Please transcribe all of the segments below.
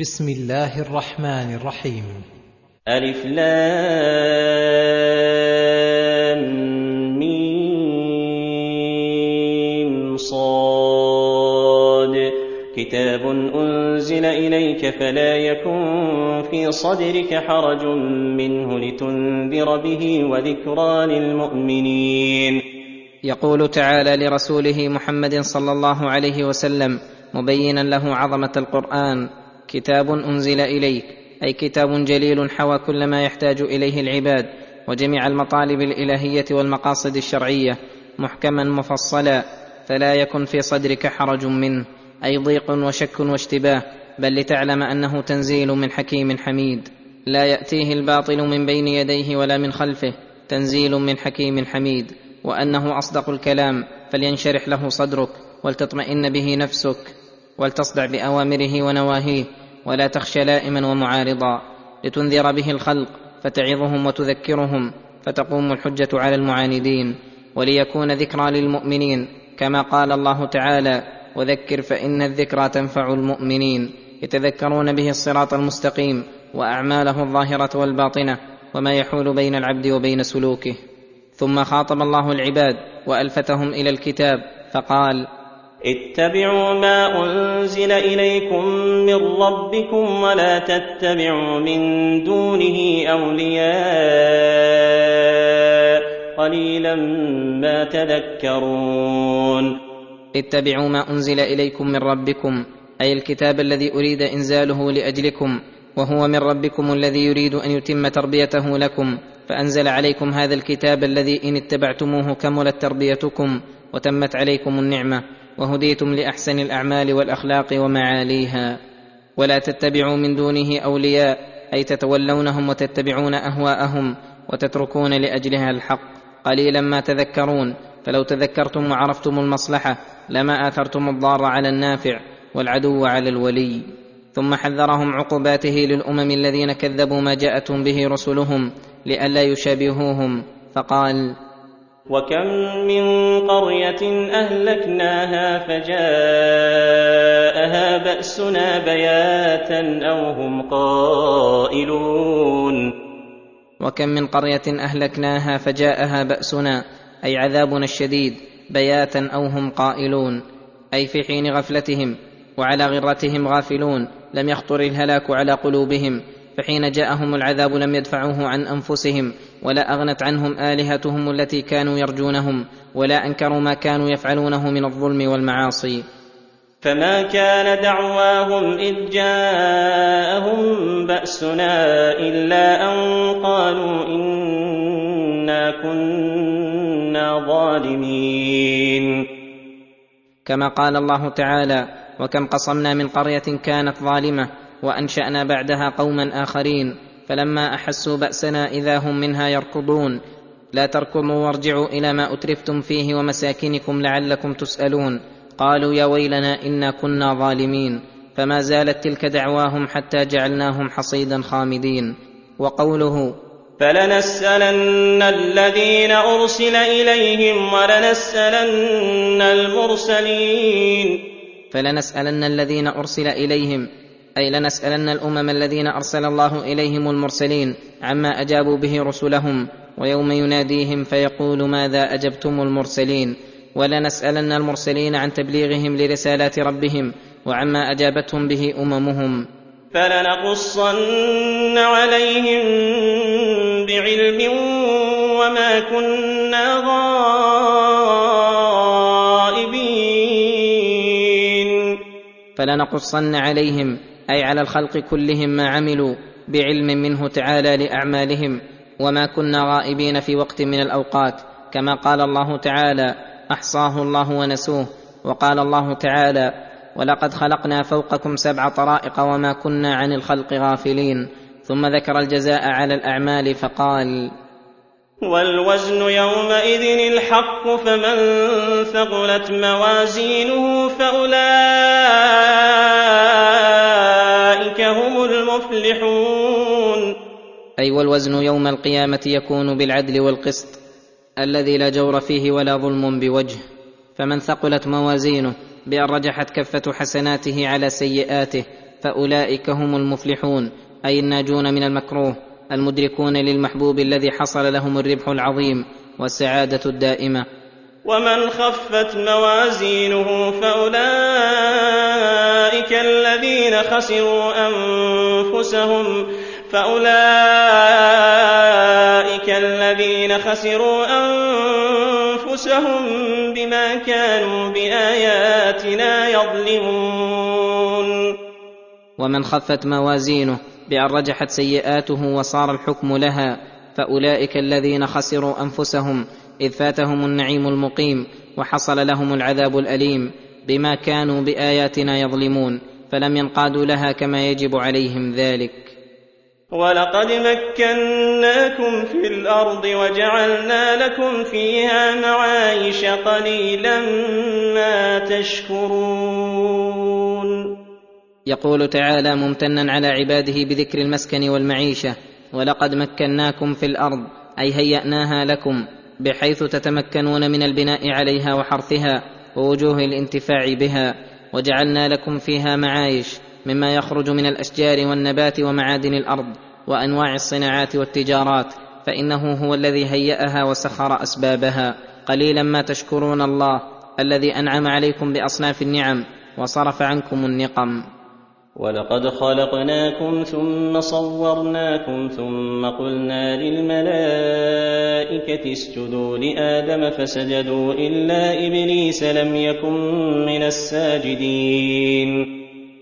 بسم الله الرحمن الرحيم. ألف لام ميم صاد. كتاب أنزل إليك فلا يكن في صدرك حرج منه لتنذر به وذكرى للمؤمنين. يقول تعالى لرسوله محمد صلى الله عليه وسلم مبينا له عظمة القرآن كتاب أنزل إليك أي كتاب جليل حوى كل ما يحتاج إليه العباد وجميع المطالب الإلهية والمقاصد الشرعية محكما مفصلا فلا يكن في صدرك حرج منه أي ضيق وشك واشتباه بل لتعلم أنه تنزيل من حكيم حميد. لا يأتيه الباطل من بين يديه ولا من خلفه تنزيل من حكيم حميد وأنه أصدق الكلام فلينشرح له صدرك ولتطمئن به نفسك ولتصدع بأوامره ونواهيه. ولا تخشى لائما ومعارضا لتنذر به الخلق فتعظهم وتذكرهم فتقوم الحجة على المعاندين وليكون ذكرى للمؤمنين كما قال الله تعالى وذكر فإن الذكرى تنفع المؤمنين يتذكرون به الصراط المستقيم وأعماله الظاهرة والباطنة وما يحول بين العبد وبين سلوكه. ثم خاطب الله العباد وألفتهم إلى الكتاب فقال اتبعوا ما أنزل إليكم من ربكم ولا تتبعوا من دونه أولياء قليلا ما تذكرون. اتبعوا ما أنزل إليكم من ربكم أي الكتاب الذي أريد إنزاله لأجلكم وهو من ربكم الذي يريد أن يتم تربيته لكم. فأنزل عليكم هذا الكتاب الذي إن اتبعتموه كملت تربيتكم وتمت عليكم النعمة. وهديتم لأحسن الأعمال والأخلاق ومعاليها. ولا تتبعوا من دونه أولياء أي تتولونهم وتتبعون أهواءهم وتتركون لأجلها الحق. قليلا ما تذكرون فلو تذكرتم وعرفتم المصلحة لما آثرتم الضار على النافع والعدو على الولي. ثم حذرهم عقوباته للأمم الذين كذبوا ما جاءتهم به رسلهم لئلا يشابهوهم. فقال وكم من قرية أهلكناها فجاءها بأسنا بياتا أو هم قائلون وكم من قريه اهلكناها فجاءها باسنا أي عذابنا الشديد بياتا أو هم قائلون أي في حين غفلتهم وعلى غرتهم غافلون لم يخطر الهلاك على قلوبهم. فحين جاءهم العذاب لم يدفعوه عن أنفسهم ولا أغنت عنهم آلهتهم التي كانوا يرجونهم ولا أنكروا ما كانوا يفعلونه من الظلم والمعاصي. فما كان دعواهم إذ جاءهم بأسنا إلا أن قالوا إنا كنا ظالمين. كما قال الله تعالى وكم قصمنا من قرية كانت ظالمة وأنشأنا بعدها قوما آخرين فلما أحسوا بأسنا إذا هم منها يركضون. لا تركضوا وارجعوا إلى ما أترفتم فيه ومساكنكم لعلكم تسألون. قالوا يا ويلنا إنا كنا ظالمين فما زالت تلك دعواهم حتى جعلناهم حصيدا خامدين. وقوله فلنسألن الذين أرسل إليهم ولنسألن المرسلين. فلنسألن الذين أرسل إليهم أي لنسألن الأمم الذين أرسل الله إليهم المرسلين عما أجابوا به رسلهم ويوم يناديهم فيقول ماذا أجبتم المرسلين؟ ولنسألن المرسلين عن تبليغهم لرسالات ربهم وعما أجابتهم به أممهم. فلنقصن عليهم بعلم وما كنا غائبين. فلنقصن عليهم أي على الخلق كلهم ما عملوا بعلم منه تعالى لأعمالهم وما كنا غائبين في وقت من الأوقات كما قال الله تعالى أحصاه الله ونسوه وقال الله تعالى ولقد خلقنا فوقكم سبع طرائق وما كنا عن الخلق غافلين ثم ذكر الجزاء على الأعمال فقال والوزن يومئذ الحق فمن ثقلت موازينه فأولئك هم المفلحون أي والوزن يوم القيامة يكون بالعدل والقسط الذي لا جور فيه ولا ظلم بوجه. فمن ثقلت موازينه بأن رجحت كفة حسناته على سيئاته فأولئك هم المفلحون. أي الناجون من المكروه المدركون للمحبوب الذي حصل لهم الربح العظيم والسعادة الدائمة. ومن خفت موازينه فأولئك الذين خسروا أنفسهم فأولئك الذين خسروا أنفسهم بما كانوا بآياتنا يظلمون ومن خفت موازينه بان رجحت سيئاته وصار الحكم لها فاولئك الذين خسروا انفسهم إذ فاتهم النعيم المقيم وحصل لهم العذاب الأليم بما كانوا بآياتنا يظلمون فلم ينقادوا لها كما يجب عليهم ذلك. ولقد مكناكم في الأرض وجعلنا لكم فيها معايش قليلا ما تشكرون. يقول تعالى ممتنا على عباده بذكر المسكن والمعيشة ولقد مكناكم في الأرض أي هيأناها لكم. بحيث تتمكنون من البناء عليها وحرثها ووجوه الانتفاع بها وجعلنا لكم فيها معايش مما يخرج من الأشجار والنبات ومعادن الأرض وأنواع الصناعات والتجارات فإنه هو الذي هيأها وسخر أسبابها. قليلا ما تشكرون الله الذي أنعم عليكم بأصناف النعم وصرف عنكم النقم. ولقد خلقناكم ثم صورناكم ثم قلنا للملائكة اسجدوا لآدم فسجدوا إلا إبليس لم يكن من الساجدين.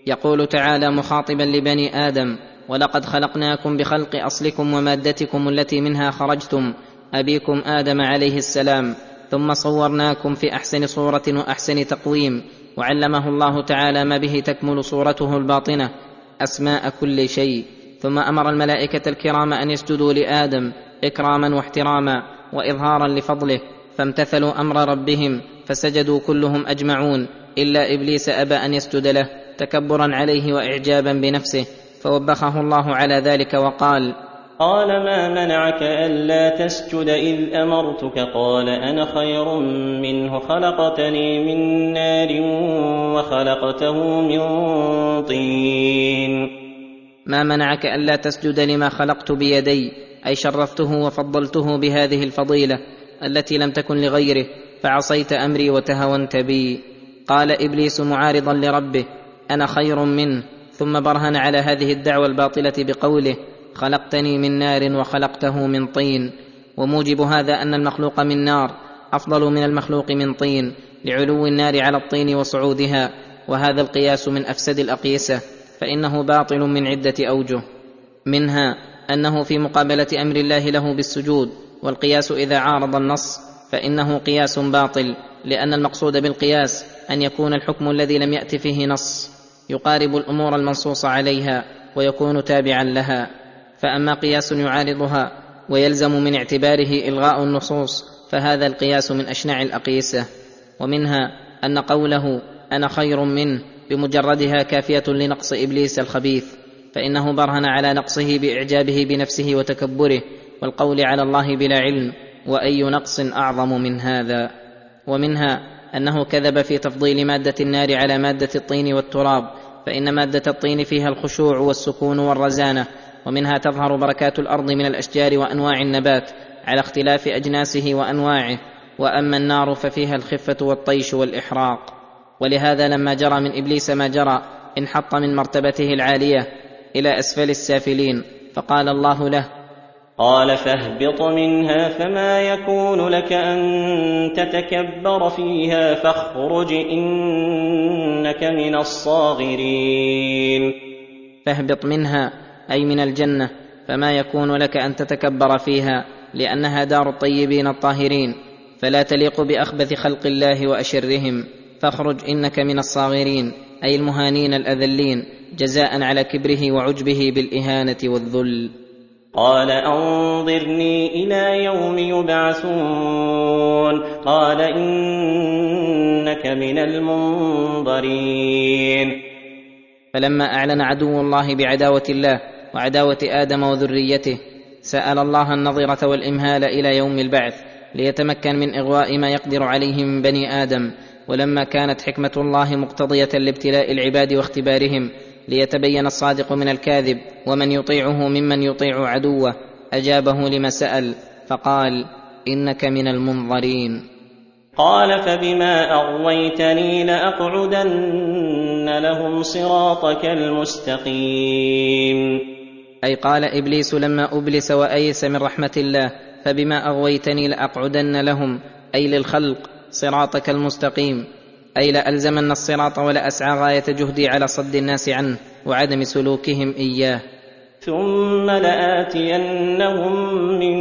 يقول تعالى مخاطبا لبني آدم ولقد خلقناكم بخلق أصلكم ومادتكم التي منها خرجتم أبيكم آدم عليه السلام ثم صورناكم في أحسن صورة وأحسن تقويم وعلمه الله تعالى ما به تكمل صورته الباطنة أسماء كل شيء. ثم أمر الملائكة الكرام أن يسجدوا لآدم إكراما واحتراما وإظهارا لفضله فامتثلوا أمر ربهم فسجدوا كلهم أجمعون إلا إبليس أبى أن يسجد له تكبرا عليه وإعجابا بنفسه فوبخه الله على ذلك وقال قال ما منعك ألا تسجد إذ أمرتك؟ قال أنا خير منه خلقتني من نار وخلقته من طين. ما منعك ألا تسجد لما خلقت بيدي؟ أي شرفته وفضلته بهذه الفضيلة التي لم تكن لغيره فعصيت أمري وتهونت بي. قال إبليس معارضا لربه أنا خير منه ثم برهن على هذه الدعوة الباطلة بقوله خلقتني من نار وخلقته من طين وموجب هذا أن المخلوق من نار أفضل من المخلوق من طين لعلو النار على الطين وصعودها وهذا القياس من أفسد الأقيسة فإنه باطل من عدة أوجه. منها أنه في مقابلة أمر الله له بالسجود والقياس إذا عارض النص فإنه قياس باطل لأن المقصود بالقياس أن يكون الحكم الذي لم يأت فيه نص يقارب الأمور المنصوص عليها ويكون تابعا لها. فأما قياس يعارضها ويلزم من اعتباره إلغاء النصوص فهذا القياس من اشنع الأقيسة. ومنها أن قوله أنا خير منه بمجردها كافية لنقص إبليس الخبيث فإنه برهن على نقصه بإعجابه بنفسه وتكبره والقول على الله بلا علم وأي نقص أعظم من هذا. ومنها أنه كذب في تفضيل مادة النار على مادة الطين والتراب فإن مادة الطين فيها الخشوع والسكون والرزانة ومنها تظهر بركات الأرض من الأشجار وأنواع النبات على اختلاف أجناسه وأنواعه وأما النار ففيها الخفة والطيش والإحراق. ولهذا لما جرى من إبليس ما جرى انحط من مرتبته العالية إلى أسفل السافلين فقال الله له قال فاهبط منها فما يكون لك أن تتكبر فيها فاخرج إنك من الصاغرين. فاهبط منها أي من الجنة فما يكون لك أن تتكبر فيها لأنها دار الطيبين الطاهرين. فلا تليق بأخبث خلق الله وأشرهم. فاخرج إنك من الصاغرين أي المهانين الأذلين جزاء على كبره وعجبه بالإهانة والذل. قال أنظرني إلى يوم يبعثون. قال إنك من المنظرين. فلما أعلن عدو الله بعداوة الله وعداوة آدم وذريته سأل الله النظره والإمهال إلى يوم البعث ليتمكن من إغواء ما يقدر عليه من بني آدم ولما كانت حكمة الله مقتضية لابتلاء العباد واختبارهم ليتبين الصادق من الكاذب ومن يطيعه ممن يطيع عدوه أجابه لما سأل فقال إنك من المنظرين. قال فبما أغويتني لأقعدن لهم صراطك المستقيم. أي قال إبليس لما أبلس وأيس من رحمة الله فبما أغويتني لأقعدن لهم أي للخلق صراطك المستقيم. أي لألزمن الصراط ولأسعى غاية جهدي على صد الناس عنه وعدم سلوكهم إياه. ثم لآتينهم من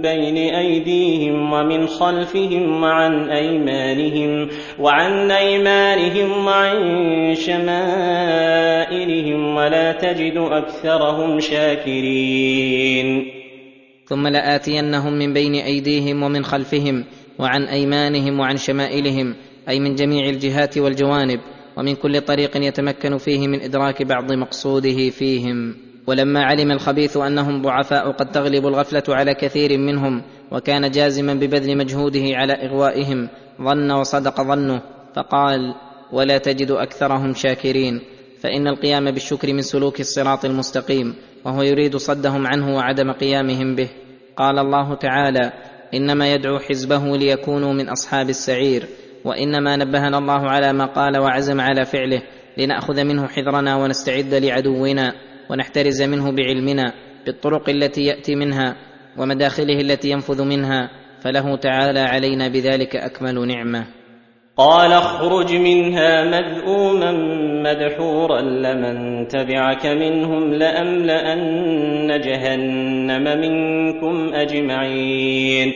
بين أيديهم ومن خلفهم وعن أيمانهم وعن أيمانهم وعن شمائلهم ولا تجد أكثرهم شاكرين. ثم لآتينهم من بين أيديهم ومن خلفهم وعن أيمانهم وعن شمائلهم أي من جميع الجهات والجوانب ومن كل طريق يتمكن فيه من إدراك بعض مقصوده فيهم. ولما علم الخبيث أنهم ضعفاء قد تغلب الغفلة على كثير منهم وكان جازما ببذل مجهوده على إغوائهم ظن وصدق ظنه فقال ولا تجد أكثرهم شاكرين فإن القيام بالشكر من سلوك الصراط المستقيم وهو يريد صدهم عنه وعدم قيامهم به. قال الله تعالى إنما يدعو حزبه ليكونوا من أصحاب السعير وإنما نبهنا الله على ما قال وعزم على فعله لنأخذ منه حذرنا ونستعد لعدونا. ونحترز منه بعلمنا بالطرق التي يأتي منها ومداخله التي ينفذ منها فله تعالى علينا بذلك أكمل نعمة. قال اخرج منها مذءوما مدحورا لمن تبعك منهم لأملأن جهنم منكم أجمعين.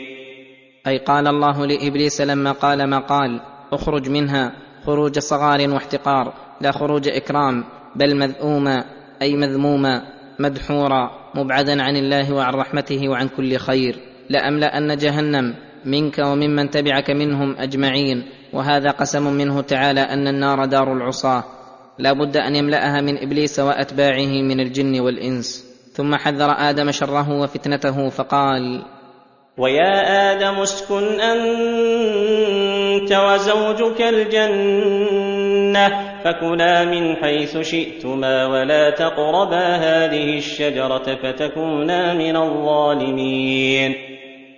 أي قال الله لإبليس لما قال ما قال اخرج منها خروج صغار واحتقار لا خروج إكرام بل مذءوما أي مذموما مدحورا مبعدا عن الله وعن رحمته وعن كل خير. لأملأن جهنم منك وممن تبعك منهم أجمعين. وهذا قسم منه تعالى أن النار دار العصاة. لا بد أن يملأها من إبليس وأتباعه من الجن والإنس. ثم حذر آدم شره وفتنته فقال ويا آدم اسكن أنت وزوجك الجنة فكلا من حيث شئتما ولا تقربا هذه الشجرة فتكونا من الظالمين.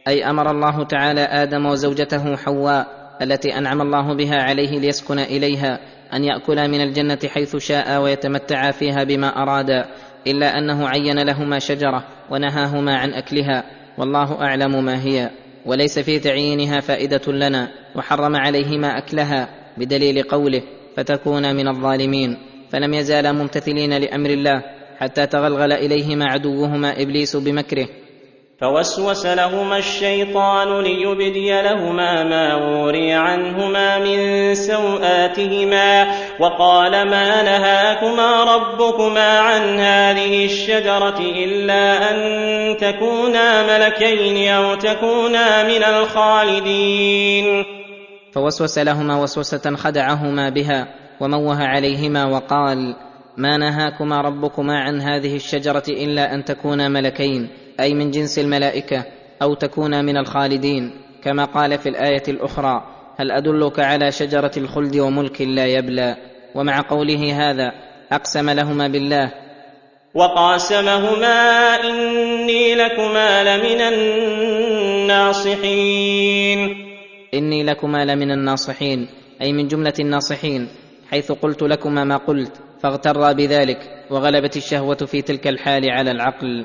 أي أمر الله تعالى آدم وزوجته حواء التي أنعم الله بها عليه ليسكن إليها أن يأكلا من الجنة حيث شاء ويتمتعا فيها بما أرادا إلا أنه عين لهما شجرة ونهاهما عن أكلها. والله أعلم ما هي. وليس في تعيينها فائدة لنا وحرم عليهما أكلها بدليل قوله فتكونا من الظالمين فلم يزالا ممتثلين لأمر الله حتى تغلغل إليهما عدوهما إبليس بمكره. فوسوس لهما الشيطان ليبدي لهما ما وري عنهما من سوآتهما وقال ما نهاكما ربكما عن هذه الشجرة إلا أن تكونا ملكين أو تكونا من الخالدين. فوسوس لهما وسوسة خدعهما بها وموه عليهما وقال ما نهاكما ربكما عن هذه الشجرة إلا أن تكونا ملكين. أي من جنس الملائكة أو تكون من الخالدين كما قال في الآية الأخرى هل أدلك على شجرة الخلد وملك لا يبلى؟ ومع قوله هذا أقسم لهما بالله. وقاسمهما إني لكما لمن الناصحين. إني لكما لمن الناصحين أي من جملة الناصحين حيث قلت لكما ما قلت فاغترا بذلك وغلبت الشهوة في تلك الحال على العقل.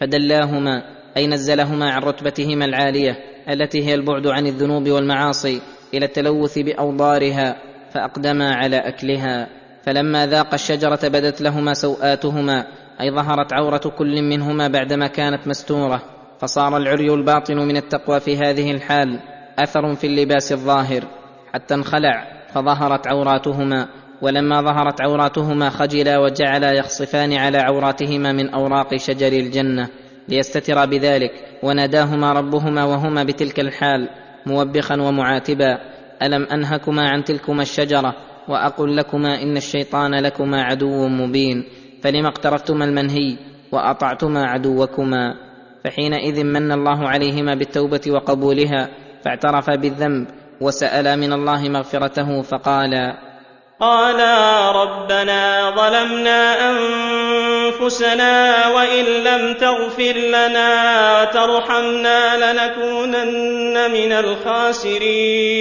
فدلاهما أي نزلهما عن رتبتهما العالية التي هي البعد عن الذنوب والمعاصي إلى التلوث بأوضارها فأقدما على أكلها. فلما ذاق الشجرة بدت لهما سوآتهما أي ظهرت عورة كل منهما بعدما كانت مستورة فصار العري الباطن من التقوى في هذه الحال أثر في اللباس الظاهر حتى انخلع فظهرت عوراتهما ولما ظهرت عوراتهما خجلا وجعلا يخصفان على عوراتهما من أوراق شجر الجنة ليستترا بذلك وناداهما ربهما وهما بتلك الحال موبخا ومعاتبا ألم أنهكما عن تلكما الشجرة؟ وأقل لكما إن الشيطان لكما عدو مبين فلم اقترفتما المنهي وأطعتما عدوكما؟ فحينئذ من الله عليهما بالتوبة وقبولها فاعترفا بالذنب وسألا من الله مغفرته فقالا قالا ربنا ظلمنا أنفسنا وإن لم تغفر لنا وترحمنا لنكونن من الخاسرين.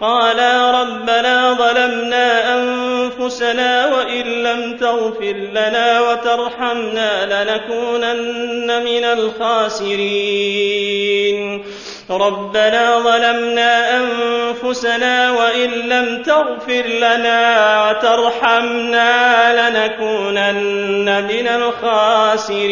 قالا ربنا ظلمنا أنفسنا وإن لم تغفر لنا وترحمنا لنكونن من الخاسرين. ربنا ظلمنا أنفسنا وإن لم تغفر لنا وترحمنا لنكونن من الخاسرين.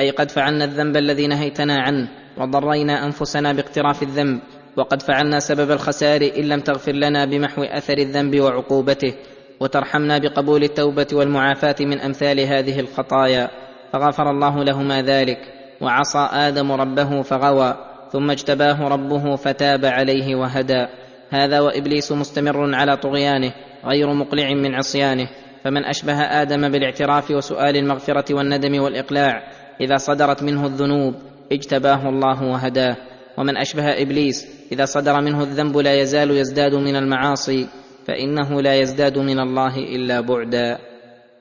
أي قد فعلنا الذنب الذي نهيتنا عنه وضرينا أنفسنا باقتراف الذنب وقد فعلنا سبب الخسار إن لم تغفر لنا بمحو أثر الذنب وعقوبته وترحمنا بقبول التوبة والمعافاة من أمثال هذه الخطايا فغفر الله لهما ذلك. وعصى آدم ربه فغوى ثم اجتباه ربه فتاب عليه وهدى. هذا وإبليس مستمر على طغيانه غير مقلع من عصيانه. فمن أشبه آدم بالاعتراف وسؤال المغفرة والندم والإقلاع إذا صدرت منه الذنوب اجتباه الله وهداه. ومن أشبه إبليس إذا صدر منه الذنب لا يزال يزداد من المعاصي فإنه لا يزداد من الله إلا بعدا.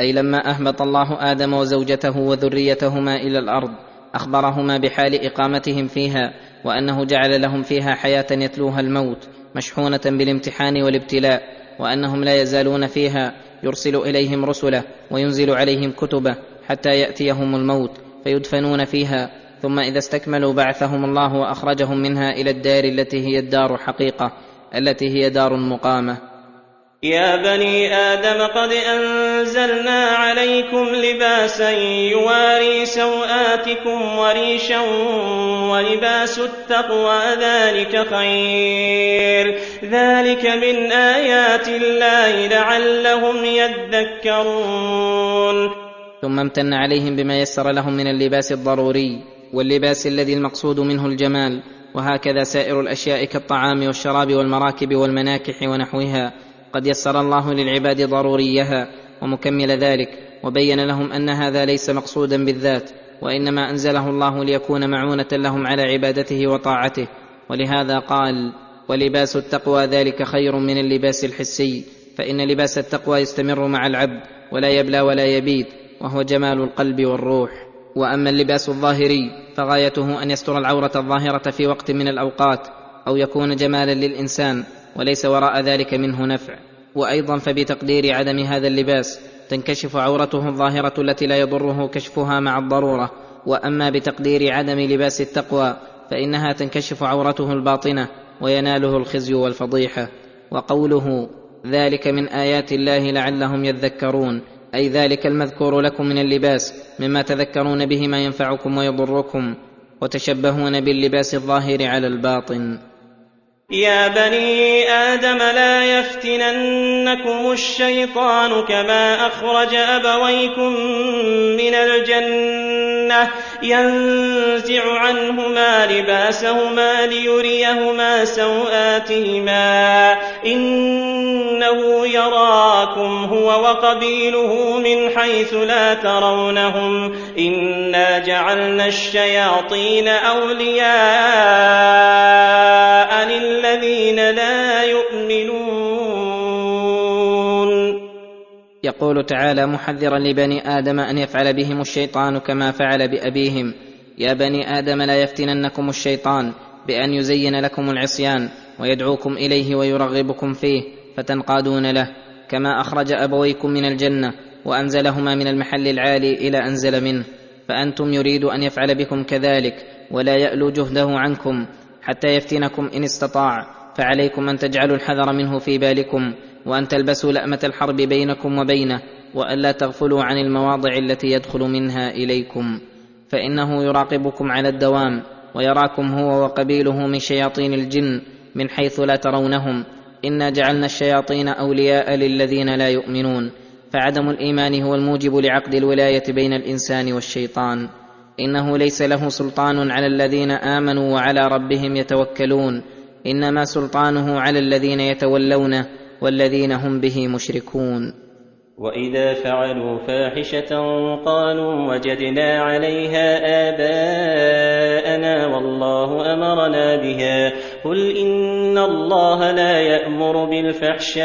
أي لما أهبط الله آدم وزوجته وذريتهما إلى الأرض أخبرهما بحال إقامتهم فيها وأنه جعل لهم فيها حياة يتلوها الموت مشحونة بالامتحان والابتلاء وأنهم لا يزالون فيها يرسل إليهم رسله وينزل عليهم كتبه حتى يأتيهم الموت فيدفنون فيها ثم إذا استكملوا بعثهم الله وأخرجهم منها إلى الدار التي هي الدار حقيقة التي هي دار مقامة. يا بني آدم قد أنزلنا عليكم لباسا يواري سوآتكم وريشا ولباس التقوى ذلك خير. ذلك من آيات الله لعلهم يذكرون. ثم امتن عليهم بما يسر لهم من اللباس الضروري واللباس الذي المقصود منه الجمال وهكذا سائر الأشياء كالطعام والشراب والمراكب والمناكح ونحوها. قد يسر الله للعباد ضروريها ومكمل ذلك وبين لهم أن هذا ليس مقصودا بالذات وإنما أنزله الله ليكون معونة لهم على عبادته وطاعته ولهذا قال ولباس التقوى ذلك خير من اللباس الحسي فإن لباس التقوى يستمر مع العبد ولا يبلى ولا يبيد وهو جمال القلب والروح وأما اللباس الظاهري فغايته أن يستر العورة الظاهرة في وقت من الأوقات أو يكون جمالا للإنسان وليس وراء ذلك منه نفع. وأيضا فبتقدير عدم هذا اللباس تنكشف عورته الظاهرة التي لا يضره كشفها مع الضرورة. وأما بتقدير عدم لباس التقوى فإنها تنكشف عورته الباطنة ويناله الخزي والفضيحة. وقوله ذلك من آيات الله لعلهم يذكرون أي ذلك المذكور لكم من اللباس مما تذكرون به ما ينفعكم ويضركم وتشبهون باللباس الظاهر على الباطن. يا بني آدم لا يفتننكم الشيطان كما أخرج أبويكم من الجنة ينزع عنهما لباسهما ليريهما سوآتهما إنه يراكم هو وقبيله من حيث لا ترونهم إنا جعلنا الشياطين أولياء للذين لا يؤمنون. يقول تعالى محذرا لبني آدم أن يفعل بهم الشيطان كما فعل بأبيهم. يا بني آدم لا يفتننكم الشيطان بأن يزين لكم العصيان ويدعوكم إليه ويرغبكم فيه فتنقادون له. كما أخرج أبويكم من الجنة وأنزلهما من المحل العالي إلى أنزل منه. فأنتم يريد أن يفعل بكم كذلك ولا يألو جهده عنكم. حتى يفتنكم إن استطاع. فعليكم أن تجعلوا الحذر منه في بالكم وأن تلبسوا لأمة الحرب بينكم وبينه والا تغفلوا عن المواضع التي يدخل منها إليكم. فإنه يراقبكم على الدوام ويراكم هو وقبيله من شياطين الجن من حيث لا ترونهم. إنا جعلنا الشياطين أولياء للذين لا يؤمنون. فعدم الإيمان هو الموجب لعقد الولاية بين الإنسان والشيطان. إنه ليس له سلطان على الذين آمنوا وعلى ربهم يتوكلون إنما سلطانه على الذين يتولونه والذين هم به مشركون. وإذا فعلوا فاحشة قالوا وجدنا عليها آباءنا والله أمرنا بها. قل إن الله لا يأمر بالفحشاء.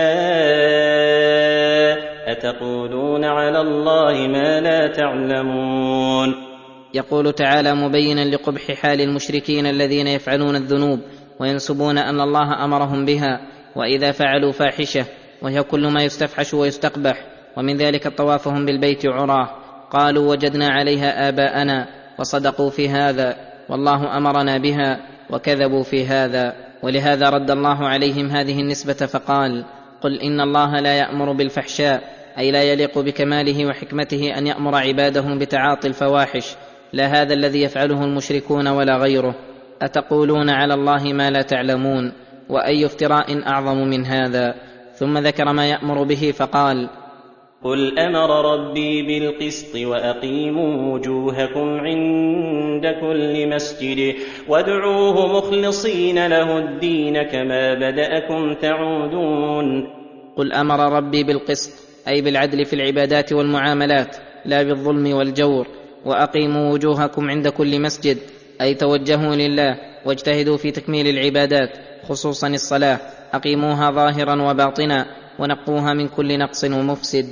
أتقولون على الله ما لا تعلمون. يقول تعالى مبينا لقبح حال المشركين الذين يفعلون الذنوب وينسبون أن الله أمرهم بها وإذا فعلوا فاحشة وهي كل ما يستفحش ويستقبح ومن ذلك طوافهم بالبيت عراه. قالوا وجدنا عليها آباءنا وصدقوا في هذا والله أمرنا بها وكذبوا في هذا. ولهذا رد الله عليهم هذه النسبة فقال قل إن الله لا يأمر بالفحشاء أي لا يليق بكماله وحكمته أن يأمر عباده بتعاطي الفواحش. لا هذا الذي يفعله المشركون ولا غيره. أتقولون على الله ما لا تعلمون؟ وأي افتراء أعظم من هذا؟ ثم ذكر ما يأمر به فقال قل أمر ربي بالقسط وأقيموا وجوهكم عند كل مسجد وادعوه مخلصين له الدين كما بدأكم تعودون. قل أمر ربي بالقسط أي بالعدل في العبادات والمعاملات لا بالظلم والجور. وأقيموا وجوهكم عند كل مسجد أي توجهوا لله واجتهدوا في تكميل العبادات خصوصا الصلاة أقيموها ظاهرا وباطنا ونقوها من كل نقص ومفسد.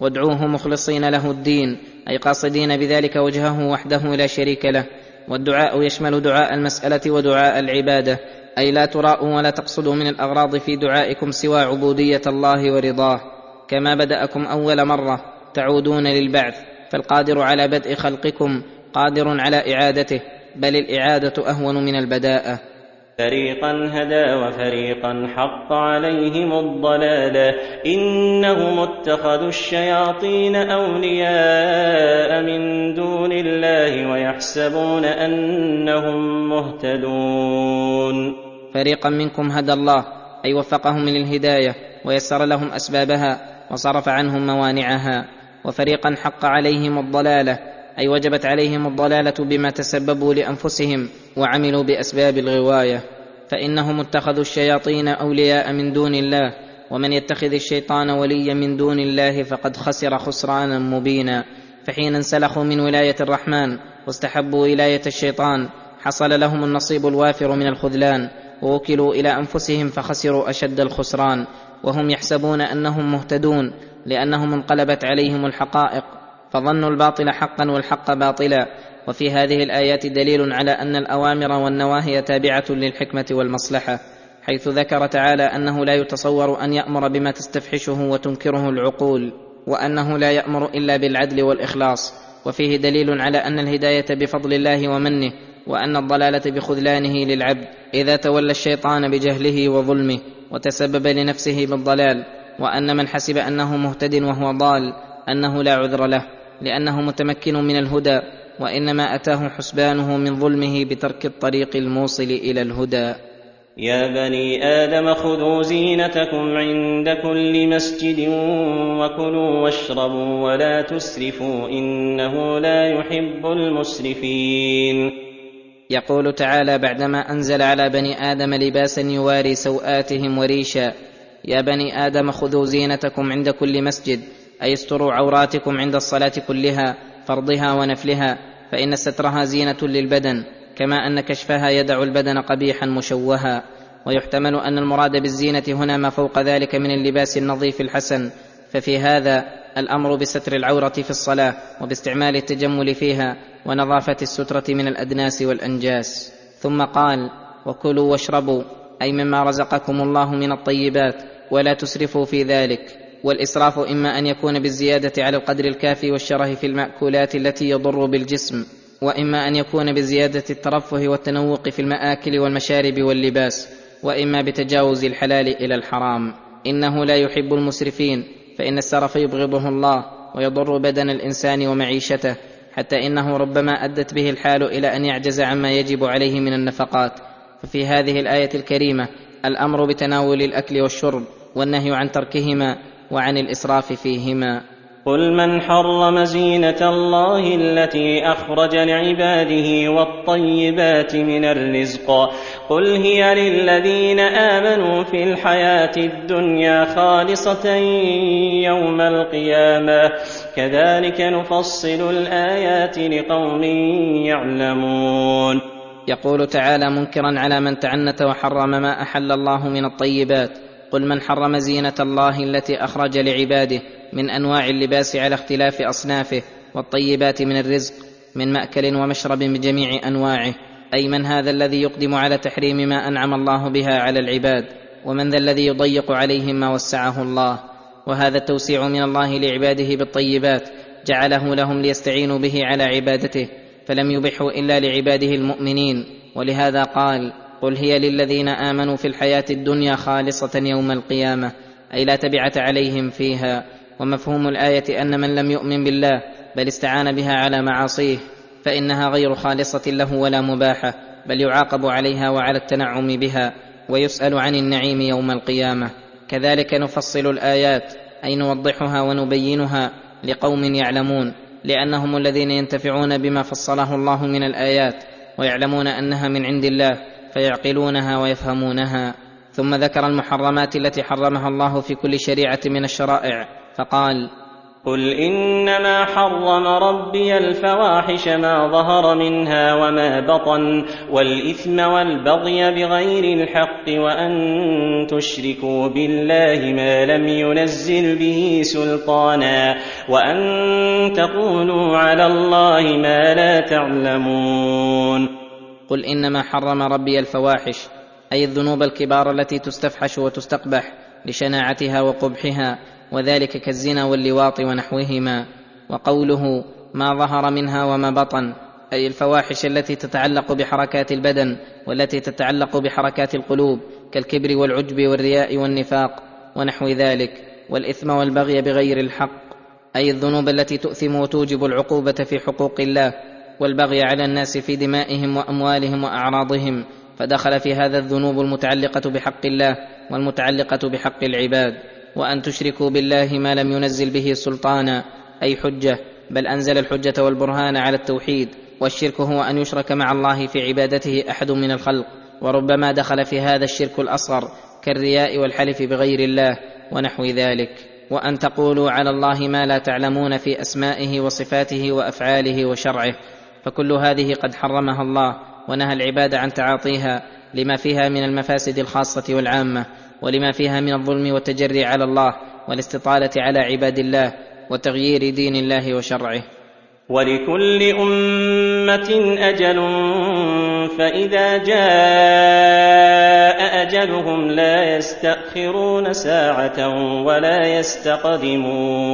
وادعوه مخلصين له الدين أي قاصدين بذلك وجهه وحده لا شريك له. والدعاء يشمل دعاء المسألة ودعاء العبادة أي لا تراءوا ولا تقصدوا من الأغراض في دعائكم سوى عبودية الله ورضاه. كما بدأكم أول مرة تعودون للبعث. فالقادر على بدء خلقكم قادر على إعادته بل الإعادة أهون من البداءه فريقا هدى وفريقا حق عليهم الضلاله إنهم اتخذوا الشياطين أولياء من دون الله ويحسبون أنهم مهتدون. فريقا منكم هدى الله أي وفقهم للهداية ويسر لهم أسبابها وصرف عنهم موانعها. وفريقا حق عليهم الضلالة أي وجبت عليهم الضلالة بما تسببوا لأنفسهم وعملوا بأسباب الغواية. فإنهم اتخذوا الشياطين أولياء من دون الله ومن يتخذ الشيطان وليا من دون الله فقد خسر خسرانا مبينا. فحين انسلخوا من ولاية الرحمن واستحبوا ولاية الشيطان حصل لهم النصيب الوافر من الخذلان. ووكلوا إلى أنفسهم فخسروا أشد الخسران. وهم يحسبون أنهم مهتدون. لانهم انقلبت عليهم الحقائق فظنوا الباطل حقا والحق باطلا. وفي هذه الآيات دليل على أن الأوامر والنواهي تابعة للحكمة والمصلحة حيث ذكر تعالى أنه لا يتصور أن يأمر بما تستفحشه وتنكره العقول وأنه لا يأمر إلا بالعدل والإخلاص. وفيه دليل على أن الهداية بفضل الله ومنه وأن الضلالة بخذلانه للعبد إذا تولى الشيطان بجهله وظلمه وتسبب لنفسه بالضلال. وأن من حسب أنه مهتد وهو ضال أنه لا عذر له لأنه متمكن من الهدى وإنما أتاه حسبانه من ظلمه بترك الطريق الموصل إلى الهدى. يا بني آدم خذوا زينتكم عند كل مسجد وكلوا واشربوا ولا تسرفوا إنه لا يحب المسرفين. يقول تعالى بعدما أنزل على بني آدم لباسا يواري سواتهم وريشا يا بني آدم خذوا زينتكم عند كل مسجد أي استروا عوراتكم عند الصلاة كلها فرضها ونفلها فإن سترها زينة للبدن كما أن كشفها يدع البدن قبيحا مشوها. ويحتمل أن المراد بالزينة هنا ما فوق ذلك من اللباس النظيف الحسن. ففي هذا الأمر بستر العورة في الصلاة وباستعمال التجمل فيها ونظافة السترة من الأدناس والأنجاس. ثم قال وكلوا واشربوا أي مما رزقكم الله من الطيبات ولا تسرفوا في ذلك. والإسراف إما أن يكون بالزيادة على القدر الكافي والشره في المأكولات التي يضر بالجسم وإما أن يكون بزيادة الترفه والتنوق في المآكل والمشارب واللباس وإما بتجاوز الحلال إلى الحرام. إنه لا يحب المسرفين فإن السرف يبغضه الله ويضر بدن الإنسان ومعيشته حتى إنه ربما أدت به الحال إلى أن يعجز عما يجب عليه من النفقات. ففي هذه الآية الكريمة الأمر بتناول الأكل والشرب والنهي عن تركهما وعن الإسراف فيهما. قل من حرم زينة الله التي أخرج لعباده والطيبات من الرزق؟ قل هي للذين آمنوا في الحياة الدنيا خالصة يوم القيامة. كذلك نفصل الآيات لقوم يعلمون. يقول تعالى منكرا على من تعنت وحرم ما أحل الله من الطيبات. قل من حرم زينة الله التي أخرج لعباده من أنواع اللباس على اختلاف أصنافه والطيبات من الرزق من مأكل ومشرب بجميع أنواعه أي من هذا الذي يقدم على تحريم ما أنعم الله بها على العباد ومن ذا الذي يضيق عليهم ما وسعه الله. وهذا التوسيع من الله لعباده بالطيبات جعله لهم ليستعينوا به على عبادته فلم يبحه إلا لعباده المؤمنين. ولهذا قال قل هي للذين آمنوا في الحياة الدنيا خالصة يوم القيامة أي لا تبعة عليهم فيها ومفهوم الآية أن من لم يؤمن بالله بل استعان بها على معاصيه فإنها غير خالصة له ولا مباحة بل يعاقب عليها وعلى التنعم بها ويسأل عن النعيم يوم القيامة. كذلك نفصل الآيات أي نوضحها ونبينها لقوم يعلمون لأنهم الذين ينتفعون بما فصله الله من الآيات ويعلمون أنها من عند الله فيعقلونها ويفهمونها ثم ذكر المحرمات التي حرمها الله في كل شريعة من الشرائع فقال قل إنما حرم ربي الفواحش ما ظهر منها وما بطن والإثم والبغي بغير الحق وأن تشركوا بالله ما لم ينزل به سلطانا وأن تقولوا على الله ما لا تعلمون. قل إنما حرم ربي الفواحش أي الذنوب الكبار التي تستفحش وتستقبح لشناعتها وقبحها وذلك كالزنا واللواط ونحوهما. وقوله ما ظهر منها وما بطن أي الفواحش التي تتعلق بحركات البدن والتي تتعلق بحركات القلوب كالكبر والعجب والرياء والنفاق ونحو ذلك والإثم والبغي بغير الحق أي الذنوب التي تؤثم وتوجب العقوبة في حقوق الله. والبغي على الناس في دمائهم وأموالهم وأعراضهم فدخل في هذا الذنوب المتعلقة بحق الله والمتعلقة بحق العباد. وأن تشركوا بالله ما لم ينزل به سلطانا أي حجة بل أنزل الحجة والبرهان على التوحيد. والشرك هو أن يشرك مع الله في عبادته أحد من الخلق. وربما دخل في هذا الشرك الأصغر كالرياء والحلف بغير الله ونحو ذلك. وأن تقولوا على الله ما لا تعلمون في أسمائه وصفاته وأفعاله وشرعه. فكل هذه قد حرمها الله ونهى العباد عن تعاطيها لما فيها من المفاسد الخاصة والعامة ولما فيها من الظلم والتجري على الله والاستطالة على عباد الله وتغيير دين الله وشرعه. ولكل أمة أجل فإذا جاء أجلهم لا يستأخرون ساعة ولا يستقدمون.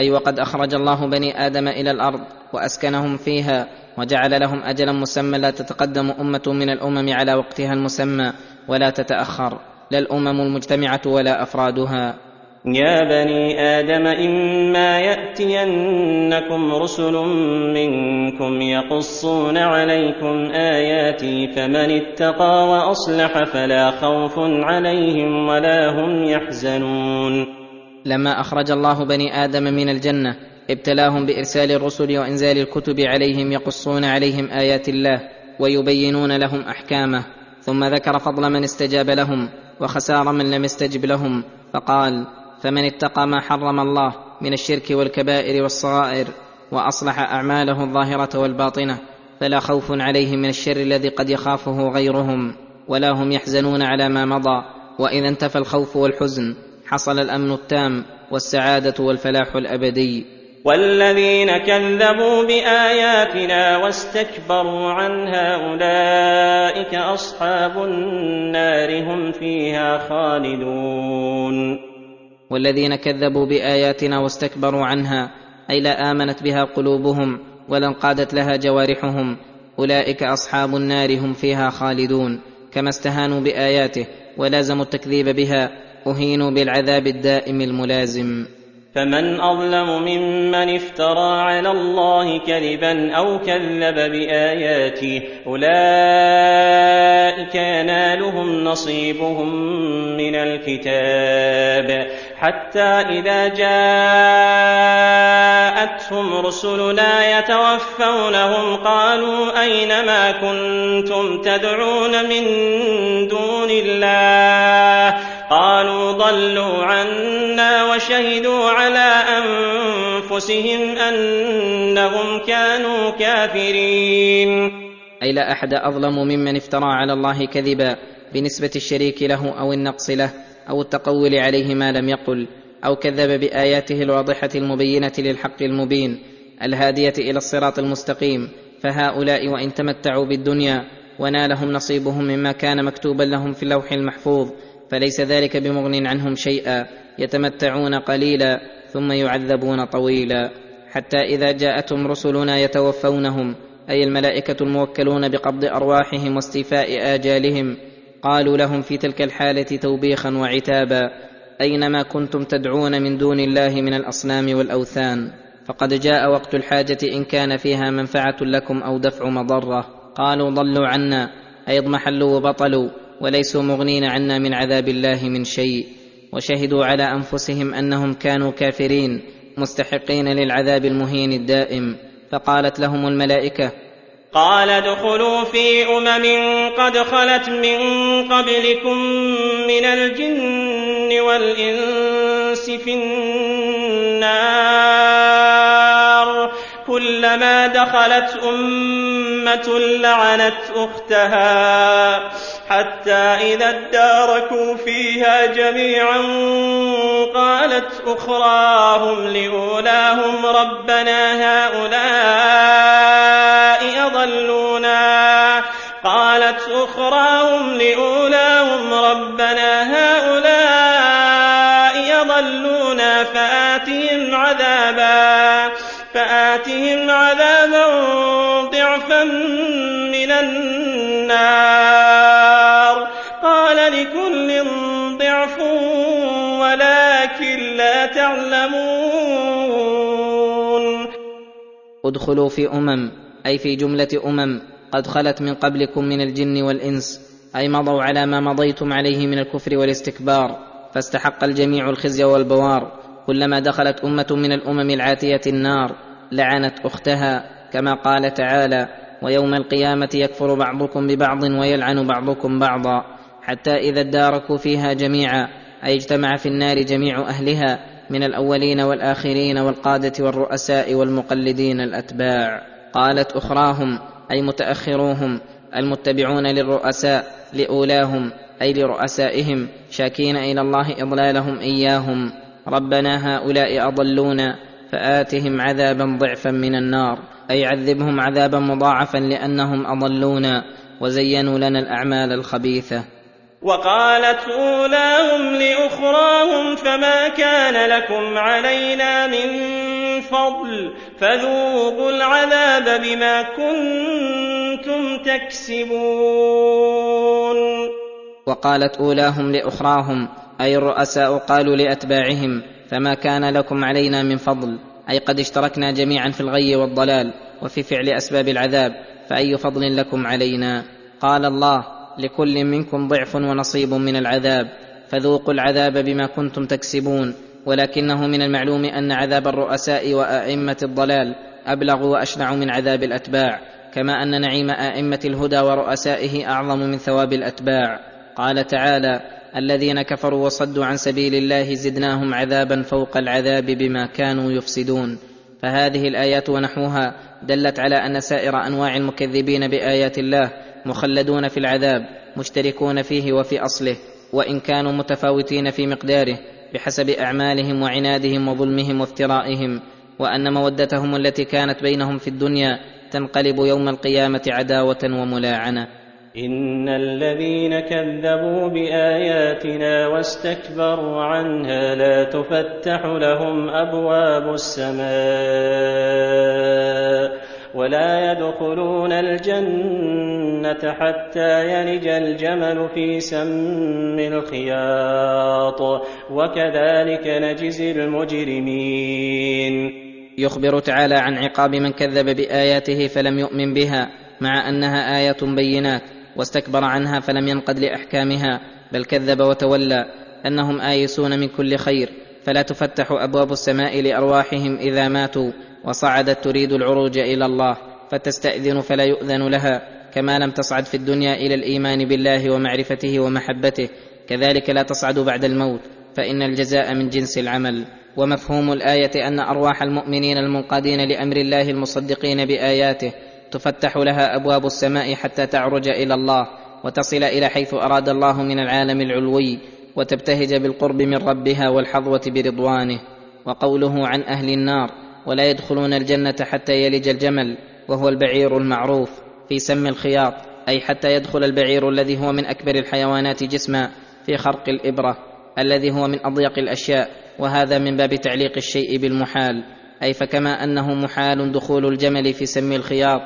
أي وقد أخرج الله بني آدم إلى الأرض وأسكنهم فيها وجعل لهم أجلا مسمى لا تتقدم أمة من الأمم على وقتها المسمى ولا تتأخر لا الأمم المجتمعة ولا أفرادها. يا بني آدم إما يأتينكم رسل منكم يقصون عليكم آياتي فمن اتقى وأصلح فلا خوف عليهم ولا هم يحزنون. لما أخرج الله بني آدم من الجنة ابتلاهم بإرسال الرسل وإنزال الكتب عليهم يقصون عليهم آيات الله ويبينون لهم أحكامه. ثم ذكر فضل من استجاب لهم وخسار من لم يستجب لهم فقال فمن اتقى ما حرم الله من الشرك والكبائر والصغائر وأصلح أعماله الظاهرة والباطنة فلا خوف عليهم من الشر الذي قد يخافه غيرهم ولا هم يحزنون على ما مضى وإذا انتفى الخوف والحزن حصل الأمن التام والسعادة والفلاح الأبدي. والذين كذبوا بآياتنا واستكبروا عنها أولئك أصحاب النار هم فيها خالدون. والذين كذبوا بآياتنا واستكبروا عنها أي لا آمنت بها قلوبهم ولا انقادت لها جوارحهم أولئك أصحاب النار هم فيها خالدون. كما استهانوا بآياته ولازموا التكذيب بها أهينوا بالعذاب الدائم الملازم. فمن أظلم ممن افترى على الله كذبا أو كذب بآياته أولئك ينالهم نصيبهم من الكتاب. حتى إذا جاءتهم رسلنا يتوفونهم قالوا أين ما كنتم تدعون من دون الله؟ قالوا ضلوا عنا وشهدوا على أنفسهم أنهم كانوا كافرين. أي لا أحد أظلم ممن افترى على الله كذبا بنسبة الشريك له أو النقص له أو التقول عليه ما لم يقل أو كذب بآياته الواضحة المبينة للحق المبين الهادية إلى الصراط المستقيم. فهؤلاء وإن تمتعوا بالدنيا ونالهم نصيبهم مما كان مكتوبا لهم في اللوح المحفوظ. فليس ذلك بمغن عنهم شيئا يتمتعون قليلا ثم يعذبون طويلا. حتى إذا جاءتهم رسلنا يتوفونهم أي الملائكة الموكلون بقبض أرواحهم واستيفاء آجالهم قالوا لهم في تلك الحالة توبيخا وعتابا أينما كنتم تدعون من دون الله من الأصنام والأوثان؟ فقد جاء وقت الحاجة إن كان فيها منفعة لكم أو دفع مضرة. قالوا ضلوا عنا أي اضمحلوا وبطلوا. وليسوا مغنين عنا من عذاب الله من شيء وشهدوا على أنفسهم أنهم كانوا كافرين مستحقين للعذاب المهين الدائم. فقالت لهم الملائكة قال ادخلوا في أمم قد خلت من قبلكم من الجن والإنس في النار. دخلت أمة لعنت أختها حتى إذا اداركوا فيها جميعا قالت أخراهم لأولاهم ربنا هؤلاء أضلونا قالت أخراهم لأولاهم ربنا ادخلوا في أمم أي في جملة أمم قد خلت من قبلكم من الجن والإنس أي مضوا على ما مضيتم عليه من الكفر والاستكبار فاستحق الجميع الخزي والبوار. كلما دخلت أمة من الأمم العاتية النار لعنت أختها كما قال تعالى ويوم القيامة يكفر بعضكم ببعض ويلعن بعضكم بعضا حتى إذا اداركوا فيها جميعا أي اجتمع في النار جميع أهلها من الأولين والآخرين والقادة والرؤساء والمقلدين الأتباع. قالت أخراهم أي متأخروهم المتبعون للرؤساء لأولاهم أي لرؤسائهم شاكين إلى الله إضلالهم إياهم. ربنا هؤلاء أضلونا فآتهم عذابا ضعفا من النار أي عذبهم عذابا مضاعفا لأنهم أضلونا وزينوا لنا الأعمال الخبيثة. وقالت أولاهم لأخراهم فما كان لكم علينا من فضل فذوقوا العذاب بما كنتم تكسبون. وقالت أولاهم لأخراهم أي الرؤساء قالوا لأتباعهم فما كان لكم علينا من فضل أي قد اشتركنا جميعا في الغي والضلال وفي فعل أسباب العذاب فأي فضل لكم علينا؟ قال الله لكل منكم ضعف ونصيب من العذاب فذوقوا العذاب بما كنتم تكسبون. ولكنه من المعلوم أن عذاب الرؤساء وأئمة الضلال أبلغ وأشنع من عذاب الأتباع كما أن نعيم أئمة الهدى ورؤسائه أعظم من ثواب الأتباع. قال تعالى الذين كفروا وصدوا عن سبيل الله زدناهم عذابا فوق العذاب بما كانوا يفسدون. فهذه الآيات ونحوها دلت على أن سائر أنواع المكذبين بآيات الله مخلدون في العذاب مشتركون فيه وفي أصله وإن كانوا متفاوتين في مقداره بحسب أعمالهم وعنادهم وظلمهم وافترائهم وأن مودتهم التي كانت بينهم في الدنيا تنقلب يوم القيامة عداوة وملاعنة. إن الذين كذبوا بآياتنا واستكبروا عنها لا تفتح لهم أبواب السماء. ولا يدخلون الجنة حتى يلج الجمل في سم الخياط. وكذلك نجزي المجرمين. يخبر تعالى عن عقاب من كذب بآياته فلم يؤمن بها مع أنها ايات بينات واستكبر عنها فلم ينقد لأحكامها بل كذب وتولى أنهم آيسون من كل خير فلا تفتح أبواب السماء لأرواحهم إذا ماتوا. وصعدت تريد العروج إلى الله فتستأذن فلا يؤذن لها كما لم تصعد في الدنيا إلى الإيمان بالله ومعرفته ومحبته كذلك لا تصعد بعد الموت فإن الجزاء من جنس العمل. ومفهوم الآية أن أرواح المؤمنين المنقادين لأمر الله المصدقين بآياته تفتح لها أبواب السماء حتى تعرج إلى الله وتصل إلى حيث أراد الله من العالم العلوي وتبتهج بالقرب من ربها والحظوة برضوانه. وقوله عن أهل النار ولا يدخلون الجنة حتى يلج الجمل وهو البعير المعروف في سم الخياط أي حتى يدخل البعير الذي هو من أكبر الحيوانات جسما في خرق الإبرة الذي هو من أضيق الأشياء وهذا من باب تعليق الشيء بالمحال. أي فكما أنه محال دخول الجمل في سم الخياط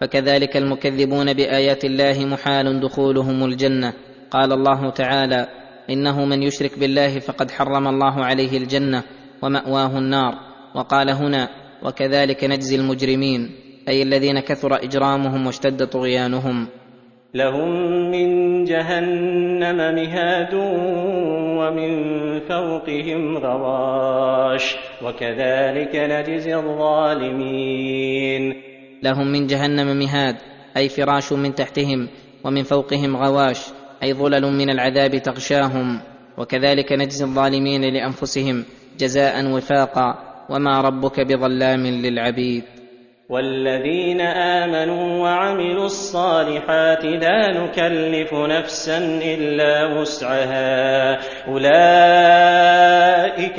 فكذلك المكذبون بآيات الله محال دخولهم الجنة. قال الله تعالى إنه من يشرك بالله فقد حرم الله عليه الجنة ومأواه النار. وقال هنا وكذلك نجزي المجرمين أي الذين كثر إجرامهم واشتد طغيانهم. لهم من جهنم مهاد ومن فوقهم غواش وكذلك نجزي الظالمين. لهم من جهنم مهاد أي فراش من تحتهم ومن فوقهم غواش أي ظلل من العذاب تغشاهم. وكذلك نجزي الظالمين لأنفسهم جزاء وفاقا. وما ربك بظلام للعبيد والذين امنوا وعملوا الصالحات لا نكلف نفسا الا وسعها اولئك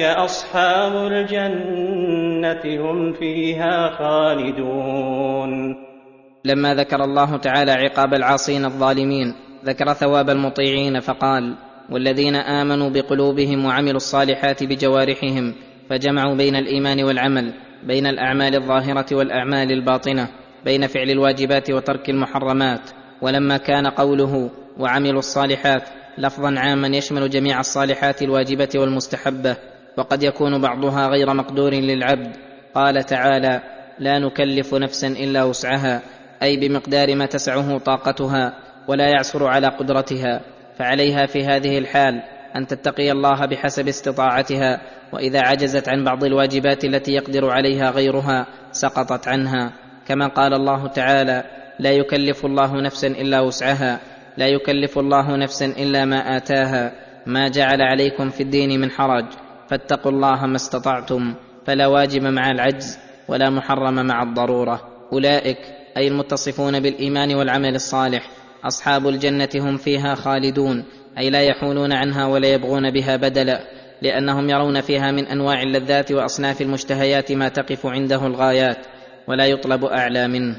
اصحاب الجنه هم فيها خالدون لما ذكر الله تعالى عقاب العاصين الظالمين ذكر ثواب المطيعين فقال والذين امنوا بقلوبهم وعملوا الصالحات بجوارحهم فجمعوا بين الإيمان والعمل بين الأعمال الظاهرة والأعمال الباطنة بين فعل الواجبات وترك المحرمات. ولما كان قوله وعملوا الصالحات لفظا عاما يشمل جميع الصالحات الواجبة والمستحبة وقد يكون بعضها غير مقدور للعبد. قال تعالى لا نكلف نفسا إلا وسعها أي بمقدار ما تسعه طاقتها ولا يعسر على قدرتها. فعليها في هذه الحال أن تتقي الله بحسب استطاعتها وإذا عجزت عن بعض الواجبات التي يقدر عليها غيرها سقطت عنها. كما قال الله تعالى لا يكلف الله نفسا إلا وسعها لا يكلف الله نفسا إلا ما آتاها ما جعل عليكم في الدين من حرج فاتقوا الله ما استطعتم فلا واجب مع العجز ولا محرم مع الضرورة. أولئك أي المتصفون بالإيمان والعمل الصالح أصحاب الجنة هم فيها خالدون. أي لا يحولون عنها ولا يبغون بها بدلا لأنهم يرون فيها من أنواع اللذات وأصناف المشتهيات ما تقف عنده الغايات ولا يطلب أعلى منه.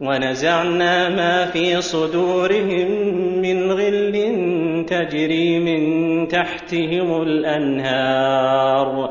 ونزعنا ما في صدورهم من غل تجري من تحتهم الأنهار.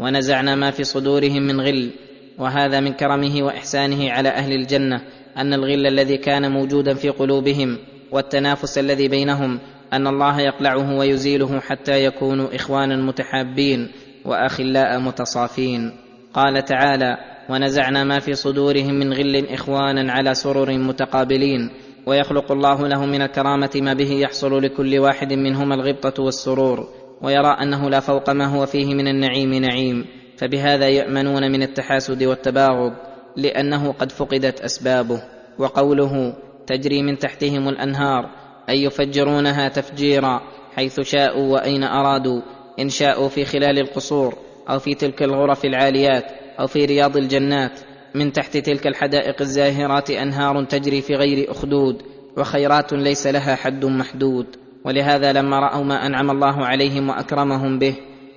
ونزعنا ما في صدورهم من غل وهذا من كرمه وإحسانه على أهل الجنة أن الغل الذي كان موجودا في قلوبهم والتنافس الذي بينهم أن الله يقلعه ويزيله حتى يكونوا إخوانا متحابين وأخلاء متصافين. قال تعالى ونزعنا ما في صدورهم من غل إخوانا على سرر متقابلين ويخلق الله له من الكرامة ما به يحصل لكل واحد منهما الغبطة والسرور. ويرى أنه لا فوق ما هو فيه من النعيم نعيم فبهذا يامنون من التحاسد والتباغض لأنه قد فقدت أسبابه. وقوله تجري من تحتهم الأنهار أي يفجرونها تفجيرا حيث شاءوا وأين أرادوا إن شاءوا في خلال القصور أو في تلك الغرف العاليات أو في رياض الجنات. من تحت تلك الحدائق الزاهرات أنهار تجري في غير أخدود وخيرات ليس لها حد محدود. ولهذا لما رأوا ما أنعم الله عليهم وأكرمهم به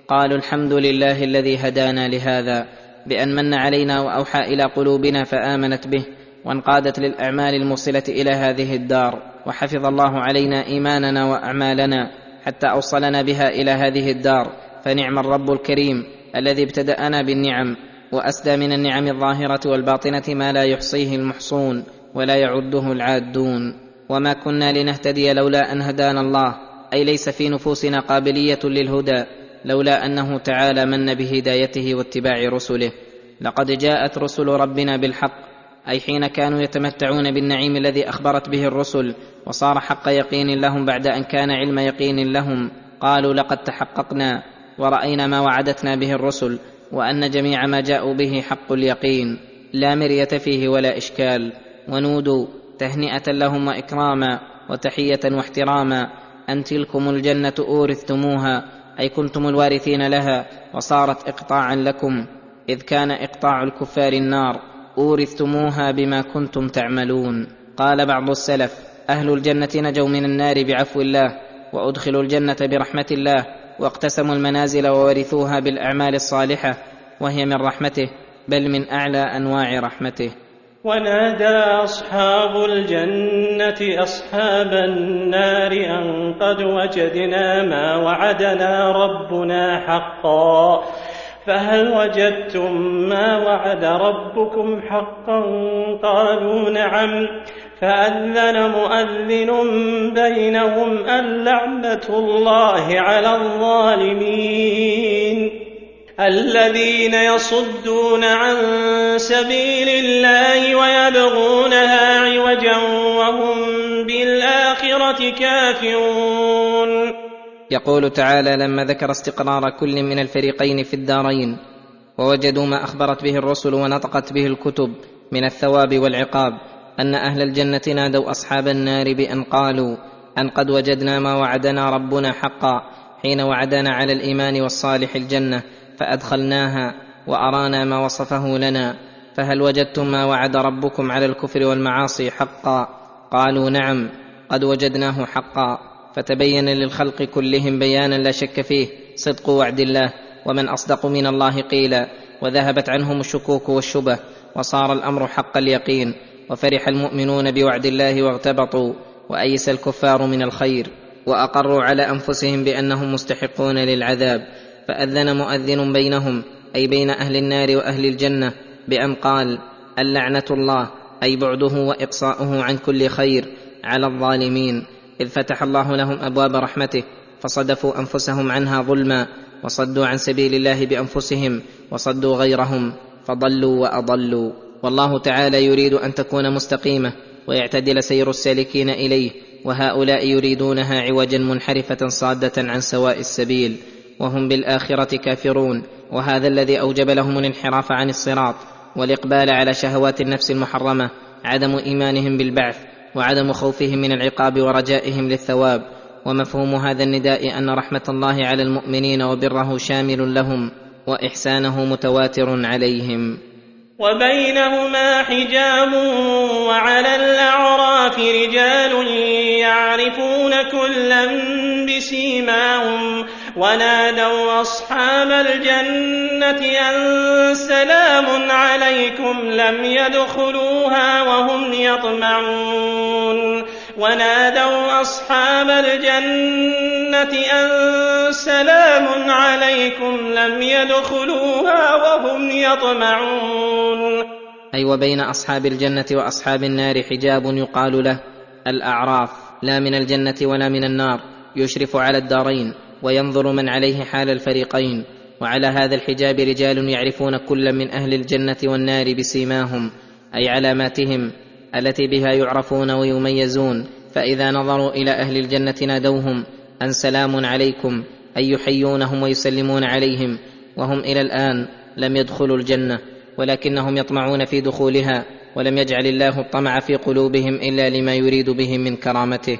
قالوا الحمد لله الذي هدانا لهذا بأن من علينا وأوحى إلى قلوبنا فآمنت به وانقادت للأعمال الموصلة إلى هذه الدار وحفظ الله علينا إيماننا وأعمالنا حتى أوصلنا بها إلى هذه الدار فنعم الرب الكريم الذي ابتدأنا بالنعم وأسدى من النعم الظاهرة والباطنة ما لا يحصيه المحصون ولا يعده العادون. وما كنا لنهتدي لولا ان هدانا الله. اي ليس في نفوسنا قابليه للهدى لولا انه تعالى من بهدايته واتباع رسله. لقد جاءت رسل ربنا بالحق اي حين كانوا يتمتعون بالنعيم الذي اخبرت به الرسل وصار حق يقين لهم بعد ان كان علم يقين لهم. قالوا لقد تحققنا وراينا ما وعدتنا به الرسل وان جميع ما جاءوا به حق اليقين. لا مريه فيه ولا اشكال. ونودوا تهنئة لهم وإكراما وتحية واحتراما أن تلكم الجنة أورثتموها أي كنتم الوارثين لها وصارت إقطاعا لكم إذ كان إقطاع الكفار النار أورثتموها بما كنتم تعملون. قال بعض السلف أهل الجنة نجوا من النار بعفو الله وأدخلوا الجنة برحمة الله واقتسموا المنازل وورثوها بالأعمال الصالحة وهي من رحمته بل من أعلى أنواع رحمته. ونادى أصحاب الجنة أصحاب النار أن قد وجدنا ما وعدنا ربنا حقا. فهل وجدتم ما وعد ربكم حقا؟ قالوا نعم. فأذن مؤذن بينهم اللعنة الله على الظالمين. الذين يصدون عن سبيل الله ويبغونها عوجا وهم بالآخرة كافرون. يقول تعالى لما ذكر استقرار كل من الفريقين في الدارين ووجدوا ما أخبرت به الرسل ونطقت به الكتب من الثواب والعقاب أن أهل الجنة نادوا أصحاب النار بأن قالوا أن قد وجدنا ما وعدنا ربنا حقا حين وعدنا على الإيمان والصالح الجنة فأدخلناها وأرانا ما وصفه لنا فهل وجدتم ما وعد ربكم على الكفر والمعاصي حقا؟ قالوا نعم قد وجدناه حقا. فتبين للخلق كلهم بيانا لا شك فيه صدق وعد الله ومن أصدق من الله قيلا. وذهبت عنهم الشكوك والشبه وصار الأمر حق اليقين. وفرح المؤمنون بوعد الله واغتبطوا وأيس الكفار من الخير. وأقروا على أنفسهم بأنهم مستحقون للعذاب. فأذن مؤذن بينهم أي بين أهل النار وأهل الجنة بأن قال اللعنة الله أي بعده وإقصاؤه عن كل خير على الظالمين. إذ فتح الله لهم أبواب رحمته فصدفوا أنفسهم عنها ظلما وصدوا عن سبيل الله بأنفسهم وصدوا غيرهم فضلوا وأضلوا. والله تعالى يريد أن تكون مستقيمة ويعتدل سير السالكين إليه وهؤلاء يريدونها عوجا منحرفة صادة عن سواء السبيل. وهم بالآخرة كافرون وهذا الذي أوجب لهم الانحراف عن الصراط والإقبال على شهوات النفس المحرمة عدم إيمانهم بالبعث وعدم خوفهم من العقاب ورجائهم للثواب. ومفهوم هذا النداء أن رحمة الله على المؤمنين وبره شامل لهم وإحسانه متواتر عليهم. وبينهما حجاب وعلى الأعراف رجال يعرفون كلا بسيماهم. ونادوا أصحاب الجنة أن سلام عليكم لم يدخلوها وهم يطمعون. ونادوا أصحاب الجنة أن سلام عليكم لم يدخلوها وهم يطمعون. أي وبين أصحاب الجنة وأصحاب النار حجاب يقال له الأعراف لا من الجنة ولا من النار يشرف على الدارين. وينظر من عليه حال الفريقين وعلى هذا الحجاب رجال يعرفون كل من أهل الجنة والنار بسيماهم أي علاماتهم التي بها يعرفون ويميزون فإذا نظروا إلى أهل الجنة نادوهم أن سلام عليكم أي يحيونهم ويسلمون عليهم وهم إلى الآن لم يدخلوا الجنة ولكنهم يطمعون في دخولها ولم يجعل الله الطمع في قلوبهم إلا لما يريد به من كرامته.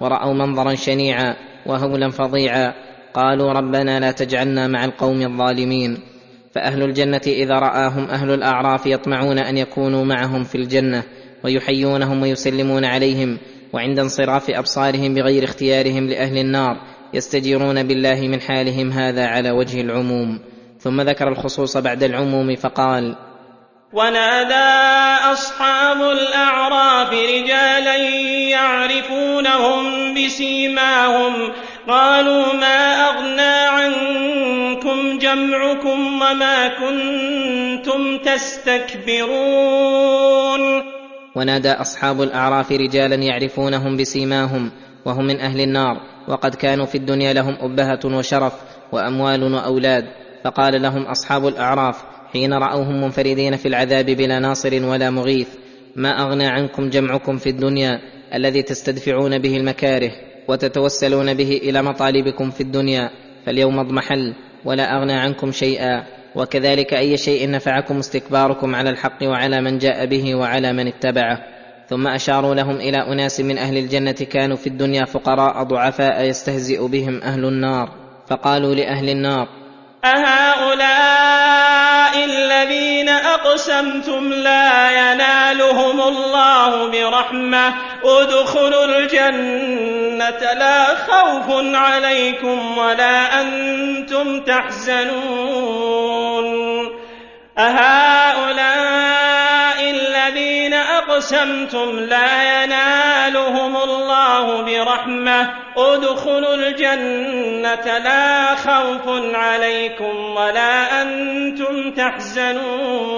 ورأوا منظرا شنيعا وهولا فظيعا. قالوا ربنا لا تجعلنا مع القوم الظالمين. فأهل الجنة إذا رآهم أهل الأعراف يطمعون أن يكونوا معهم في الجنة ويحيونهم ويسلمون عليهم. وعند انصراف أبصارهم بغير اختيارهم لأهل النار يستجيرون بالله من حالهم هذا على وجه العموم. ثم ذكر الخصوص بعد العموم فقال ونادى أصحاب الأعراف رجالا يعرفونهم بسيماهم. قالوا ما أغنى عنكم جمعكم وما كنتم تستكبرون. ونادى أصحاب الأعراف رجالا يعرفونهم بسيماهم وهم من أهل النار وقد كانوا في الدنيا لهم أبهة وشرف وأموال وأولاد. فقال لهم أصحاب الأعراف حين رأوهم منفردين في العذاب بلا ناصر ولا مغيث. ما أغنى عنكم جمعكم في الدنيا الذي تستدفعون به المكاره وتتوسلون به إلى مطالبكم في الدنيا فاليوم اضمحل ولا أغنى عنكم شيئا. وكذلك أي شيء نفعكم استكباركم على الحق وعلى من جاء به وعلى من اتبعه. ثم أشاروا لهم إلى أناس من أهل الجنة كانوا في الدنيا فقراء ضعفاء يستهزئ بهم أهل النار. فقالوا لأهل النار الذين أقسمتم لا ينالهم الله برحمة. ادخلوا الجنة لا خوف عليكم ولا أنتم تحزنون. أهؤلاء الذين أقسمتم لا ينالهم الله برحمة. ادخلوا الجنة لا خوف عليكم ولا أنتم تحزنون.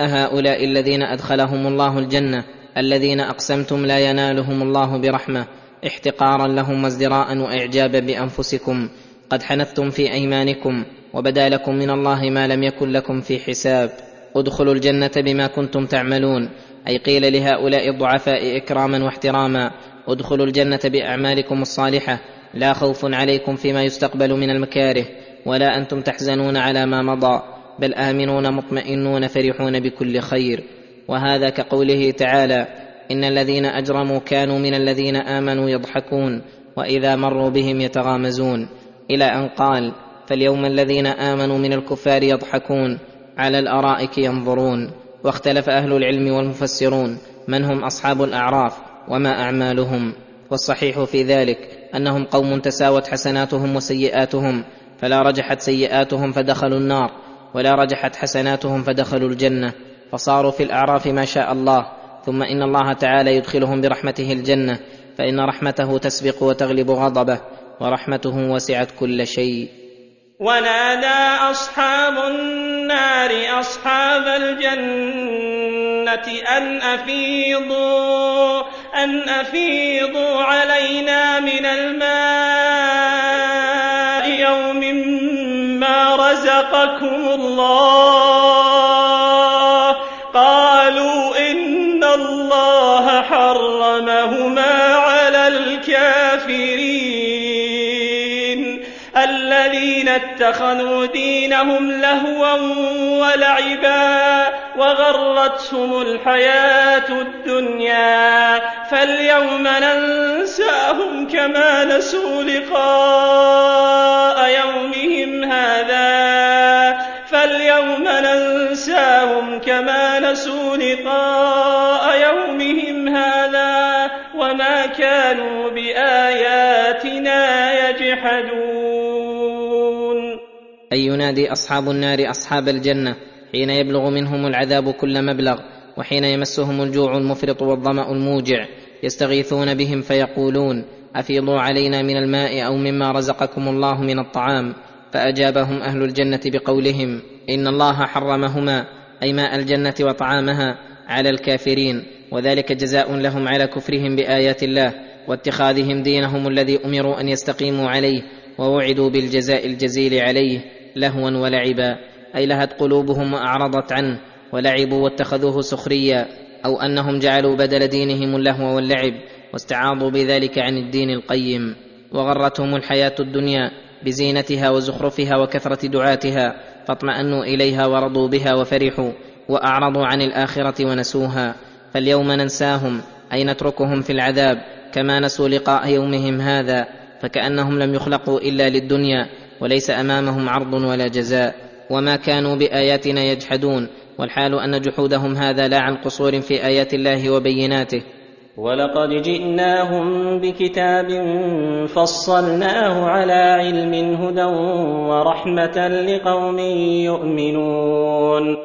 أهؤلاء الذين أدخلهم الله الجنة الذين أقسمتم لا ينالهم الله برحمة. احتقارا لهم وازدراء وإعجابا بأنفسكم. قد حنثتم في أيمانكم وبدا لكم من الله ما لم يكن لكم في حساب. ادخلوا الجنة بما كنتم تعملون. أي قيل لهؤلاء الضعفاء إكراما واحتراما ادخلوا الجنة بأعمالكم الصالحة لا خوف عليكم فيما يستقبل من المكاره ولا أنتم تحزنون على ما مضى بل آمنون مطمئنون فرحون بكل خير. وهذا كقوله تعالى إن الذين أجرموا كانوا من الذين آمنوا يضحكون وإذا مروا بهم يتغامزون. إلى أن قال فاليوم الذين آمنوا من الكفار يضحكون. على الأرائك ينظرون واختلف أهل العلم والمفسرون من هم أصحاب الأعراف وما أعمالهم. والصحيح في ذلك أنهم قوم تساوت حسناتهم وسيئاتهم فلا رجحت سيئاتهم فدخلوا النار ولا رجحت حسناتهم فدخلوا الجنة. فصاروا في الأعراف ما شاء الله ثم إن الله تعالى يدخلهم برحمته الجنة فإن رحمته تسبق وتغلب غضبه ورحمته وسعت كل شيء. ونادى أصحاب النار أصحاب الجنة أن أفيضوا أن أفيضوا علينا من الماء يوم ما رزقكم الله. اتخذوا دينهم لهوا ولعبا وغرتهم الحياة الدنيا فاليوم ننساهم كما نسوا لقاء يومهم هذا فاليوم ننساهم كما نسوا لقاء يومهم هذا وما كانوا بآياتنا أي ينادي أصحاب النار أصحاب الجنة حين يبلغ منهم العذاب كل مبلغ وحين يمسهم الجوع المفرط والظمأ الموجع يستغيثون بهم فيقولون أفيضوا علينا من الماء أو مما رزقكم الله من الطعام؟ فأجابهم أهل الجنة بقولهم إن الله حرمهما أي ماء الجنة وطعامها على الكافرين وذلك جزاء لهم على كفرهم بآيات الله واتخاذهم دينهم الذي أمروا أن يستقيموا عليه ووعدوا بالجزاء الجزيل عليه. لهوا ولعبا أي لهت قلوبهم وأعرضت عنه ولعبوا واتخذوه سخريا أو أنهم جعلوا بدل دينهم اللهو واللعب واستعاضوا بذلك عن الدين القيم. وغرتهم الحياة الدنيا بزينتها وزخرفها وكثرة دعاتها فاطمأنوا إليها ورضوا بها وفرحوا وأعرضوا عن الآخرة ونسوها. فاليوم ننساهم أي نتركهم في العذاب كما نسوا لقاء يومهم هذا فكأنهم لم يخلقوا إلا للدنيا وليس أمامهم عرض ولا جزاء وما كانوا بآياتنا يجحدون والحال أن جحودهم هذا لا عن قصور في آيات الله وبيناته. ولقد جئناهم بكتاب فصلناه على علم هدى ورحمة لقوم يؤمنون.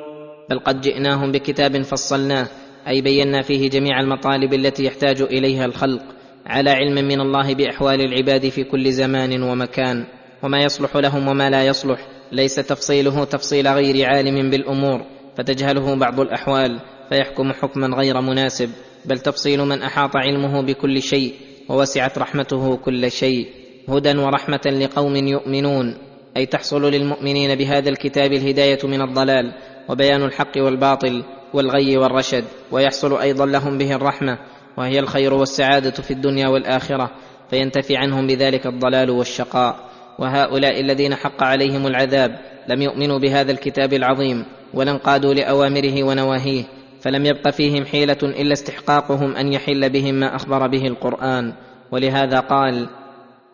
بل قد جئناهم بكتاب فصلناه أي بينا فيه جميع المطالب التي يحتاج إليها الخلق على علم من الله بأحوال العباد في كل زمان ومكان. وما يصلح لهم وما لا يصلح. ليس تفصيله تفصيل غير عالم بالأمور فتجهله بعض الأحوال فيحكم حكما غير مناسب. بل تفصيل من أحاط علمه بكل شيء ووسعت رحمته كل شيء. هدى ورحمة لقوم يؤمنون. أي تحصل للمؤمنين بهذا الكتاب الهداية من الضلال وبيان الحق والباطل والغي والرشد. ويحصل أيضا لهم به الرحمة وهي الخير والسعادة في الدنيا والآخرة. فينتفي عنهم بذلك الضلال والشقاء. وهؤلاء الذين حق عليهم العذاب لم يؤمنوا بهذا الكتاب العظيم ولا انقادوا لأوامره ونواهيه فلم يبق فيهم حيلة إلا استحقاقهم أن يحل بهم ما أخبر به القرآن. ولهذا قال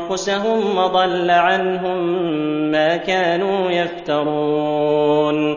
أنفسهم وضل عنهم ما كانوا يفترون.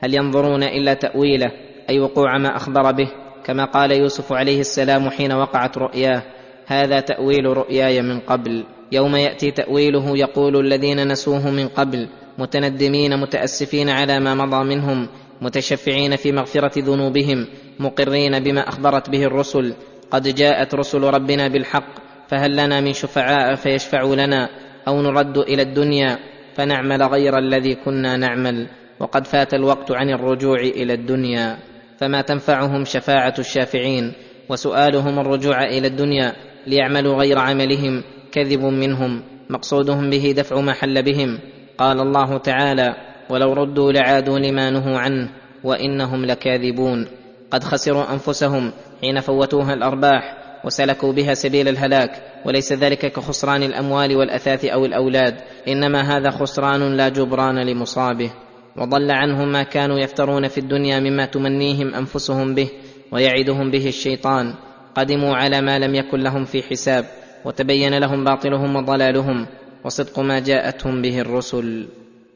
هل ينظرون إلا تأويله أي وقوع ما أخبر به كما قال يوسف عليه السلام حين وقعت رؤياه هذا تأويل رؤياي من قبل. يوم يأتي تأويله يقول الذين نسوه من قبل متندمين متأسفين على ما مضى منهم متشفعين في مغفرة ذنوبهم مقرين بما أخبرت به الرسل قد جاءت رسل ربنا بالحق فهل لنا من شفعاء فيشفعوا لنا أو نرد إلى الدنيا فنعمل غير الذي كنا نعمل وقد فات الوقت عن الرجوع إلى الدنيا فما تنفعهم شفاعة الشافعين وسؤالهم الرجوع إلى الدنيا ليعملوا غير عملهم كذب منهم مقصودهم به دفع ما حل بهم قال الله تعالى ولو ردوا لعادوا لما نهوا عنه وإنهم لكاذبون قد خسروا أنفسهم حين فوتوها الأرباح وسلكوا بها سبيل الهلاك وليس ذلك كخسران الأموال والأثاث أو الأولاد إنما هذا خسران لا جبران لمصابه. وضل عنهم ما كانوا يفترون في الدنيا مما تمنيهم أنفسهم به ويعدهم به الشيطان. قدموا على ما لم يكن لهم في حساب وتبين لهم باطلهم وضلالهم وصدق ما جاءتهم به الرسل.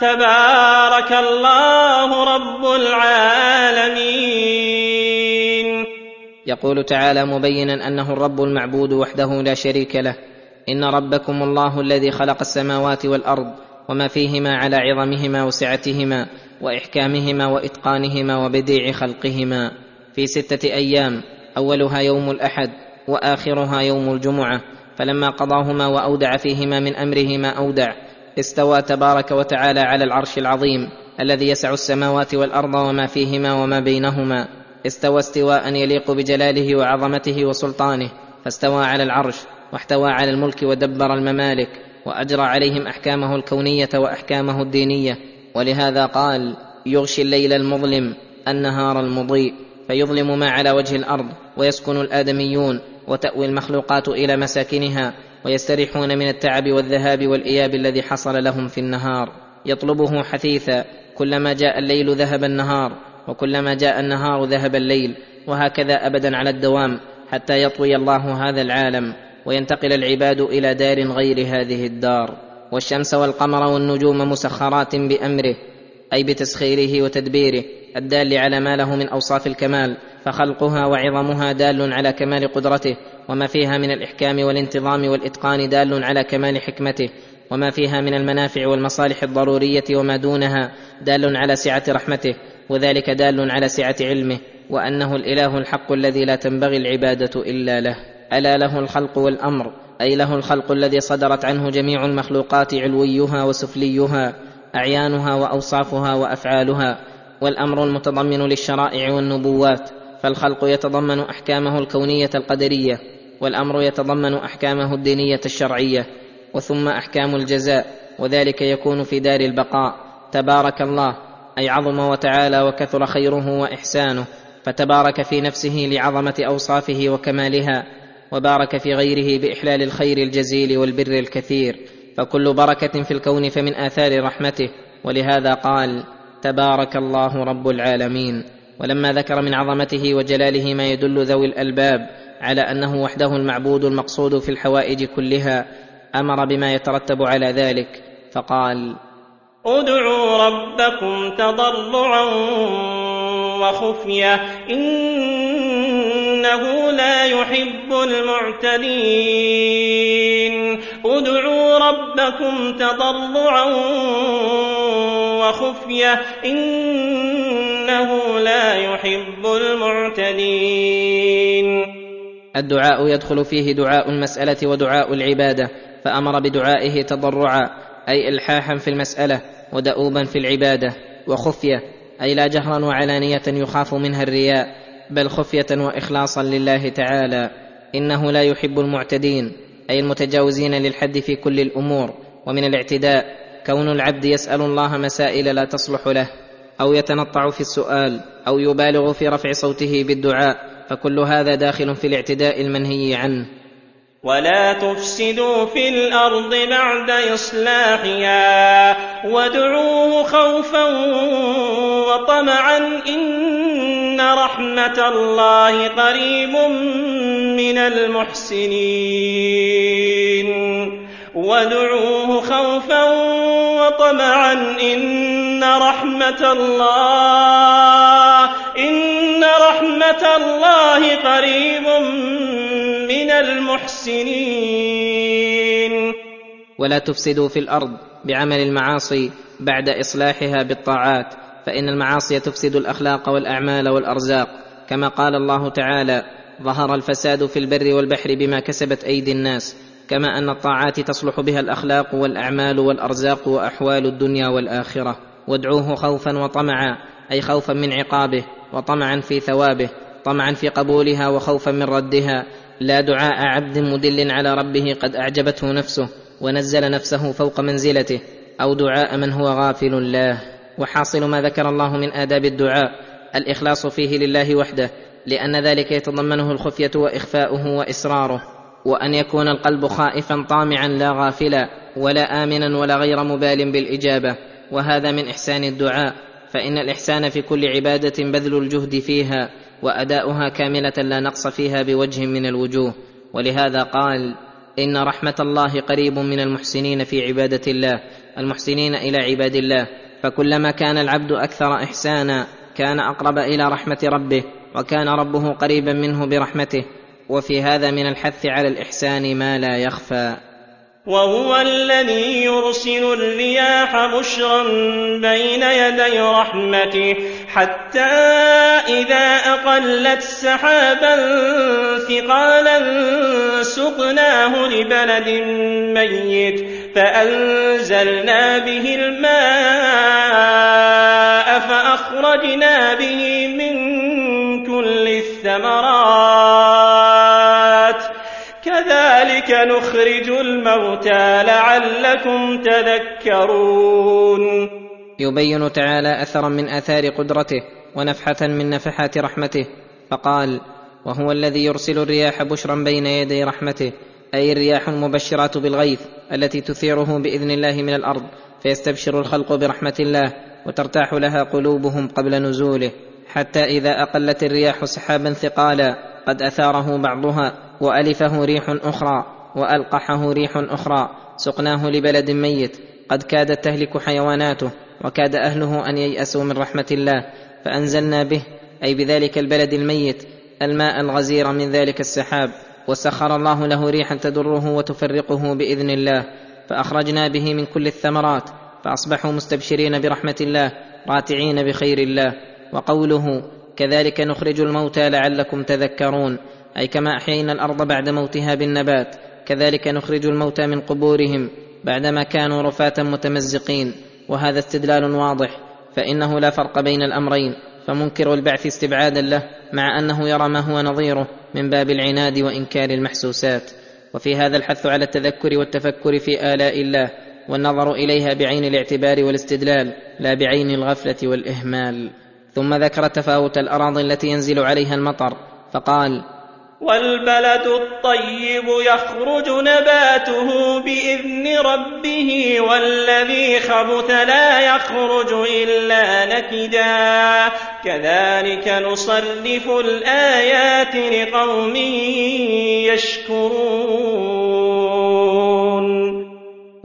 تبارك الله رب العالمين. يقول تعالى مبينا أنه الرب المعبود وحده لا شريك له. إن ربكم الله الذي خلق السماوات والأرض وما فيهما على عظمهما وسعتهما وإحكامهما وإتقانهما وبديع خلقهما. في ستة أيام أولها يوم الأحد وآخرها يوم الجمعة فلما قضاهما وأودع فيهما من امره ما أودع. استوى تبارك وتعالى على العرش العظيم الذي يسع السماوات والأرض وما فيهما وما بينهما. استوى استواء يليق بجلاله وعظمته وسلطانه. فاستوى على العرش واحتوى على الملك ودبر الممالك وأجرى عليهم أحكامه الكونية وأحكامه الدينية. ولهذا قال يغشي الليل المظلم النهار المضيء فيظلم ما على وجه الأرض ويسكن الآدميون وتأوي المخلوقات إلى مساكنها ويستريحون من التعب والذهاب والإياب الذي حصل لهم في النهار. يطلبه حثيثا. كلما جاء الليل ذهب النهار وكلما جاء النهار ذهب الليل. وهكذا أبدا على الدوام حتى يطوي الله هذا العالم وينتقل العباد إلى دار غير هذه الدار. والشمس والقمر والنجوم مسخرات بأمره أي بتسخيره وتدبيره الدال على ما له من أوصاف الكمال فخلقها وعظمها دال على كمال قدرته. وما فيها من الإحكام والانتظام والإتقان دال على كمال حكمته وما فيها من المنافع والمصالح الضرورية وما دونها دال على سعة رحمته وذلك دال على سعة علمه وأنه الإله الحق الذي لا تنبغي العبادة إلا له. ألا له الخلق والأمر أي له الخلق الذي صدرت عنه جميع المخلوقات علويها وسفليها أعيانها وأوصافها وأفعالها والأمر المتضمن للشرائع والنبوات. فالخلق يتضمن أحكامه الكونية القدرية والأمر يتضمن أحكامه الدينية الشرعية وثم أحكام الجزاء وذلك يكون في دار البقاء. تبارك الله أي عظم وتعالى وكثر خيره وإحسانه فتبارك في نفسه لعظمة أوصافه وكمالها وبارك في غيره بإحلال الخير الجزيل والبر الكثير. فكل بركة في الكون فمن آثار رحمته ولهذا قال تبارك الله رب العالمين. ولما ذكر من عظمته وجلاله ما يدل ذوي الألباب على أنه وحده المعبود المقصود في الحوائج كلها أمر بما يترتب على ذلك فقال ادعوا ربكم تضرعا وخفية إنه لا يحب المعتدين. ادعوا ربكم تضرعا وخفية إنه لا يحب المعتدين. الدعاء يدخل فيه دعاء المسألة ودعاء العبادة فأمر بدعائه تضرعا أي إلحاحا في المسألة ودؤوبا في العبادة وخفية أي لا جهرا وعلانية يخاف منها الرياء بل خفية وإخلاصا لله تعالى. إنه لا يحب المعتدين أي المتجاوزين للحد في كل الأمور ومن الاعتداء كون العبد يسأل الله مسائل لا تصلح له. أو يتنطع في السؤال أو يبالغ في رفع صوته بالدعاء فكل هذا داخل في الاعتداء المنهي عنه. ولا تفسدوا في الأرض بعد إصلاحها وادعوه خوفا وطمعا إن رحمة الله قريب من المحسنين. وادعوه خوفا وطمعا. إن رحمة الله إن رحمة الله قريب من المحسنين. ولا تفسدوا في الأرض بعمل المعاصي بعد إصلاحها بالطاعات فإن المعاصي تفسد الأخلاق والأعمال والأرزاق. كما قال الله تعالى ظهر الفساد في البر والبحر بما كسبت أيدي الناس كما أن الطاعات تصلح بها الأخلاق والأعمال والأرزاق وأحوال الدنيا والآخرة. وادعوه خوفا وطمعا أي خوفا من عقابه وطمعا في ثوابه طمعا في قبولها وخوفا من ردها. لا دعاء عبد مدل على ربه قد أعجبته نفسه ونزل نفسه فوق منزلته أو دعاء من هو غافل الله وحاصل ما ذكر الله من آداب الدعاء الإخلاص فيه لله وحده لأن ذلك يتضمنه الخفية وإخفاؤه وإسراره وأن يكون القلب خائفا طامعا لا غافلا ولا آمنا ولا غير مبال بالإجابة وهذا من إحسان الدعاء فإن الإحسان في كل عبادة بذل الجهد فيها وأداؤها كاملة لا نقص فيها بوجه من الوجوه. ولهذا قال إن رحمة الله قريب من المحسنين في عبادة الله المحسنين إلى عباد الله. فكلما كان العبد أكثر إحسانا كان أقرب إلى رحمة ربه وكان ربه قريبا منه برحمته. وفي هذا من الحث على الإحسان ما لا يخفى. وهو الذي يرسل الرياح بشرا بين يدي رحمته حتى إذا أقلت سحابا ثقالا سقناه لبلد ميت فأنزلنا به الماء فأخرجنا به من كل الثمرات. نخرج الموتى لعلكم تذكرون. يبين تعالى أثرا من آثار قدرته ونفحة من نفحات رحمته فقال وهو الذي يرسل الرياح بشرا بين يدي رحمته أي الرياح المبشرات بالغيث التي تثيره بإذن الله من الأرض فيستبشر الخلق برحمة الله وترتاح لها قلوبهم قبل نزوله حتى إذا أقلت الرياح سحابا ثقالا قد أثاره بعضها وألفه ريح أخرى. وألقحه ريح أخرى سقناه لبلد ميت قد كادت تهلك حيواناته وكاد أهله أن ييأسوا من رحمة الله فأنزلنا به أي بذلك البلد الميت الماء الغزير من ذلك السحاب وسخر الله له ريحا تدره وتفرقه بإذن الله فأخرجنا به من كل الثمرات فأصبحوا مستبشرين برحمة الله راتعين بخير الله وقوله كذلك نخرج الموتى لعلكم تذكرون أي كما أحيينا الأرض بعد موتها بالنبات كذلك نخرج الموتى من قبورهم بعدما كانوا رفاة متمزقين وهذا استدلال واضح فإنه لا فرق بين الأمرين فمنكر البعث استبعادا له مع أنه يرى ما هو نظيره من باب العناد وإنكار المحسوسات. وفي هذا الحث على التذكر والتفكر في آلاء الله والنظر إليها بعين الاعتبار والاستدلال لا بعين الغفلة والإهمال. ثم ذكر تفاوت الأراضي التي ينزل عليها المطر فقال والبلد الطيب يخرج نباته بإذن ربه والذي خبث لا يخرج إلا نكدا. كذلك نصرف الآيات لقوم يشكرون.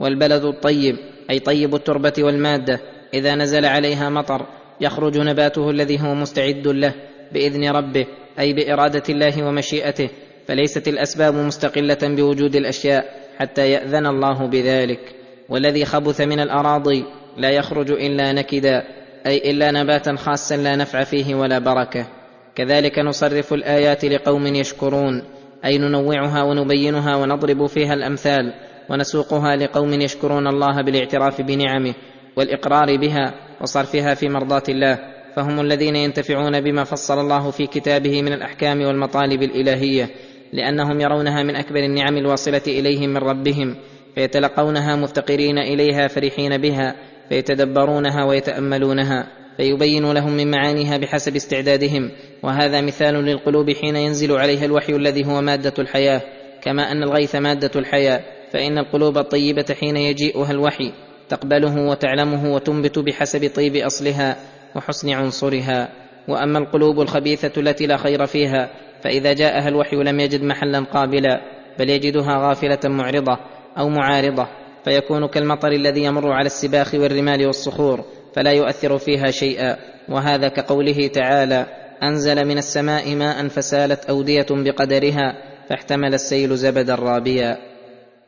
والبلد الطيب أي طيب التربة والمادة إذا نزل عليها مطر يخرج نباته الذي هو مستعد له. بإذن ربه أي بإرادة الله ومشيئته فليست الأسباب مستقلة بوجود الأشياء حتى يأذن الله بذلك. والذي خبث من الأراضي لا يخرج إلا نكدا أي إلا نباتا خاصا لا نفع فيه ولا بركة. كذلك نصرف الآيات لقوم يشكرون أي ننوعها ونبينها ونضرب فيها الأمثال ونسوقها لقوم يشكرون الله بالاعتراف بنعمه والإقرار بها وصرفها في مرضاة الله. فهم الذين ينتفعون بما فصل الله في كتابه من الأحكام والمطالب الإلهية لأنهم يرونها من أكبر النعم الواصلة إليهم من ربهم فيتلقونها مفتقرين إليها فرحين بها فيتدبرونها ويتأملونها فيبين لهم من معانيها بحسب استعدادهم وهذا مثال للقلوب حين ينزل عليها الوحي الذي هو مادة الحياة. كما أن الغيث مادة الحياة فإن القلوب الطيبة حين يجيئها الوحي تقبله وتعلمه وتنبت بحسب طيب أصلها وحسن عنصرها وأما القلوب الخبيثة التي لا خير فيها فإذا جاءها الوحي لم يجد محلا قابلا بل يجدها غافلة معرضة أو معارضة فيكون كالمطر الذي يمر على السباخ والرمال والصخور فلا يؤثر فيها شيئا. وهذا كقوله تعالى أنزل من السماء ماء فسالت أودية بقدرها فاحتمل السيل زبدا رابيا.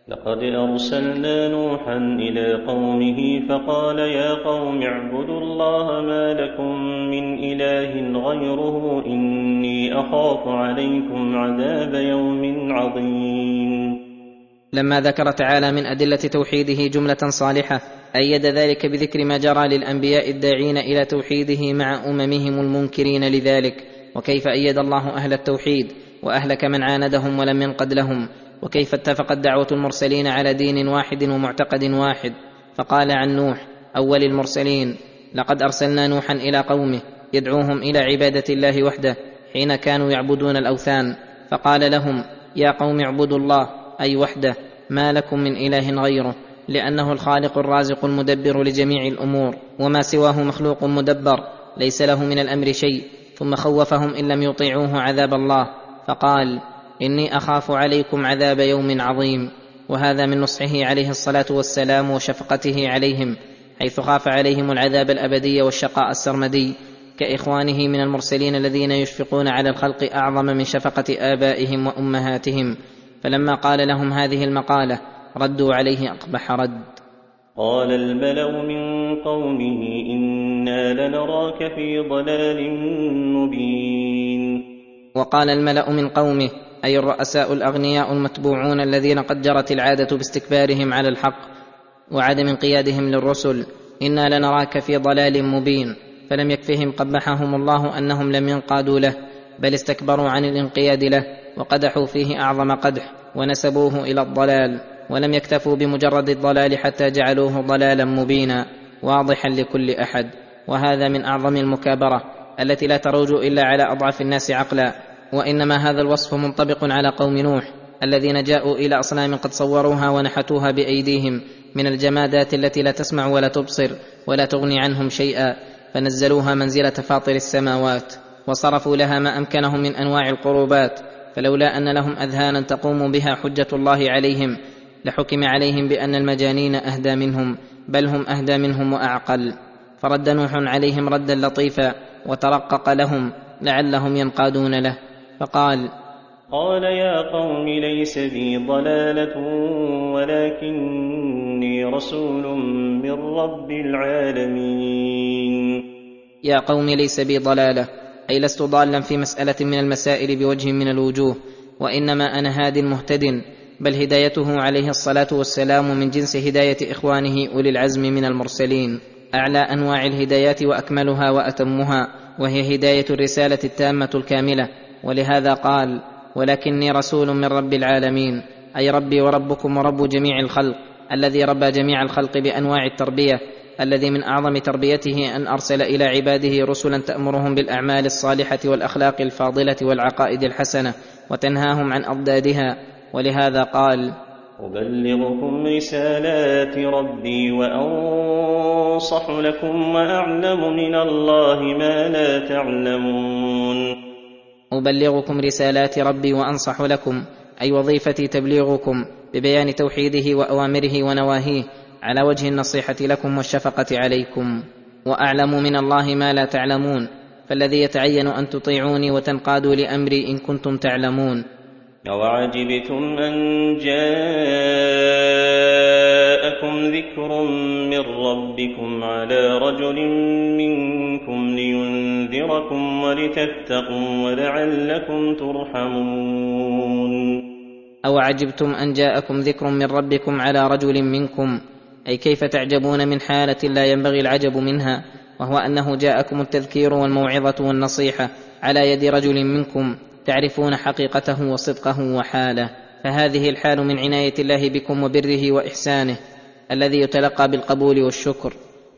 لقد أرسلنا نوحا إلى قومه فقال يا قوم اعبدوا الله ما لكم من إله غيره إني أخاف عليكم عذاب يوم عظيم. لما ذكر تعالى من أدلة توحيده جملة صالحة أيد ذلك بذكر ما جرى للأنبياء الداعين إلى توحيده مع أممهم المنكرين لذلك وكيف أيد الله أهل التوحيد وأهلك من عاندهم ولم ينقد لهم وكيف اتفقت دعوة المرسلين على دين واحد ومعتقد واحد؟ فقال عن نوح أول المرسلين لقد أرسلنا نوحا إلى قومه يدعوهم إلى عبادة الله وحده حين كانوا يعبدون الأوثان. فقال لهم يا قوم اعبدوا الله أي وحده ما لكم من إله غيره لأنه الخالق الرازق المدبر لجميع الأمور وما سواه مخلوق مدبر ليس له من الأمر شيء ثم خوفهم إن لم يطيعوه عذاب الله. فقال إني أخاف عليكم عذاب يوم عظيم. وهذا من نصحه عليه الصلاة والسلام وشفقته عليهم حيث خاف عليهم العذاب الأبدي والشقاء السرمدي. كإخوانه من المرسلين الذين يشفقون على الخلق أعظم من شفقة آبائهم وأمهاتهم. فلما قال لهم هذه المقالة ردوا عليه أقبح رد. قال الملأ من قومه إنا لنراك في ضلال مبين. وقال الملأ من قومه أي الرؤساء الأغنياء المتبوعون الذين قد جرت العادة باستكبارهم على الحق وعدم انقيادهم للرسل. إنا لنراك في ضلال مبين. فلم يكفهم قبحهم الله أنهم لم ينقادوا له بل استكبروا عن الانقياد له وقدحوا فيه أعظم قدح ونسبوه إلى الضلال. ولم يكتفوا بمجرد الضلال حتى جعلوه ضلالا مبينا واضحا لكل أحد. وهذا من أعظم المكابرة التي لا تروج إلا على اضعف الناس عقلا. وإنما هذا الوصف منطبق على قوم نوح الذين جاءوا إلى أصنام قد صوروها ونحتوها بأيديهم من الجمادات التي لا تسمع ولا تبصر ولا تغني عنهم شيئا فنزلوها منزلة فاطر السماوات وصرفوا لها ما أمكنهم من أنواع القربات فلولا أن لهم أذهانا تقوم بها حجة الله عليهم لحكم عليهم بأن المجانين أهدى منهم بل هم أهدى منهم وأعقل. فرد نوح عليهم ردا لطيفا وترقق لهم لعلهم ينقادون له. فقال قال يا قوم ليس بي ضلالة ولكني رسول من رب العالمين. يا قوم ليس بي ضلالة أي لست ضالا في مسألة من المسائل بوجه من الوجوه وإنما أنا هاد مهتد بل هدايته عليه الصلاة والسلام من جنس هداية إخوانه أولي العزم من المرسلين أعلى أنواع الهدايات وأكملها وأتمها وهي هداية الرسالة التامة الكاملة. ولهذا قال ولكني رسول من رب العالمين أي ربي وربكم ورب جميع الخلق الذي ربى جميع الخلق بأنواع التربية الذي من أعظم تربيته أن أرسل إلى عباده رسلا تأمرهم بالأعمال الصالحة والأخلاق الفاضلة والعقائد الحسنة وتنهاهم عن أضدادها. ولهذا قال أبلغكم رسالات ربي وأنصح لكم وأعلم من الله ما لا تعلمون. أبلغكم رسالات ربي وأنصح لكم أي وظيفتي تبليغكم ببيان توحيده وأوامره ونواهيه على وجه النصيحة لكم والشفقة عليكم. وأعلم من الله ما لا تعلمون فالذي يتعين أن تطيعوني وتنقادوا لأمري إن كنتم تعلمون. أوعجبتم أن جاءكم ذكر من ربكم على رجل منكم لينذركم ولتتقوا ولعلكم ترحمون. أو عجبتم أن جاءكم ذكر من ربكم على رجل منكم؟ أي كيف تعجبون من حالة لا ينبغي العجب منها؟ وهو أنه جاءكم التذكير والموعظة والنصيحة على يد رجل منكم تعرفون حقيقته وصدقه وحاله. فهذه الحال من عناية الله بكم وبره وإحسانه. الذي يتلقى بالقبول والشكر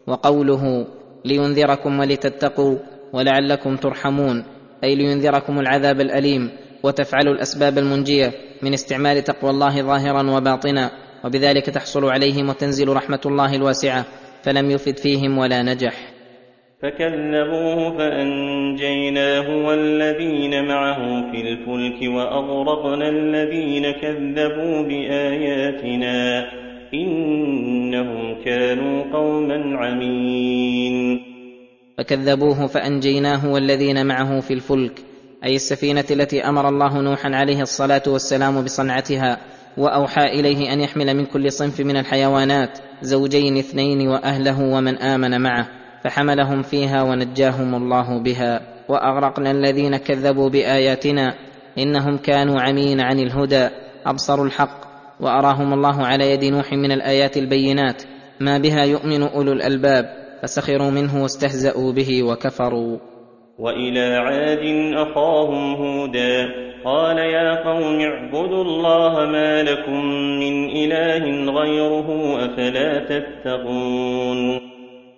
وقوله لينذركم ولتتقوا ولعلكم ترحمون أي لينذركم العذاب الأليم وتفعلوا الأسباب المنجية من استعمال تقوى الله ظاهرا وباطنا وبذلك تحصل عليهم وتنزل رحمة الله الواسعة فلم يفد فيهم ولا نجح. فكذبوه فأنجيناه والذين معه في الفلك وأغرقنا الذين كذبوا بآياتنا. إنهم كانوا قوما عمين. فكذبوه فأنجيناه والذين معه في الفلك أي السفينة التي أمر الله نوحا عليه الصلاة والسلام بصنعتها وأوحى إليه أن يحمل من كل صنف من الحيوانات زوجين اثنين وأهله ومن آمن معه فحملهم فيها ونجاهم الله بها. وأغرقنا الذين كذبوا بآياتنا إنهم كانوا عمين عن الهدى أبصروا الحق وأراهم الله على يد نوح من الآيات البينات ما بها يؤمن أولو الألباب فسخروا منه واستهزأوا به وكفروا. وإلى عاد أخاهم هودا قال يا قوم اعبدوا الله ما لكم من إله غيره أفلا تتقون.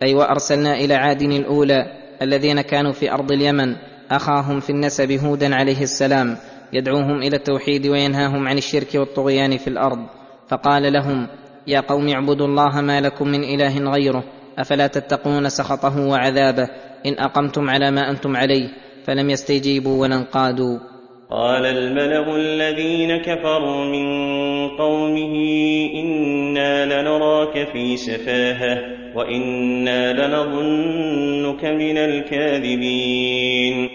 أي وأرسلنا إلى عاد الأولى الذين كانوا في أرض اليمن أخاهم في النسب هودا عليه السلام يدعوهم إلى التوحيد وينهاهم عن الشرك والطغيان في الأرض. فقال لهم يا قوم اعبدوا الله ما لكم من إله غيره أفلا تتقون سخطه وعذابه إن أقمتم على ما أنتم عليه فلم يستجيبوا ولا انقادوا قال الملأ الذين كفروا من قومه إنا لنراك في سفاهة وإنا لنظنك من الكاذبين.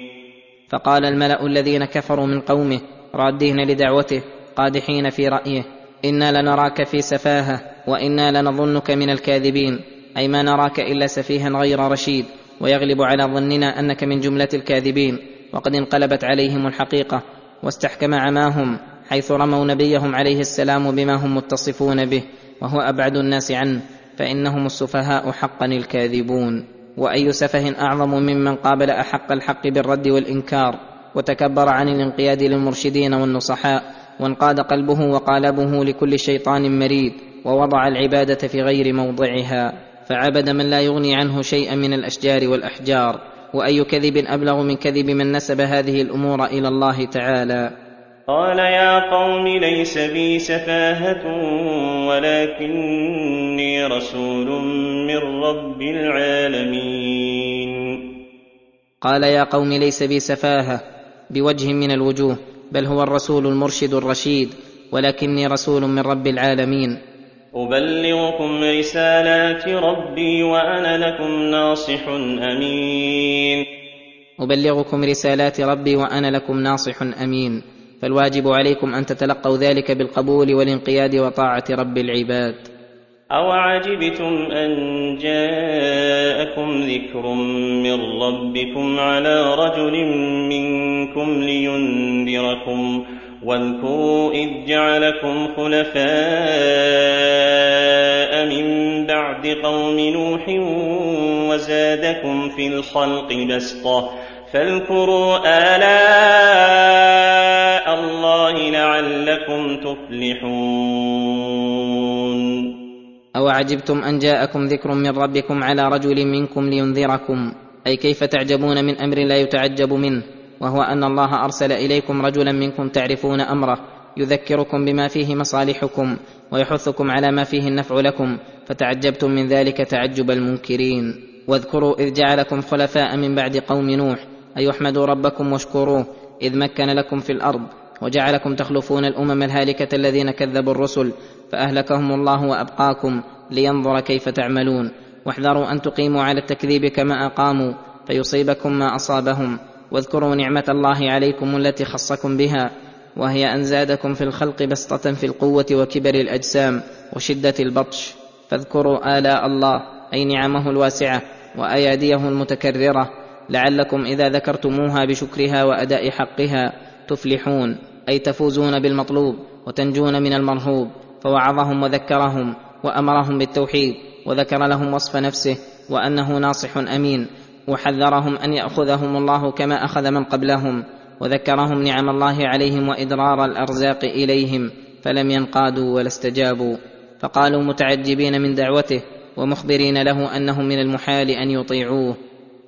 فقال الملأ الذين كفروا من قومه رادين لدعوته قادحين في رأيه إنا لنراك في سفاهة وإنا لنظنك من الكاذبين. أي ما نراك إلا سفيها غير رشيد ويغلب على ظننا أنك من جملة الكاذبين. وقد انقلبت عليهم الحقيقة واستحكم عماهم حيث رموا نبيهم عليه السلام بما هم متصفون به وهو أبعد الناس عنه فإنهم السفهاء حقا الكاذبون. وأي سفه أعظم ممن قابل أحق الحق بالرد والإنكار وتكبر عن الانقياد للمرشدين والنصحاء وانقاد قلبه وقالبه لكل شيطان مريد ووضع العبادة في غير موضعها فعبد من لا يغني عنه شيئا من الأشجار والأحجار وأي كذب أبلغ من كذب من نسب هذه الأمور إلى الله تعالى قال يا قوم ليس بي سفاهة ولكني رسول من رب العالمين. قال يا قوم ليس بي سفاهه بوجه من الوجوه بل هو الرسول المرشد الرشيد ولكني رسول من رب العالمين. أبلغكم رسالات ربي وأنا لكم ناصح أمين. أبلغكم رسالات ربي وأنا لكم ناصح أمين. فالواجب عليكم أن تتلقوا ذلك بالقبول والانقياد وطاعة رب العباد. أوعجبتم أن جاءكم ذكر من ربكم على رجل منكم لينذركم واذكروا إذ جعلكم خلفاء من بعد قوم نوح وزادكم في الخلق بسطة فاذكروا آلاء الله لعلكم تفلحون. أو عجبتم أن جاءكم ذكر من ربكم على رجل منكم لينذركم؟ أي كيف تعجبون من أمر لا يتعجب منه؟ وهو أن الله أرسل إليكم رجلا منكم تعرفون أمره يذكركم بما فيه مصالحكم ويحثكم على ما فيه النفع لكم فتعجبتم من ذلك تعجب المنكرين. واذكروا إذ جعلكم خلفاء من بعد قوم نوح اي احمدوا ربكم واشكروه إذ مكن لكم في الأرض وجعلكم تخلفون الأمم الهالكة الذين كذبوا الرسل فأهلكهم الله وأبقاكم لينظر كيف تعملون واحذروا أن تقيموا على التكذيب كما أقاموا فيصيبكم ما أصابهم واذكروا نعمة الله عليكم التي خصكم بها وهي أن زادكم في الخلق بسطة في القوة وكبر الأجسام وشدة البطش فاذكروا آلاء الله أي نعمه الواسعة وأياديه المتكررة لعلكم إذا ذكرتموها بشكرها وأداء حقها تفلحون أي تفوزون بالمطلوب وتنجون من المرهوب فوعظهم وذكرهم وأمرهم بالتوحيد وذكر لهم وصف نفسه وأنه ناصح أمين وحذرهم أن يأخذهم الله كما أخذ من قبلهم وذكرهم نعم الله عليهم وادرار الأرزاق إليهم فلم ينقادوا ولا استجابوا فقالوا متعجبين من دعوته ومخبرين له أنه من المحال أن يطيعوه.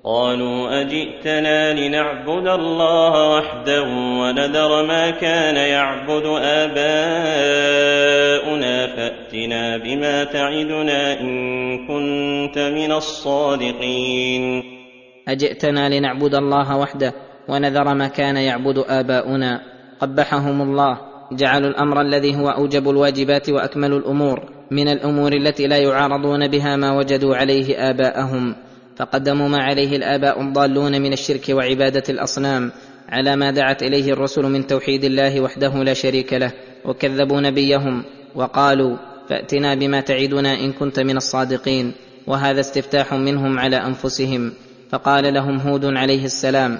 قالوا أجئتنا لنعبد الله وحده ونذر ما كان يعبد آباؤنا فأتنا بما تعدنا إن كنت من الصادقين. أجئتنا لنعبد الله وحده ونذر ما كان يعبد آباؤنا. قبحهم الله جعلوا الأمر الذي هو أوجب الواجبات وأكمل الأمور. من الأمور التي لا يعارضون بها ما وجدوا عليه آباءهم. فقدموا ما عليه الآباء الضالون من الشرك وعبادة الأصنام على ما دعت إليه الرسل من توحيد الله وحده لا شريك له وكذبوا نبيهم وقالوا فأتنا بما تعدنا إن كنت من الصادقين وهذا استفتاح منهم على أنفسهم فقال لهم هود عليه السلام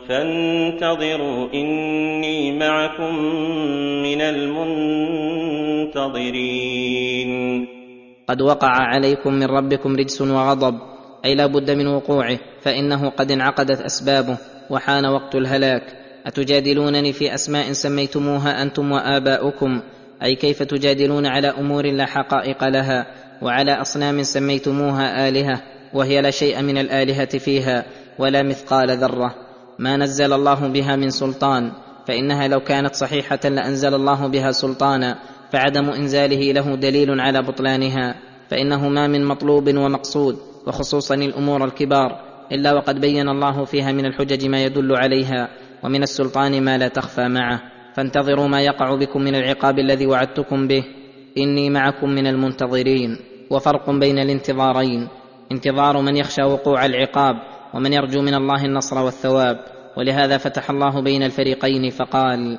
فانتظروا إني معكم من المنتظرين. قد وقع عليكم من ربكم رجس وغضب أي لا بد من وقوعه فإنه قد انعقدت أسبابه وحان وقت الهلاك. أتجادلونني في أسماء سميتموها أنتم وآباؤكم؟ أي كيف تجادلون على أمور لا حقائق لها وعلى أصنام سميتموها آلهة وهي لا شيء من الآلهة فيها ولا مثقال ذرة؟ ما نزل الله بها من سلطان فإنها لو كانت صحيحة لأنزل الله بها سلطانا فعدم إنزاله له دليل على بطلانها فإنه ما من مطلوب ومقصود وخصوصا الأمور الكبار إلا وقد بين الله فيها من الحجج ما يدل عليها ومن السلطان ما لا تخفى معه. فانتظروا ما يقع بكم من العقاب الذي وعدتكم به. إني معكم من المنتظرين. وفرق بين الانتظارين. انتظار من يخشى وقوع العقاب ومن يرجو من الله النصر والثواب ولهذا فتح الله بين الفريقين فقال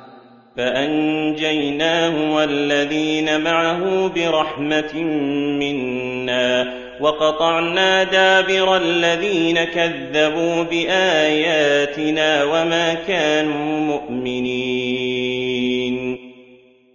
فأنجيناه والذين معه برحمة منا وقطعنا دابر الذين كذبوا بآياتنا وما كانوا مؤمنين.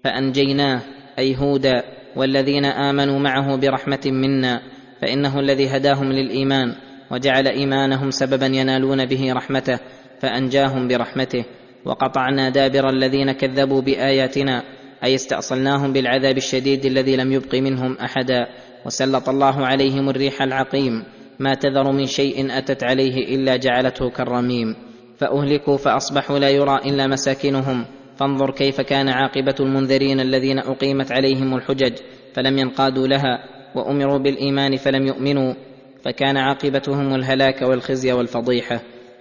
فأنجيناه أي هودا والذين آمنوا معه برحمة منا فإنه الذي هداهم للإيمان. وجعل إيمانهم سببا ينالون به رحمته فأنجاهم برحمته. وقطعنا دابر الذين كذبوا بآياتنا أي استأصلناهم بالعذاب الشديد الذي لم يبق منهم أحدا. وسلط الله عليهم الريح العقيم ما تذر من شيء أتت عليه إلا جعلته كالرميم. فأهلكوا فأصبحوا لا يرى إلا مساكنهم. فانظر كيف كان عاقبة المنذرين الذين أقيمت عليهم الحجج فلم ينقادوا لها. وأمروا بالإيمان فلم يؤمنوا. فكان عاقبتهم الهلاك والخزي والفضيحة.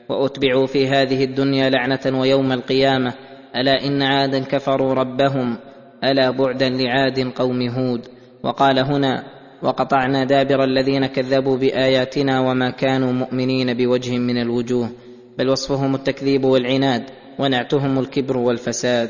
وأتبعوا في هذه الدنيا لعنة ويوم القيامة. ألا إن عادا كفروا ربهم. ألا بعدا لعاد قوم هود. وقال هنا وقطعنا دابر الذين كذبوا بآياتنا وما كانوا مؤمنين بوجه من الوجوه. بل وصفهم التكذيب والعناد ونعتهم الكبر والفساد.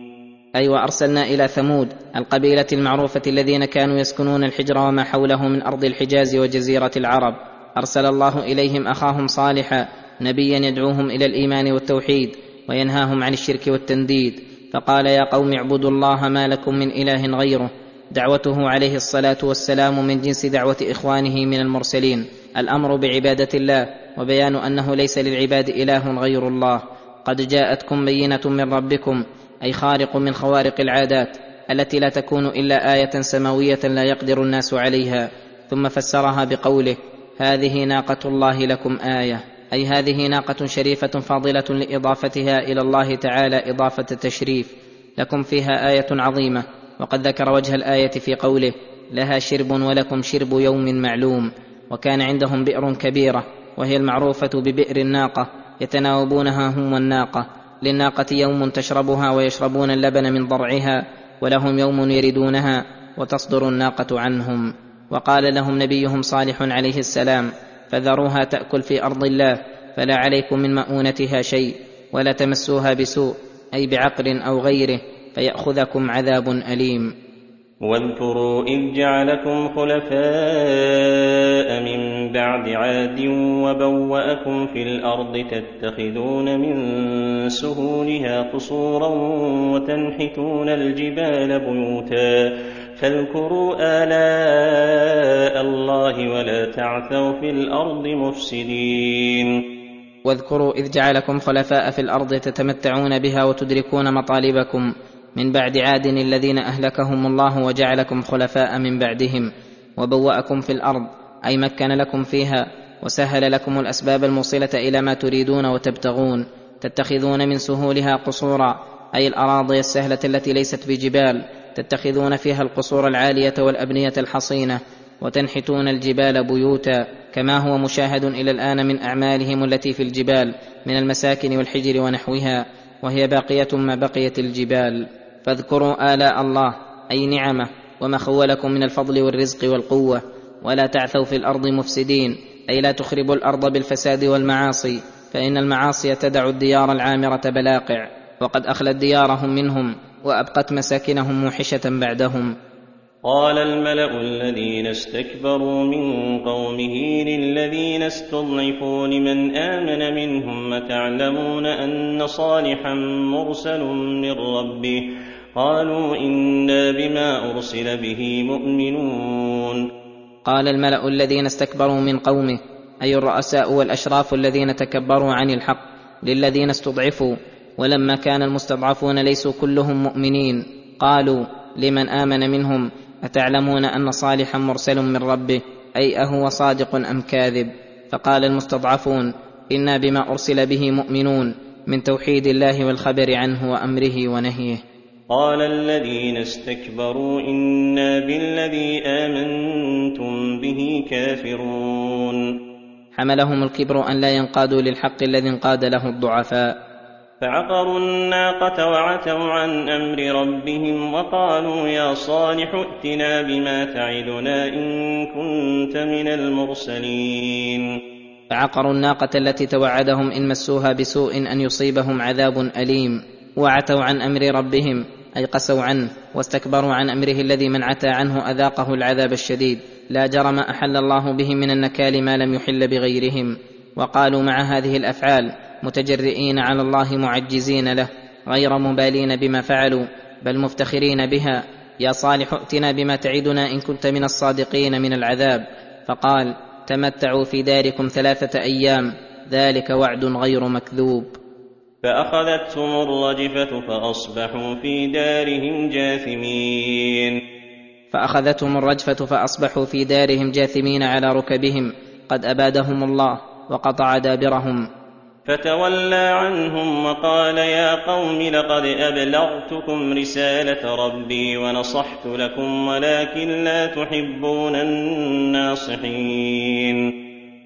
أي أيوة وأرسلنا إلى ثمود القبيلة المعروفة الذين كانوا يسكنون الحجر وما حوله من أرض الحجاز وجزيرة العرب. أرسل الله إليهم أخاهم صالحا نبيا يدعوهم إلى الإيمان والتوحيد وينهاهم عن الشرك والتنديد. فقال يا قوم اعبدوا الله ما لكم من إله غيره. دعوته عليه الصلاة والسلام من جنس دعوة إخوانه من المرسلين. الأمر بعبادة الله وبيان أنه ليس للعباد إله غير الله. قد جاءتكم بينة من ربكم أي خارق من خوارق العادات التي لا تكون إلا آية سماوية لا يقدر الناس عليها ثم فسرها بقوله هذه ناقة الله لكم آية. أي هذه ناقة شريفة فاضلة لإضافتها إلى الله تعالى إضافة تشريف لكم فيها آية عظيمة وقد ذكر وجه الآية في قوله لها شرب ولكم شرب يوم معلوم. وكان عندهم بئر كبيرة وهي المعروفة ببئر الناقة يتناوبونها هم والناقة. للناقة يوم تشربها ويشربون اللبن من ضرعها ولهم يوم يردونها وتصدر الناقة عنهم. وقال لهم نبيهم صالح عليه السلام فذروها تأكل في أرض الله فلا عليكم من مؤونتها شيء ولا تمسوها بسوء أي بعقر أو غيره فيأخذكم عذاب أليم. واذكروا إذ جعلكم خلفاء من بعد عاد وبوأكم في الأرض تتخذون من سهولها قصورا وتنحتون الجبال بيوتا فاذكروا آلاء الله ولا تعثوا في الأرض مفسدين. واذكروا إذ جعلكم خلفاء في الأرض تتمتعون بها وتدركون مطالبكم من بعد عاد الذين أهلكهم الله وجعلكم خلفاء من بعدهم وبوأكم في الأرض أي مكن لكم فيها وسهل لكم الأسباب الموصلة إلى ما تريدون وتبتغون تتخذون من سهولها قصورا أي الأراضي السهلة التي ليست بجبال تتخذون فيها القصور العالية والأبنية الحصينة وتنحتون الجبال بيوتا كما هو مشاهد إلى الآن من أعمالهم التي في الجبال من المساكن والحجر ونحوها وهي باقية ما بقيت الجبال. فاذكروا آلاء الله أي نعمه وما خولكم من الفضل والرزق والقوة ولا تعثوا في الأرض مفسدين أي لا تخربوا الأرض بالفساد والمعاصي فإن المعاصي تدع الديار العامرة بلاقع وقد أخلت ديارهم منهم وأبقت مساكنهم موحشة بعدهم. قال الملأ الذين استكبروا من قومه للذين استضعفوا لمن آمن منهم اتعلمون أن صالحا مرسل من ربه. قالوا إنا بما أرسل به مؤمنون. قال الملأ الذين استكبروا من قومه أي الرؤساء والأشراف الذين تكبروا عن الحق للذين استضعفوا ولما كان المستضعفون ليسوا كلهم مؤمنين قالوا لمن آمن منهم؟ أتعلمون أن صالحا مرسل من ربه أي أهو صادق أم كاذب؟ فقال المستضعفون إنا بما أرسل به مؤمنون من توحيد الله والخبر عنه وأمره ونهيه. قال الذين استكبروا إنا بالذي آمنتم به كافرون. حملهم الكبر أن لا ينقادوا للحق الذي انقاد له الضعفاء. فعقروا الناقة وعتوا عن أمر ربهم وقالوا يا صالح ائتنا بما تعدنا إن كنت من المرسلين. فعقروا الناقة التي توعدهم إن مسوها بسوء أن يصيبهم عذاب أليم وعتوا عن أمر ربهم أي قسوا عنه واستكبروا عن أمره الذي من عتى عنه أذاقه العذاب الشديد. لا جرم أحل الله بهم من النكال ما لم يحل بغيرهم. وقالوا مع هذه الأفعال متجرئين على الله معجزين له غير مبالين بما فعلوا بل مفتخرين بها. يا صالح ائتنا بما تعدنا إن كنت من الصادقين من العذاب. فقال تمتعوا في داركم ثلاثة أيام ذلك وعد غير مكذوب. فأخذتهم الرجفة فأصبحوا في دارهم جاثمين. فأخذتهم الرجفة فأصبحوا في دارهم جاثمين على ركبهم. قد أبادهم الله وقطع دابرهم. فتولى عنهم وقال يا قوم لقد أبلغتكم رسالة ربي ونصحت لكم ولكن لا تحبون الناصحين.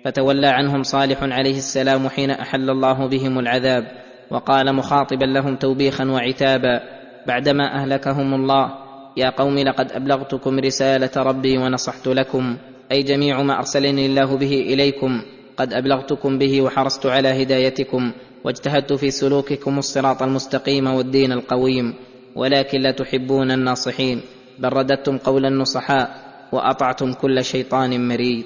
فتولى عنهم صالح عليه السلام حين أحل الله بهم العذاب. وقال مخاطبا لهم توبيخا وعتابا بعدما أهلكهم الله يا قوم لقد أبلغتكم رسالة ربي ونصحت لكم أي جميع ما أرسلني الله به إليكم قد أبلغتكم به وحرصت على هدايتكم واجتهدت في سلوككم الصراط المستقيم والدين القويم ولكن لا تحبون الناصحين بل رددتم قول النصحاء وأطعتم كل شيطان مريد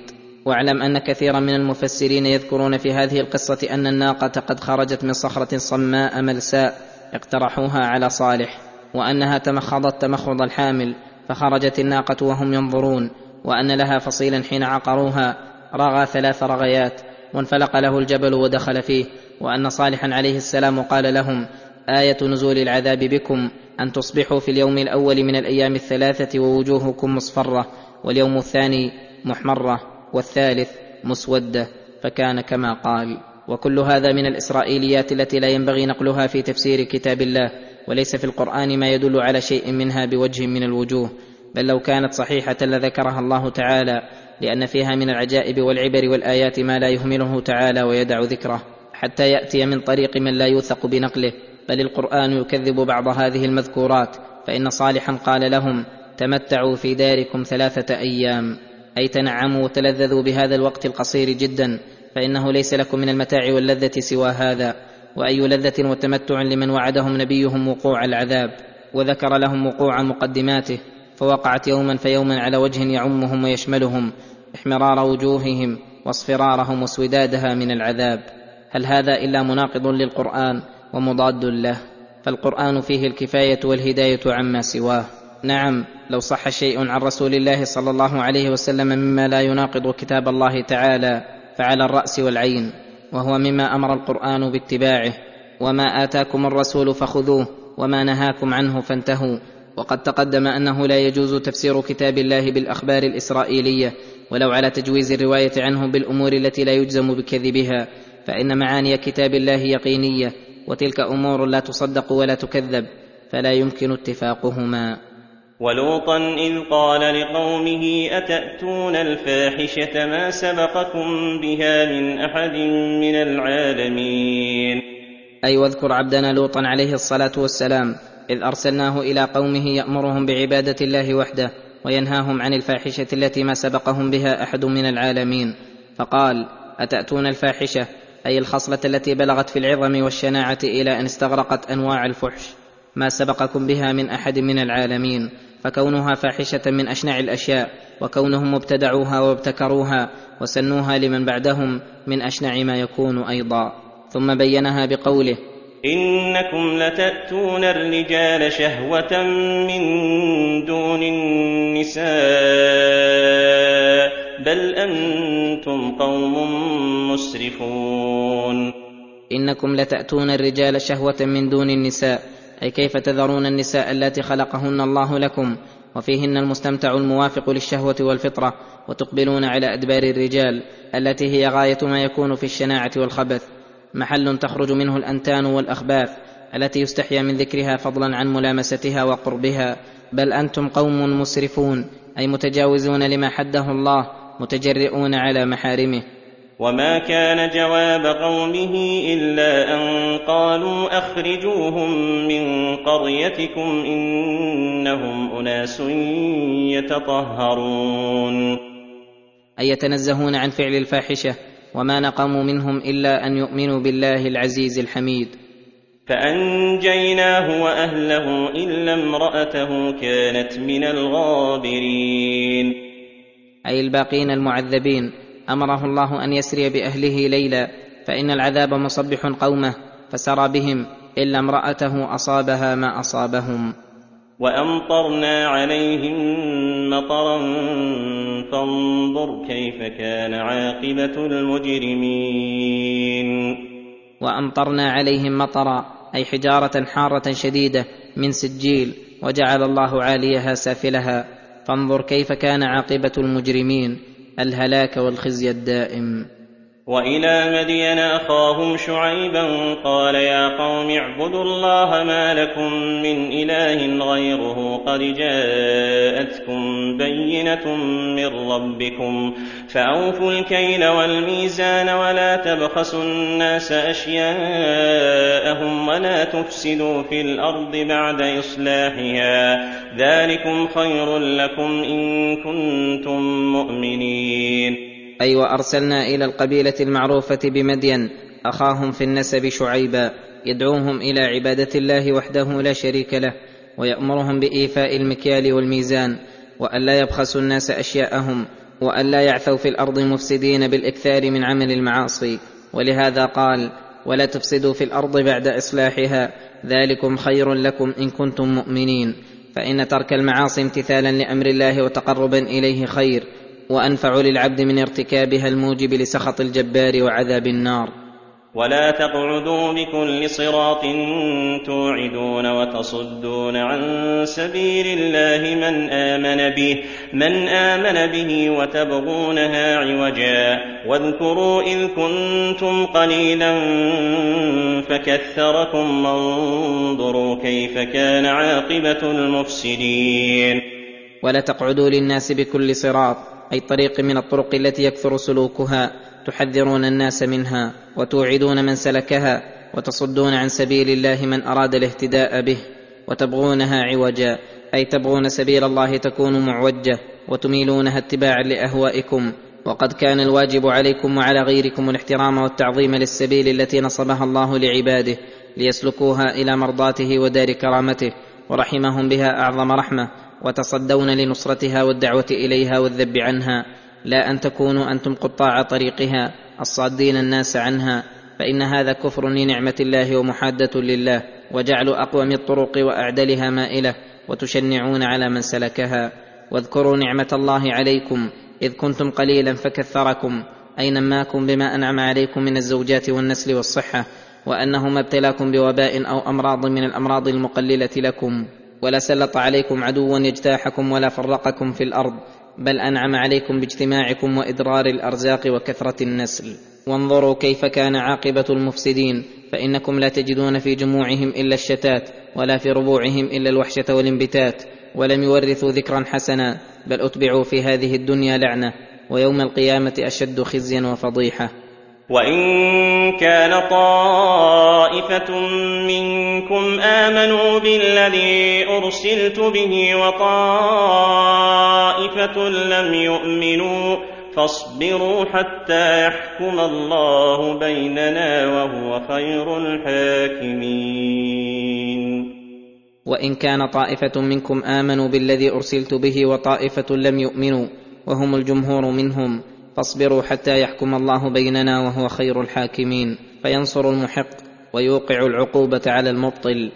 واعلم أن كثيرا من المفسرين يذكرون في هذه القصة أن الناقة قد خرجت من صخرة صماء ملساء اقترحوها على صالح وأنها تمخضت تمخض الحامل فخرجت الناقة وهم ينظرون وأن لها فصيلا حين عقروها رغى ثلاث رغيات وانفلق له الجبل ودخل فيه وأن صالحا عليه السلام قال لهم آية نزول العذاب بكم أن تصبحوا في اليوم الأول من الأيام الثلاثة ووجوهكم مصفرة واليوم الثاني محمرة. والثالث مسودة فكان كما قال. وكل هذا من الإسرائيليات التي لا ينبغي نقلها في تفسير كتاب الله وليس في القرآن ما يدل على شيء منها بوجه من الوجوه. بل لو كانت صحيحة لذكرها الله تعالى لأن فيها من العجائب والعبر والآيات ما لا يهمله تعالى ويدع ذكره حتى يأتي من طريق من لا يوثق بنقله. بل القرآن يكذب بعض هذه المذكورات فإن صالحا قال لهم تمتعوا في داركم ثلاثة أيام. أي تنعموا وتلذذوا بهذا الوقت القصير جدا فإنه ليس لكم من المتاع واللذة سوى هذا. وأي لذة وتمتع لمن وعدهم نبيهم وقوع العذاب وذكر لهم وقوع مقدماته فوقعت يوما فيوما على وجه يعمهم ويشملهم احمرار وجوههم واصفرارهم وسودادها من العذاب. هل هذا إلا مناقض للقرآن ومضاد له؟ فالقرآن فيه الكفاية والهداية عما سواه. نعم لو صح شيء عن رسول الله صلى الله عليه وسلم مما لا يناقض كتاب الله تعالى فعلى الرأس والعين وهو مما أمر القرآن باتباعه وما آتاكم الرسول فخذوه وما نهاكم عنه فانتهوا. وقد تقدم أنه لا يجوز تفسير كتاب الله بالأخبار الإسرائيلية ولو على تجويز الرواية عنه بالأمور التي لا يجزم بكذبها. فإن معاني كتاب الله يقينية وتلك أمور لا تصدق ولا تكذب فلا يمكن اتفاقهما. ولوطا إذ قال لقومه أتأتون الفاحشة ما سبقكم بها من أحد من العالمين؟ أي واذكر عبدنا لوطا عليه الصلاة والسلام إذ أرسلناه إلى قومه يأمرهم بعبادة الله وحده وينهاهم عن الفاحشة التي ما سبقهم بها أحد من العالمين. فقال أتأتون الفاحشة؟ أي الخصلة التي بلغت في العظم والشناعة إلى أن استغرقت أنواع الفحش ما سبقكم بها من أحد من العالمين. فكونها فاحشة من أشنع الأشياء وكونهم ابتدعوها وابتكروها وسنوها لمن بعدهم من أشنع ما يكون أيضا. ثم بينها بقوله إنكم لتأتون الرجال شهوة من دون النساء بل أنتم قوم مسرفون. إنكم لتأتون الرجال شهوة من دون النساء أي كيف تذرون النساء اللاتي خلقهن الله لكم؟ وفيهن المستمتع الموافق للشهوة والفطرة وتقبلون على أدبار الرجال التي هي غاية ما يكون في الشناعة والخبث. محل تخرج منه الأنتان والأخباث التي يستحيا من ذكرها فضلا عن ملامستها وقربها. بل أنتم قوم مسرفون أي متجاوزون لما حده الله متجرئون على محارمه. وما كان جواب قومه الا ان قالوا اخرجوهم من قريتكم انهم اناس يتطهرون اي يتنزهون عن فعل الفاحشه وما نقموا منهم الا ان يؤمنوا بالله العزيز الحميد فانجيناه واهله الا امراته كانت من الغابرين أي الباقين المعذبين أمره الله أن يسري بأهله ليلا فإن العذاب مصبح قومه فسرى بهم إلا امرأته أصابها ما أصابهم. وأمطرنا عليهم مطرا فانظر كيف كان عاقبة المجرمين. وأمطرنا عليهم مطرا أي حجارة حارة شديدة من سجيل وجعل الله عاليها سافلها. فانظر كيف كان عاقبة المجرمين. الهلاك والخزي الدائم. وإلى مدين أخاهم شعيبا قال يا قوم اعبدوا الله ما لكم من إله غيره قد جاءتكم بينة من ربكم فأوفوا الكيل والميزان ولا تبخسوا الناس أشياءهم ولا تفسدوا في الأرض بعد إصلاحها ذلكم خير لكم إن كنتم مؤمنين أي وأرسلنا إلى القبيلة المعروفة بمدين أخاهم في النسب شعيبا يدعوهم إلى عبادة الله وحده لا شريك له ويأمرهم بإيفاء المكيال والميزان والا يبخسوا الناس أشياءهم والا يعثوا في الأرض مفسدين بالإكثار من عمل المعاصي. ولهذا قال ولا تفسدوا في الأرض بعد إصلاحها ذلكم خير لكم إن كنتم مؤمنين. فإن ترك المعاصي امتثالا لأمر الله وتقربا إليه خير. وأنفع للعبد من ارتكابها الموجب لسخط الجبار وعذاب النار. ولا تقعدوا بكل صراط توعدون وتصدون عن سبيل الله من آمن به من آمن به وتبغونها عوجا. واذكروا إذ كنتم قليلا فكثركم وانظروا كيف كان عاقبة المفسدين. ولا تقعدوا للناس بكل صراط أي طريق من الطرق التي يكثر سلوكها تحذرون الناس منها وتوعدون من سلكها وتصدون عن سبيل الله من أراد الاهتداء به وتبغونها عوجا أي تبغون سبيل الله تكون معوجة وتميلونها اتباعا لأهوائكم. وقد كان الواجب عليكم وعلى غيركم الاحترام والتعظيم للسبيل التي نصبها الله لعباده ليسلكوها إلى مرضاته ودار كرامته. ورحمهم بها أعظم رحمة وتصدون لنصرتها والدعوة إليها والذب عنها. لا أن تكونوا أنتم قطاع طريقها الصادين الناس عنها. فإن هذا كفر لنعمة الله ومحادة لله وجعل أقوم الطرق وأعدلها مائلة وتشنعون على من سلكها. واذكروا نعمة الله عليكم إذ كنتم قليلا فكثركم. اي نماكم بما أنعم عليكم من الزوجات والنسل والصحة. وانه ما ابتلاكم بوباء أو أمراض من الأمراض المقللة لكم ولا سلط عليكم عدوا يجتاحكم ولا فرقكم في الأرض بل أنعم عليكم باجتماعكم وادرار الأرزاق وكثرة النسل. وانظروا كيف كان عاقبة المفسدين فإنكم لا تجدون في جموعهم إلا الشتات ولا في ربوعهم إلا الوحشة والانبتات ولم يورثوا ذكرا حسنا بل أتبعوا في هذه الدنيا لعنة ويوم القيامة أشد خزيا وفضيحة. وإن كان طائفة منكم آمنوا بالذي أرسلت به وطائفة لم يؤمنوا فاصبروا حتى يحكم الله بيننا وهو خير الحاكمين. وان كان طائفه منكم امنوا بالذي ارسلت به وطائفه لم يؤمنوا وهم الجمهور منهم فاصبروا حتى يحكم الله بيننا وهو خير الحاكمين فينصر المحق ويوقع العقوبة على المبطل.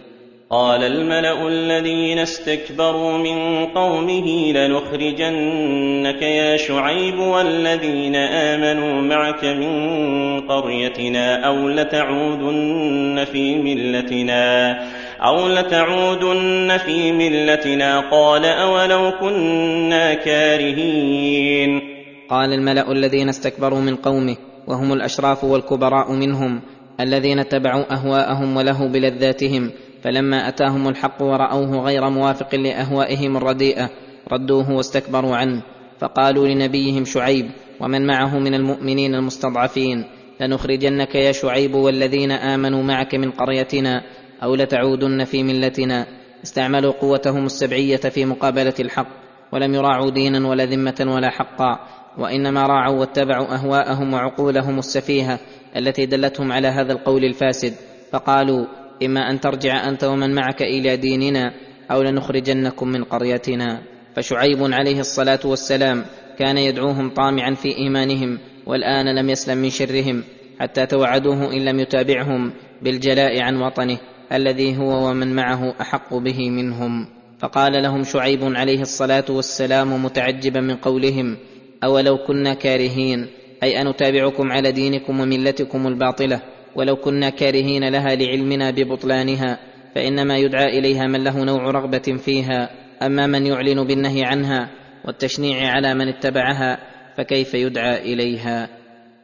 قال الملأ الذين استكبروا من قومه لنخرجنك يا شعيب والذين آمنوا معك من قريتنا أو لتعودن في ملتنا أو لتعودن في ملتنا. قال أولو كنا كارهين. قال الملأ الذين استكبروا من قومه وهم الأشراف والكبراء منهم الذين اتبعوا أهواءهم وله بلذاتهم فلما أتاهم الحق ورأوه غير موافق لأهوائهم الرديئة ردوه واستكبروا عنه فقالوا لنبيهم شعيب ومن معه من المؤمنين المستضعفين لنخرجنك يا شعيب والذين آمنوا معك من قريتنا أو لتعودن في ملتنا استعملوا قوتهم السبعية في مقابلة الحق ولم يراعوا دينا ولا ذمة ولا حقا وإنما راعوا واتبعوا أهواءهم وعقولهم السفيهة التي دلتهم على هذا القول الفاسد فقالوا إما أن ترجع أنت ومن معك إلى ديننا أو لنخرجنكم من قريتنا. فشعيب عليه الصلاة والسلام كان يدعوهم طامعا في إيمانهم والآن لم يسلم من شرهم حتى توعدوه إن لم يتابعهم بالجلاء عن وطنه الذي هو ومن معه أحق به منهم. فقال لهم شعيب عليه الصلاة والسلام متعجبا من قولهم أولو كنا كارهين أي انتابعكم على دينكم وملتكم الباطلة. ولو كنا كارهين لها لعلمنا ببطلانها فإنما يدعى إليها من له نوع رغبة فيها. أما من يعلن بالنهي عنها والتشنيع على من اتبعها فكيف يدعى إليها؟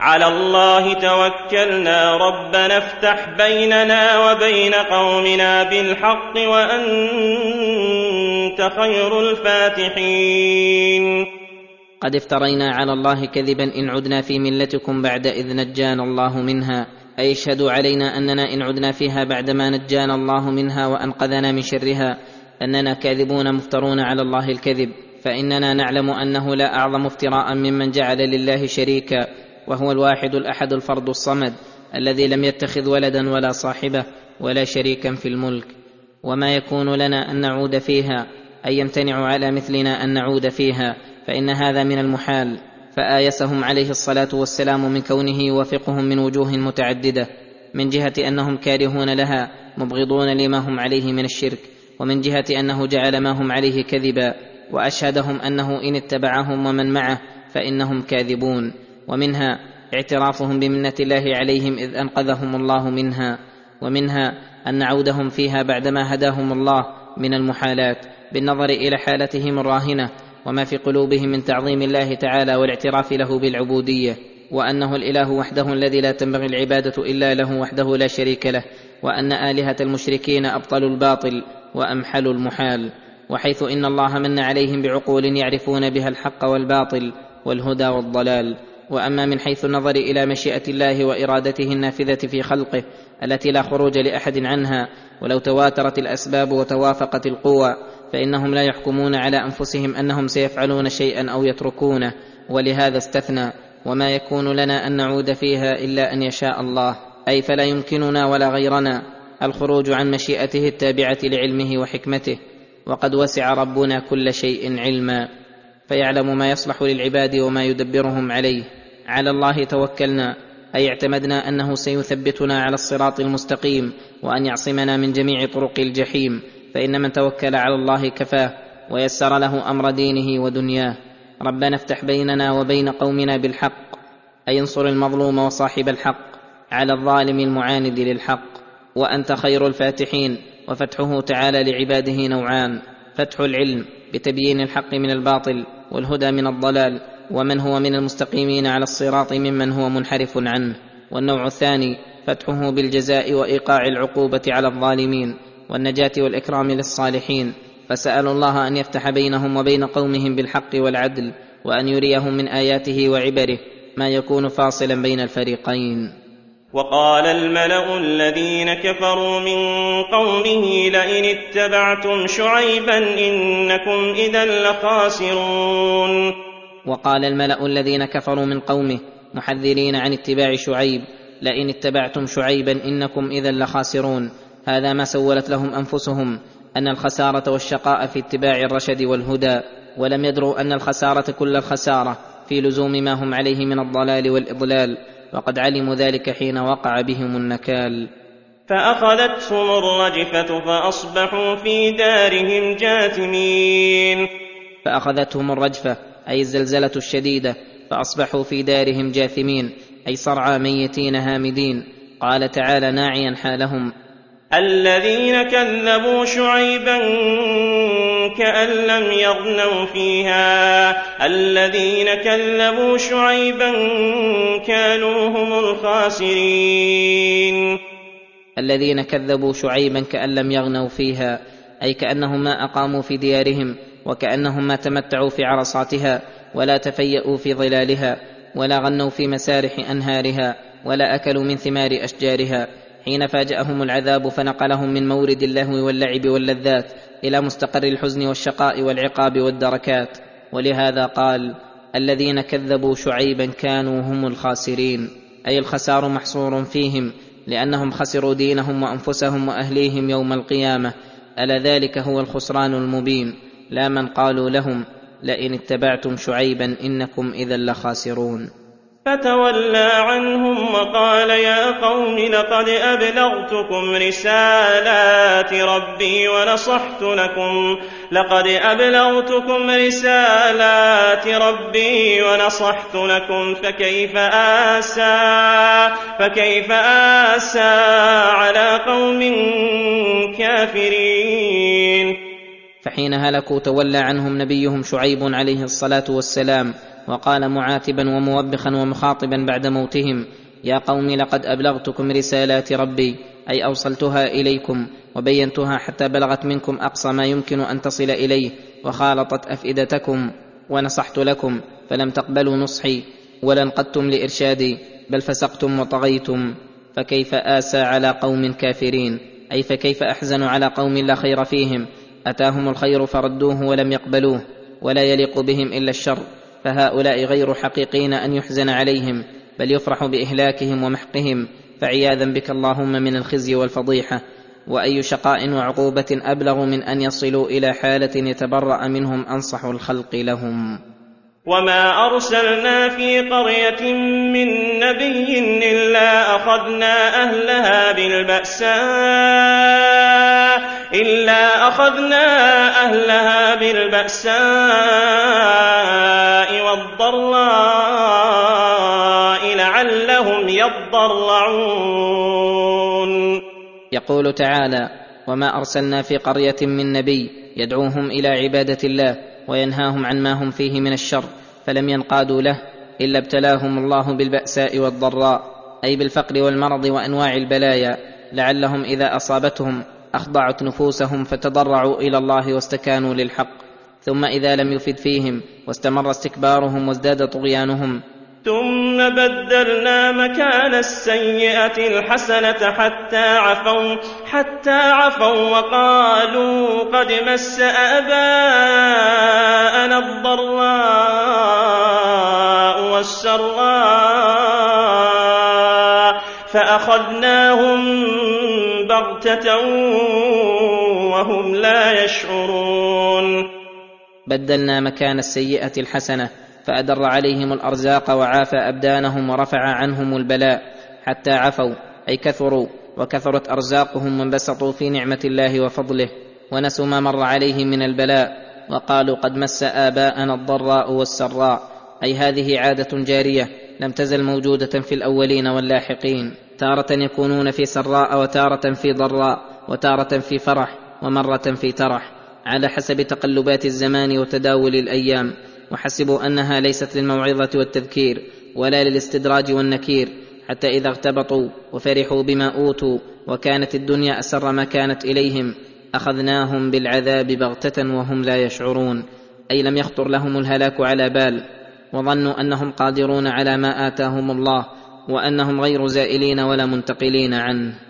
على الله توكلنا ربنا افتح بيننا وبين قومنا بالحق وأنت خير الفاتحين. قد افترينا على الله كذبا إن عدنا في ملتكم بعد إذ نجانا الله منها. أي اشهدوا علينا أننا إن عدنا فيها بعدما نجانا الله منها وأنقذنا من شرها. أننا كاذبون مفترون على الله الكذب. فإننا نعلم أنه لا أعظم افتراء ممن جعل لله شريكا. وهو الواحد الأحد الفرد الصمد الذي لم يتخذ ولدا ولا صاحبه ولا شريكا في الملك. وما يكون لنا أن نعود فيها اي يمتنع على مثلنا أن نعود فيها فإن هذا من المحال. فآيسهم عليه الصلاة والسلام من كونه يوافقهم من وجوه متعددة من جهة أنهم كارهون لها مبغضون لما هم عليه من الشرك ومن جهة أنه جعل ما هم عليه كذبا وأشهدهم أنه إن اتبعهم ومن معه فإنهم كاذبون. ومنها اعترافهم بمنة الله عليهم إذ أنقذهم الله منها ومنها أن عودهم فيها بعدما هداهم الله من المحالات بالنظر إلى حالتهم الراهنة وما في قلوبهم من تعظيم الله تعالى والاعتراف له بالعبودية وأنه الإله وحده الذي لا تنبغي العبادة إلا له وحده لا شريك له وأن آلهة المشركين أبطلوا الباطل وأمحلوا المحال وحيث إن الله من عليهم بعقول يعرفون بها الحق والباطل والهدى والضلال. وأما من حيث النظر إلى مشيئة الله وإرادته النافذة في خلقه التي لا خروج لأحد عنها ولو تواترت الأسباب وتوافقت القوى فإنهم لا يحكمون على أنفسهم أنهم سيفعلون شيئا أو يتركونه ولهذا استثنى وما يكون لنا أن نعود فيها إلا أن يشاء الله. أي فلا يمكننا ولا غيرنا الخروج عن مشيئته التابعة لعلمه وحكمته وقد وسع ربنا كل شيء علما. فيعلم ما يصلح للعباد وما يدبرهم عليه. على الله توكلنا أي اعتمدنا أنه سيثبتنا على الصراط المستقيم وأن يعصمنا من جميع طرق الجحيم فإن من توكل على الله كفاه ويسر له أمر دينه ودنياه. ربنا افتح بيننا وبين قومنا بالحق أي انصر المظلوم وصاحب الحق على الظالم المعاند للحق وأنت خير الفاتحين وفتحه تعالى لعباده نوعان فتح العلم بتبيين الحق من الباطل والهدى من الضلال ومن هو من المستقيمين على الصراط ممن هو منحرف عنه. والنوع الثاني فتحه بالجزاء وإيقاع العقوبة على الظالمين والنجاة والإكرام للصالحين. فسالوا الله أن يفتح بينهم وبين قومهم بالحق والعدل وأن يريهم من آياته وعبره ما يكون فاصلا بين الفريقين. وقال الملأ الذين كفروا من قومه لئن اتبعتم شعيبا إنكم اذا لخاسرون. وقال الملأ الذين كفروا من قومه محذرين عن اتباع شعيب لئن اتبعتم شعيبا إنكم اذا لخاسرون. هذا ما سولت لهم أنفسهم أن الخسارة والشقاء في اتباع الرشد والهدى ولم يدروا أن الخسارة كل الخسارة في لزوم ما هم عليه من الضلال والإضلال وقد علموا ذلك حين وقع بهم النكال. فأخذتهم الرجفة فأصبحوا في دارهم جاثمين. فأخذتهم الرجفة أي الزلزلة الشديدة فأصبحوا في دارهم جاثمين أي صرعى ميتين هامدين. قال تعالى ناعيا حالهم. الذين كذبوا شعيبا كأن لم يغنوا فيها. الذين كذبوا شعيبا كانوا هم الخاسرين. الذين كذبوا شعيبا كأن لم يغنوا فيها أي كأنهم ما أقاموا في ديارهم. وكأنهم ما تمتعوا في عرصاتها ولا تفيأوا في ظلالها ولا غنوا في مسارح أنهارها ولا أكلوا من ثمار أشجارها. حين فاجأهم العذاب فنقلهم من مورد اللهو واللعب واللذات إلى مستقر الحزن والشقاء والعقاب والدركات. ولهذا قال الذين كذبوا شعيبا كانوا هم الخاسرين. أي الخسار محصور فيهم لأنهم خسروا دينهم وأنفسهم وأهليهم يوم القيامة. ألا ذلك هو الخسران المبين. لا من قالوا لهم لئن اتبعتم شعيبا إنكم إذا لخاسرون. فتولى عنهم وقال يا قوم لقد أبلغتكم رسالات ربي ونصحت لكم. لقد أبلغتكم رسالات ربي ونصحت لكم. فكيف آسى؟ فكيف آسى على قوم كافرين؟ فحين هلكوا تولى عنهم نبيهم شعيب عليه الصلاة والسلام وقال معاتبا وموبخا ومخاطبا بعد موتهم يا قوم لقد أبلغتكم رسالات ربي أي أوصلتها إليكم وبينتها حتى بلغت منكم أقصى ما يمكن أن تصل إليه وخالطت أفئدتكم ونصحت لكم فلم تقبلوا نصحي ولا انقدتم لإرشادي بل فسقتم وطغيتم فكيف آسى على قوم كافرين؟ أي فكيف أحزن على قوم لا خير فيهم؟ أتاهم الخير فردوه ولم يقبلوه ولا يليق بهم إلا الشر فهؤلاء غير حقيقين أن يحزن عليهم بل يفرح بإهلاكهم ومحقهم فعياذا بك اللهم من الخزي والفضيحة. وأي شقاء وعقوبة أبلغ من أن يصلوا إلى حالة يتبرأ منهم أنصح الخلق لهم. وما أرسلنا في قرية من نبي إلا أخذنا أهلها بالبأساء إلا أخذنا أهلها بالبأساء والضراء لعلهم يضرعون يقول تعالى وما أرسلنا في قرية من نبي يدعوهم إلى عبادة الله وينهاهم عن ما هم فيه من الشر فلم ينقادوا له إلا ابتلاهم الله بالبأساء والضراء أي بالفقر والمرض وأنواع البلايا لعلهم إذا أصابتهم أخضعت نفوسهم فتضرعوا إلى الله واستكانوا للحق. ثم إذا لم يفد فيهم واستمر استكبارهم وازداد طغيانهم ثم بدلنا مكان السيئة الحسنة حتى عفوا حتى عفوا وقالوا قد مس آباءنا الضراء والسراء فأخذناهم بغتة وهم لا يشعرون. بدلنا مكان السيئة الحسنة فأدر عليهم الأرزاق وعافى أبدانهم ورفع عنهم البلاء حتى عفوا أي كثروا وكثرت أرزاقهم وانبسطوا في نعمة الله وفضله ونسوا ما مر عليهم من البلاء وقالوا قد مس آباءنا الضراء والسراء أي هذه عادة جارية لم تزل موجودة في الأولين واللاحقين تارة يكونون في سراء وتارة في ضراء وتارة في فرح ومرة في ترح على حسب تقلبات الزمان وتداول الأيام. وحسبوا أنها ليست للموعظة والتذكير ولا للاستدراج والنكير حتى إذا اغتبطوا وفرحوا بما أوتوا وكانت الدنيا أسر ما كانت إليهم أخذناهم بالعذاب بغتة وهم لا يشعرون. أي لم يخطر لهم الهلاك على بال وظنوا أنهم قادرون على ما آتاهم الله وأنهم غير زائلين ولا منتقلين عنه.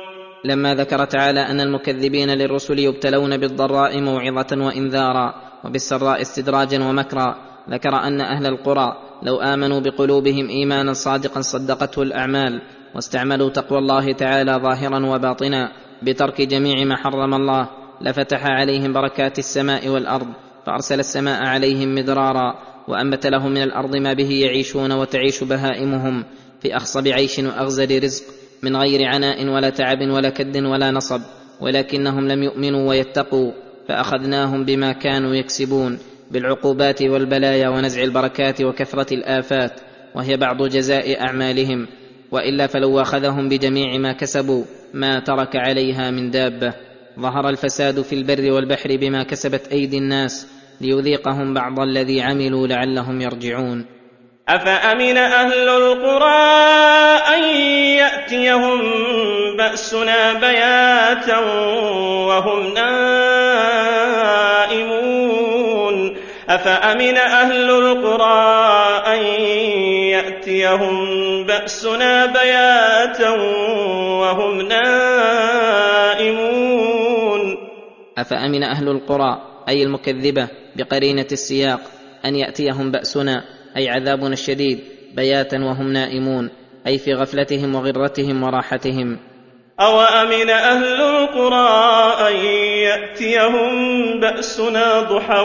لما ذكر تعالى أن المكذبين للرسل يبتلون بالضراء موعظة وإنذارا وبالسراء استدراجا ومكرا. ذكر أن أهل القرى لو آمنوا بقلوبهم إيمانا صادقا صدقته الأعمال واستعملوا تقوى الله تعالى ظاهرا وباطنا بترك جميع ما حرم الله لفتح عليهم بركات السماء والأرض فأرسل السماء عليهم مدرارا وأنبت لهم من الأرض ما به يعيشون وتعيش بهائمهم في أخصب عيش وأغزل رزق من غير عناء ولا تعب ولا كد ولا نصب ولكنهم لم يؤمنوا ويتقوا فأخذناهم بما كانوا يكسبون بالعقوبات والبلايا ونزع البركات وكثرة الآفات وهي بعض جزاء أعمالهم وإلا فلو أخذهم بجميع ما كسبوا ما ترك عليها من دابة. ظهر الفساد في البر والبحر بما كسبت أيدي الناس ليذيقهم بعض الذي عملوا لعلهم يرجعون. أفأمن أهل القرى أن يأتيهم بأسنا بياتا وهم نائمون؟ أفأمن أهل القرى أن يأتيهم بأسنا بياتا وهم نائمون؟ أفأمن أهل القرى أي المكذبة بقرينة السياق أن يأتيهم بأسنا أي عذابنا الشديد بياتا وهم نائمون أي في غفلتهم وغرتهم وراحتهم. أوأمن أهل القرى أن يأتيهم بأسنا ضحى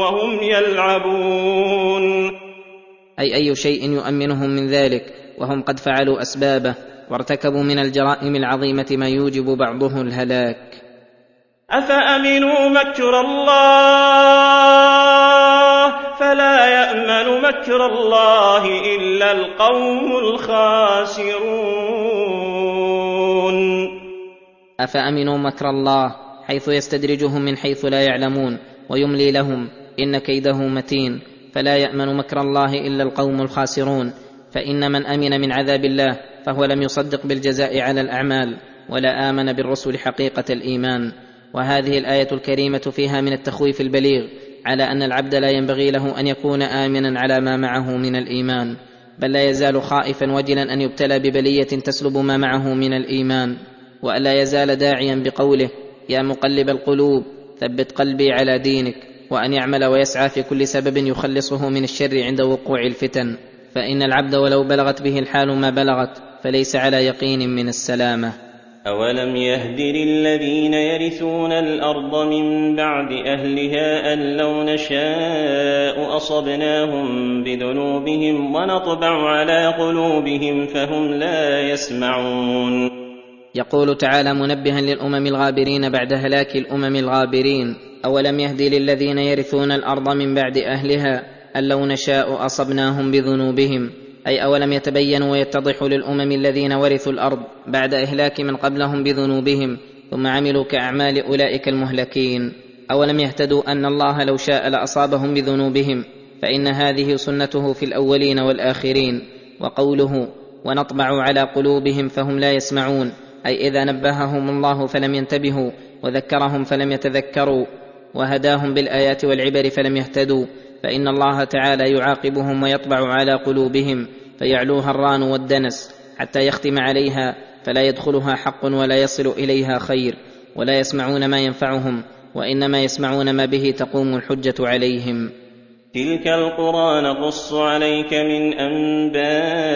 وهم يلعبون؟ أي أي شيء يؤمنهم من ذلك وهم قد فعلوا أسبابه وارتكبوا من الجرائم العظيمة ما يوجب بعضه الهلاك. أفأمنوا مكر الله؟ فلا يأمن مكر الله إلا القوم الخاسرون. أفأمنوا مكر الله حيث يستدرجهم من حيث لا يعلمون ويملي لهم إن كيده متين فلا يأمن مكر الله إلا القوم الخاسرون فإن من أمن من عذاب الله فهو لم يصدق بالجزاء على الأعمال ولا آمن بالرسل حقيقة الإيمان. وهذه الآية الكريمة فيها من التخويف البليغ على أن العبد لا ينبغي له أن يكون آمنا على ما معه من الإيمان بل لا يزال خائفا وجلا أن يبتلى ببلية تسلب ما معه من الإيمان والا يزال داعيا بقوله يا مقلب القلوب ثبت قلبي على دينك وأن يعمل ويسعى في كل سبب يخلصه من الشر عند وقوع الفتن. فإن العبد ولو بلغت به الحال ما بلغت فليس على يقين من السلامة. أولم يهد للذين يرثون الأرض من بعد أهلها أن لو نشاء أصبناهم بذنوبهم ونطبع على قلوبهم فهم لا يسمعون يقول تعالى منبها للأمم الغابرين بعد هلاك الأمم الغابرين أولم يهد للذين يرثون الأرض من بعد أهلها أن لو نشاء أصبناهم بذنوبهم. أي أولم يتبين ويتضح للأمم الذين ورثوا الأرض بعد إهلاك من قبلهم بذنوبهم ثم عملوا كأعمال أولئك المهلكين؟ أولم يهتدوا أن الله لو شاء لأصابهم بذنوبهم فإن هذه سنته في الأولين والآخرين وقوله ونطبع على قلوبهم فهم لا يسمعون أي إذا نبههم الله فلم ينتبهوا وذكرهم فلم يتذكروا وهداهم بالآيات والعبر فلم يهتدوا فإن الله تعالى يعاقبهم ويطبع على قلوبهم فيعلوها الران والدنس حتى يختم عليها فلا يدخلها حق ولا يصل إليها خير ولا يسمعون ما ينفعهم وإنما يسمعون ما به تقوم الحجة عليهم. تلك القرى نقص عليك من أنبائها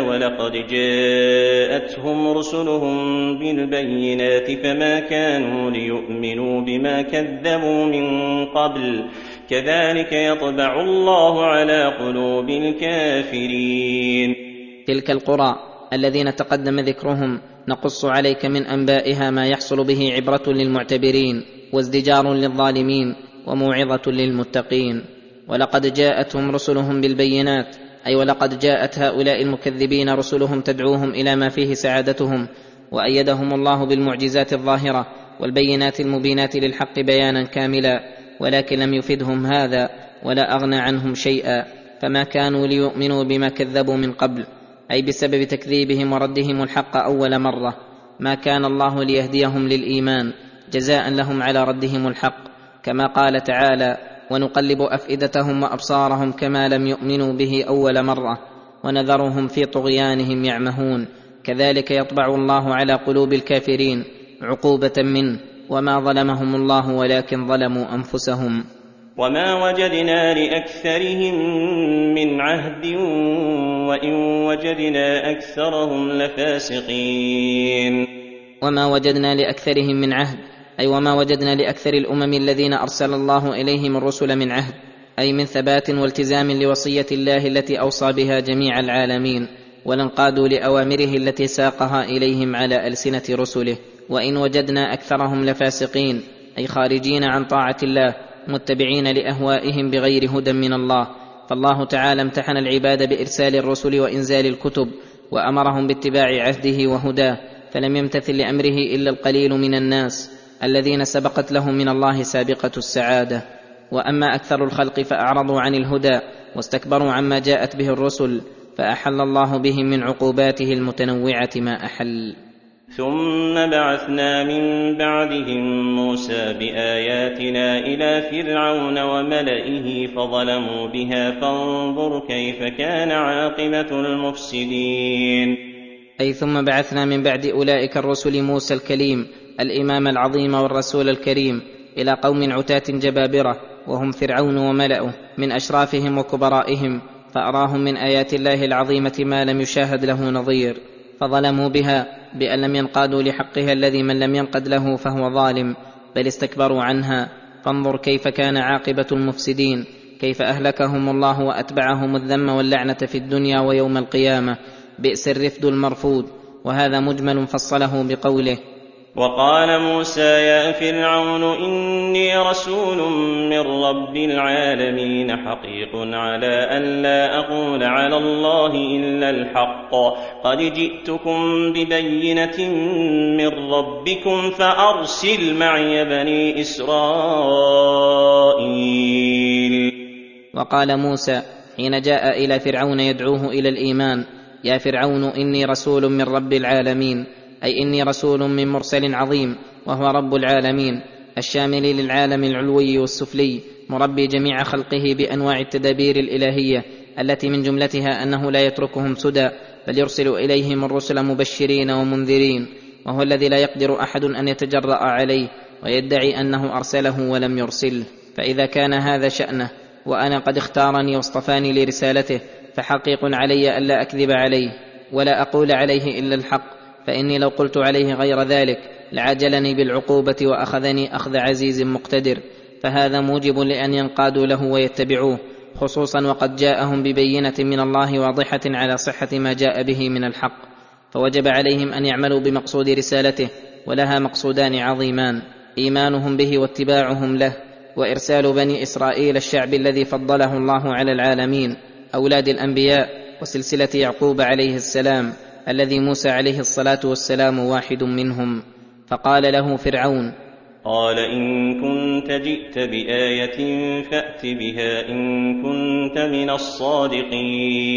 ولقد جاءتهم رسلهم بالبينات فما كانوا ليؤمنوا بما كذبوا من قبل. كذلك يطبع الله على قلوب الكافرين. تلك القرى الذين تقدم ذكرهم نقص عليك من أنبائها ما يحصل به عبرة للمعتبرين وازدجار للظالمين وموعظة للمتقين. ولقد جاءتهم رسلهم بالبينات أي ولقد جاءت هؤلاء المكذبين رسلهم تدعوهم إلى ما فيه سعادتهم وأيدهم الله بالمعجزات الظاهرة والبينات المبينات للحق بيانا كاملا. ولكن لم يفدهم هذا ولا أغنى عنهم شيئا فما كانوا ليؤمنوا بما كذبوا من قبل أي بسبب تكذيبهم وردهم الحق أول مرة. ما كان الله ليهديهم للإيمان جزاء لهم على ردهم الحق. كما قال تعالى ونقلب أفئدتهم وأبصارهم كما لم يؤمنوا به أول مرة ونذرهم في طغيانهم يعمهون. كذلك يطبع الله على قلوب الكافرين عقوبة منه. وما ظلمهم الله ولكن ظلموا انفسهم. وما وجدنا لأكثرهم من عهد وإن وجدنا أكثرهم لفاسقين. وما وجدنا لاكثرهم من عهد أي وما وجدنا لاكثر الامم الذين ارسل الله اليهم الرسل من عهد أي من ثبات والتزام لوصيه الله التي اوصى بها جميع العالمين ولانقادوا لاوامره التي ساقها اليهم على السنة رسله. وإن وجدنا أكثرهم لفاسقين أي خارجين عن طاعة الله متبعين لأهوائهم بغير هدى من الله. فالله تعالى امتحن العباد بإرسال الرسل وإنزال الكتب وأمرهم باتباع عهده وهداه. فلم يمتثل لأمره إلا القليل من الناس الذين سبقت لهم من الله سابقة السعادة. وأما أكثر الخلق فأعرضوا عن الهدى واستكبروا عما جاءت به الرسل فأحل الله بهم من عقوباته المتنوعة ما أحل. ثم بعثنا من بعدهم موسى باياتنا إلى فرعون وملئه فظلموا بها فانظر كيف كان عاقبه المفسدين. أي ثم بعثنا من بعد اولئك الرسل موسى الكليم الامام العظيم والرسول الكريم إلى قوم عتاه جبابره وهم فرعون وملأه من اشرافهم وكبرائهم فاراهم من ايات الله العظيمه ما لم يشاهد له نظير فظلموا بها بأن لم ينقادوا لحقها الذي من لم ينقد له فهو ظالم بل استكبروا عنها. فانظر كيف كان عاقبة المفسدين كيف أهلكهم الله وأتبعهم الذم واللعنة في الدنيا ويوم القيامة. بئس الرفد المرفود وهذا مجمل فصله بقوله وقال موسى يا فرعون إني رسول من رب العالمين حقيق على أن لا أقول على الله إلا الحق. قد جئتكم ببينة من ربكم فأرسل معي بني إسرائيل. وقال موسى حين جاء إلى فرعون يدعوه إلى الإيمان يا فرعون إني رسول من رب العالمين أي إني رسول من مرسل عظيم وهو رب العالمين الشامل للعالم العلوي والسفلي مربي جميع خلقه بأنواع التدابير الإلهية التي من جملتها أنه لا يتركهم سدى بل يرسل إليهم الرسل مبشرين ومنذرين وهو الذي لا يقدر أحد أن يتجرأ عليه ويدعي أنه أرسله ولم يرسله فإذا كان هذا شأنه وأنا قد اختارني واصطفاني لرسالته فحقيق علي الا أكذب عليه ولا أقول عليه إلا الحق. فإني لو قلت عليه غير ذلك لعجلني بالعقوبة وأخذني أخذ عزيز مقتدر فهذا موجب لأن ينقادوا له ويتبعوه خصوصا وقد جاءهم ببينة من الله واضحة على صحة ما جاء به من الحق فوجب عليهم أن يعملوا بمقصود رسالته ولها مقصودان عظيمان إيمانهم به واتباعهم له وإرسال بني إسرائيل الشعب الذي فضله الله على العالمين أولاد الأنبياء وسلسلة يعقوب عليه السلام. الذي موسى عليه الصلاة والسلام واحد منهم فقال له فرعون قال إن كنت جئت بآية فأت بها إن كنت من الصادقين.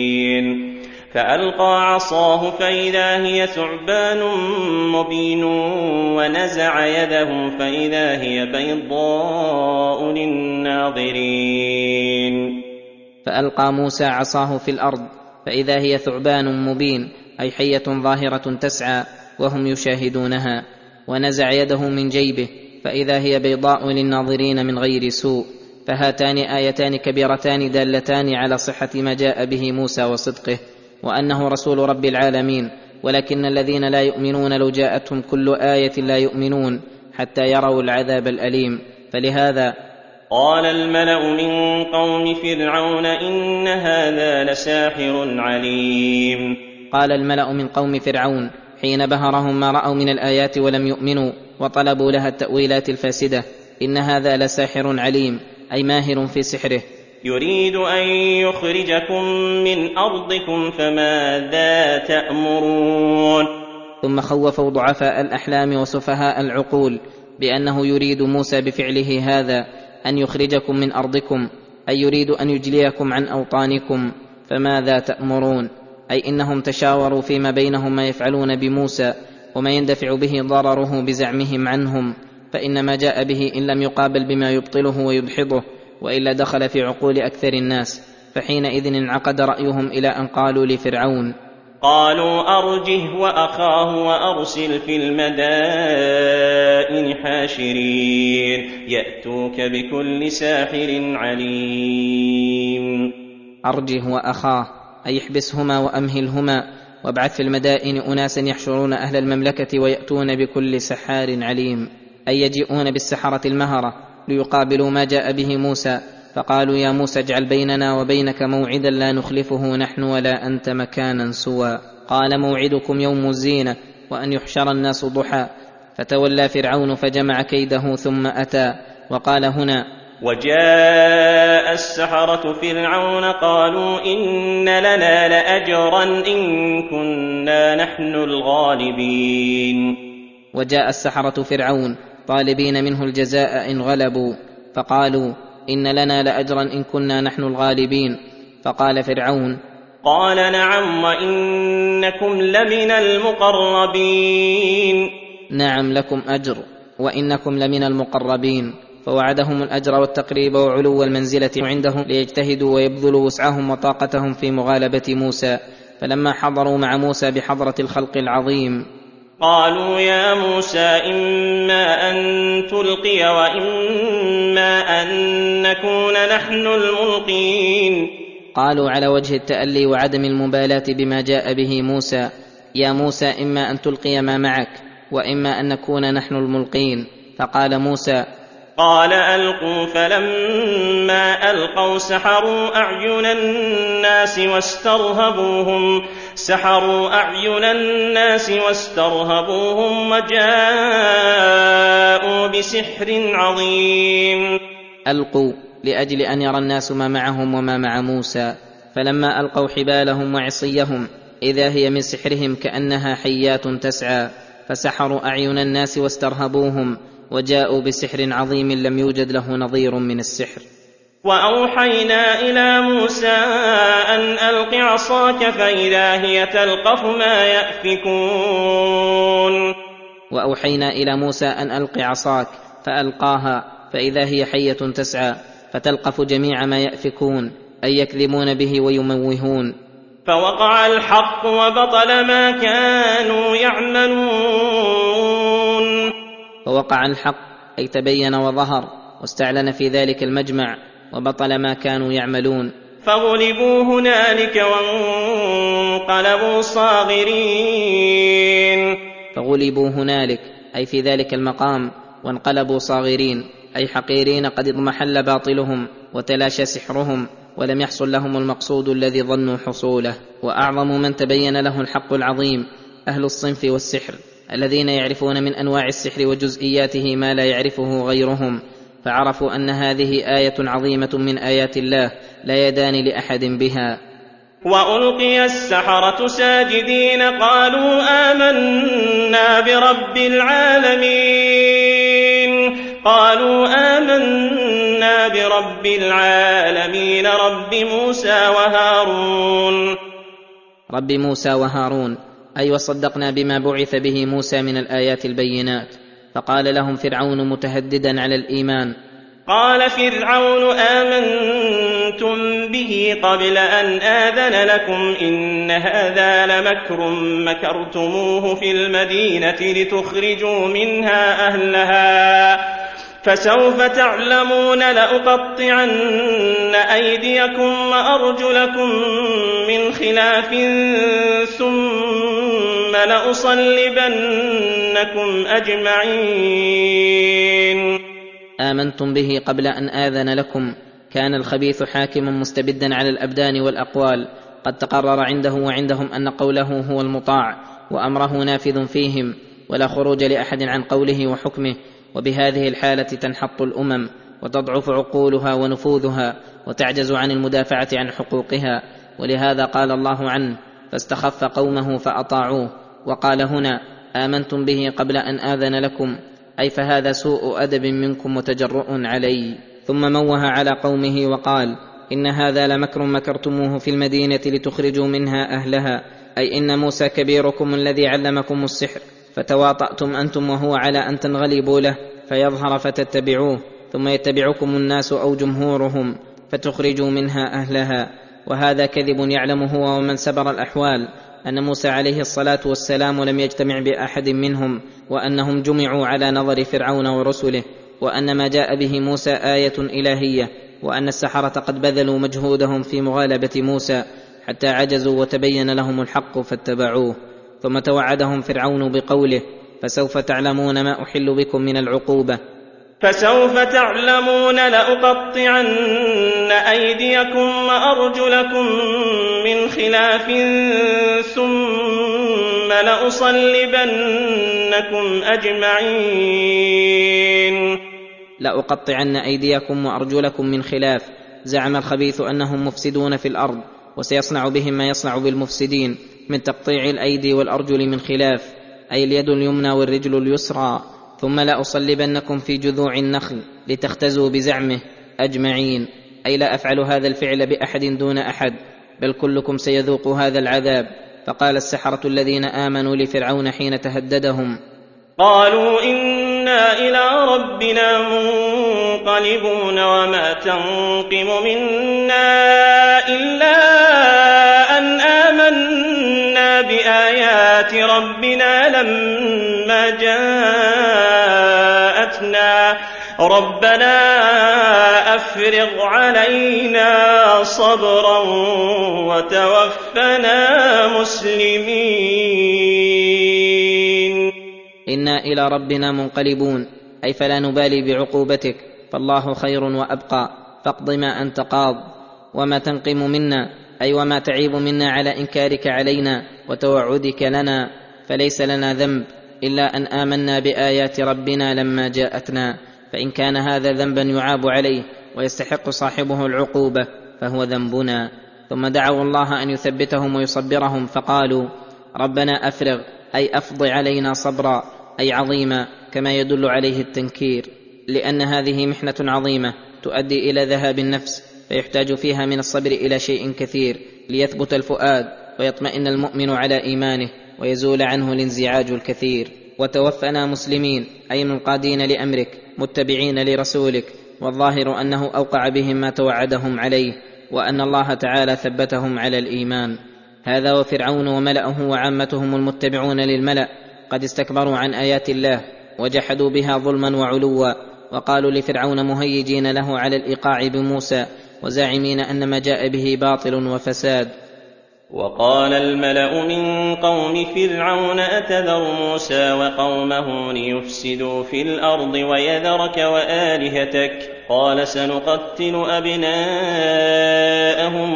فألقى عصاه فإذا هي ثعبان مبين ونزع يده فإذا هي بيضاء للناظرين. فألقى موسى عصاه في الأرض فإذا هي ثعبان مبين أي حية ظاهرة تسعى وهم يشاهدونها ونزع يده من جيبه فإذا هي بيضاء للناظرين من غير سوء فهاتان آيتان كبيرتان دالتان على صحة ما جاء به موسى وصدقه وأنه رسول رب العالمين ولكن الذين لا يؤمنون لو جاءتهم كل آية لا يؤمنون حتى يروا العذاب الأليم. فلهذا قال الملأ من قوم فرعون إن هذا لساحر عليم. قال الملأ من قوم فرعون حين بهرهم ما رأوا من الآيات ولم يؤمنوا وطلبوا لها التأويلات الفاسدة. إن هذا لساحر عليم أي ماهر في سحره. يريد أن يخرجكم من أرضكم فماذا تأمرون؟ ثم خوفوا ضعفاء الأحلام وسفهاء العقول بأنه يريد موسى بفعله هذا أن يخرجكم من أرضكم أي يريد أن يجليكم عن أوطانكم فماذا تأمرون؟ أي إنهم تشاوروا فيما بينهم ما يفعلون بموسى وما يندفع به ضرره بزعمهم عنهم فإن ما جاء به إن لم يقابل بما يبطله ويدحضه وإلا دخل في عقول أكثر الناس فحينئذ انعقد رأيهم إلى أن قالوا لفرعون قالوا أرجه وأخاه وأرسل في المدائن حاشرين يأتوك بكل ساحر عليم. أرجه وأخاه. اي احبسهما وأمهلهما وابعث في المدائن أناسا يحشرون أهل المملكة ويأتون بكل سحار عليم. أي يجيئون بالسحرة المهرة ليقابلوا ما جاء به موسى. فقالوا يا موسى اجعل بيننا وبينك موعدا لا نخلفه نحن ولا أنت مكانا سوى. قال موعدكم يوم الزينة وأن يحشر الناس ضحى. فتولى فرعون فجمع كيده ثم أتى. وقال هنا وجاء السحرة فرعون قالوا إن لنا لأجرا إن كنا نحن الغالبين. وجاء السحرة فرعون طالبين منه الجزاء إن غلبوا فقالوا إن لنا لأجرا إن كنا نحن الغالبين. فقال فرعون قال نعم وإنكم لمن المقربين. نعم لكم أجر وإنكم لمن المقربين. فوعدهم الأجر والتقريب وعلو المنزلة عندهم ليجتهدوا ويبذلوا وسعهم وطاقتهم في مغالبة موسى. فلما حضروا مع موسى بحضرة الخلق العظيم. قالوا يا موسى إما أن تلقي وإما أن نكون نحن الملقين. قالوا على وجه التألي وعدم المبالاة بما جاء به موسى. يا موسى إما أن تلقي ما معك وإما أن نكون نحن الملقين. فقال موسى قال ألقوا فلما ألقوا سحروا أعين الناس واسترهبوهم سحروا أعين الناس واسترهبوهم وجاءوا بسحر عظيم. ألقوا لأجل أن يرى الناس ما معهم وما مع موسى. فلما ألقوا حبالهم وعصيهم إذا هي من سحرهم كأنها حيات تسعى فسحروا أعين الناس واسترهبوهم. وجاءوا بسحر عظيم لم يوجد له نظير من السحر. وأوحينا إلى موسى أن ألق عصاك فإذا هي تلقف ما يأفكون. وأوحينا إلى موسى أن ألق عصاك فألقاها فإذا هي حية تسعى فتلقف جميع ما يأفكون أي يكذبون به ويموهون. فوقع الحق وبطل ما كانوا يعملون. فوقع الحق أي تبين وظهر واستعلن في ذلك المجمع وبطل ما كانوا يعملون. فغلبوا هنالك وانقلبوا صاغرين. فغلبوا هنالك أي في ذلك المقام وانقلبوا صاغرين أي حقيرين قد اضمحل باطلهم وتلاشى سحرهم ولم يحصل لهم المقصود الذي ظنوا حصوله. وأعظم من تبين له الحق العظيم أهل الصنف والسحر. الذين يعرفون من أنواع السحر وجزئياته ما لا يعرفه غيرهم فعرفوا أن هذه آية عظيمة من آيات الله لا يدان لأحد بها. وألقي السحرة ساجدين قالوا آمنا برب العالمين. قالوا آمنا برب العالمين رب موسى وهارون. رب موسى وهارون. أي وصدقنا بما بعث به موسى من الآيات البينات. فقال لهم فرعون متهددا على الإيمان. قال فرعون آمنتم به قبل أن آذن لكم إن هذا لمكر مكرتموه في المدينة لتخرجوا منها أهلها. فسوف تعلمون لأقطعن أيديكم وأرجلكم من خلاف ثم لأصلبنكم أجمعين. آمنتم به قبل أن آذن لكم. كان الخبيث حاكما مستبدا على الأبدان والأقوال. قد تقرر عنده وعندهم أن قوله هو المطاع وأمره نافذ فيهم ولا خروج لأحد عن قوله وحكمه. وبهذه الحالة تنحط الأمم وتضعف عقولها ونفوذها وتعجز عن المدافعة عن حقوقها. ولهذا قال الله عنه فاستخف قومه فأطاعوه وقال هنا آمنتم به قبل أن آذن لكم. أي فهذا سوء أدب منكم وتجرؤ علي ثم موه على قومه وقال إن هذا لمكر مكرتموه في المدينة لتخرجوا منها أهلها. أي إن موسى كبيركم الذي علمكم السحر فتواطأتم أنتم وهو على أن تنغلبوا له فيظهر فتتبعوه ثم يتبعكم الناس أو جمهورهم فتخرجوا منها أهلها. وهذا كذب يعلمه هو ومن سبر الأحوال أن موسى عليه الصلاة والسلام لم يجتمع بأحد منهم وأنهم جمعوا على نظر فرعون ورسله وأن ما جاء به موسى آية إلهية وأن السحرة قد بذلوا مجهودهم في مغالبة موسى حتى عجزوا وتبين لهم الحق فاتبعوه. ثم توعدهم فرعون بقوله فسوف تعلمون ما أحل بكم من العقوبة. فسوف تعلمون لأقطعن أيديكم وأرجلكم من خلاف ثم لأصلبنكم أجمعين. لأقطعن أيديكم وأرجلكم من خلاف. زعم الخبيث أنهم مفسدون في الأرض وسيصنع بهم ما يصنع بالمفسدين. من تقطيع الأيدي والأرجل من خلاف أي اليد اليمنى والرجل اليسرى ثم لاصلبنكم في جذوع النخل لتختزوا بزعمه. أجمعين. أي لا أفعل هذا الفعل بأحد دون أحد بل كلكم سيذوق هذا العذاب. فقال السحرة الذين آمنوا لفرعون حين تهددهم. قالوا إنا إلى ربنا منقلبون وما تنقم منا إلا ربنا لما جاءتنا ربنا أفرغ علينا صبرا وتوفنا مسلمين. إنا إلى ربنا منقلبون أي فلا نبالي بعقوبتك فالله خير وأبقى فاقض ما أنت قاض وما تنقم منا أي وما تعيب منا على إنكارك علينا وتوعدك لنا. فليس لنا ذنب إلا أن آمنا بآيات ربنا لما جاءتنا. فإن كان هذا ذنبا يعاب عليه ويستحق صاحبه العقوبة فهو ذنبنا. ثم دعوا الله أن يثبتهم ويصبرهم فقالوا ربنا أفرغ أي أفض علينا صبرا أي عظيما كما يدل عليه التنكير. لأن هذه محنة عظيمة تؤدي إلى ذهاب النفس فيحتاج فيها من الصبر إلى شيء كثير ليثبت الفؤاد ويطمئن المؤمن على إيمانه. ويزول عنه الانزعاج الكثير. وتوفنا مسلمين أي منقادين لأمرك متبعين لرسولك. والظاهر أنه أوقع بهم ما توعدهم عليه وأن الله تعالى ثبتهم على الإيمان. هذا وفرعون وملأه وعامتهم المتبعون للملأ قد استكبروا عن آيات الله وجحدوا بها ظلما وعلوا وقالوا لفرعون مهيجين له على الإيقاع بموسى وزاعمين أن ما جاء به باطل وفساد. وقال الملأ من قوم فرعون أتذر موسى وقومه ليفسدوا في الأرض ويذرك وآلهتك؟ قال سنقتل أبناءهم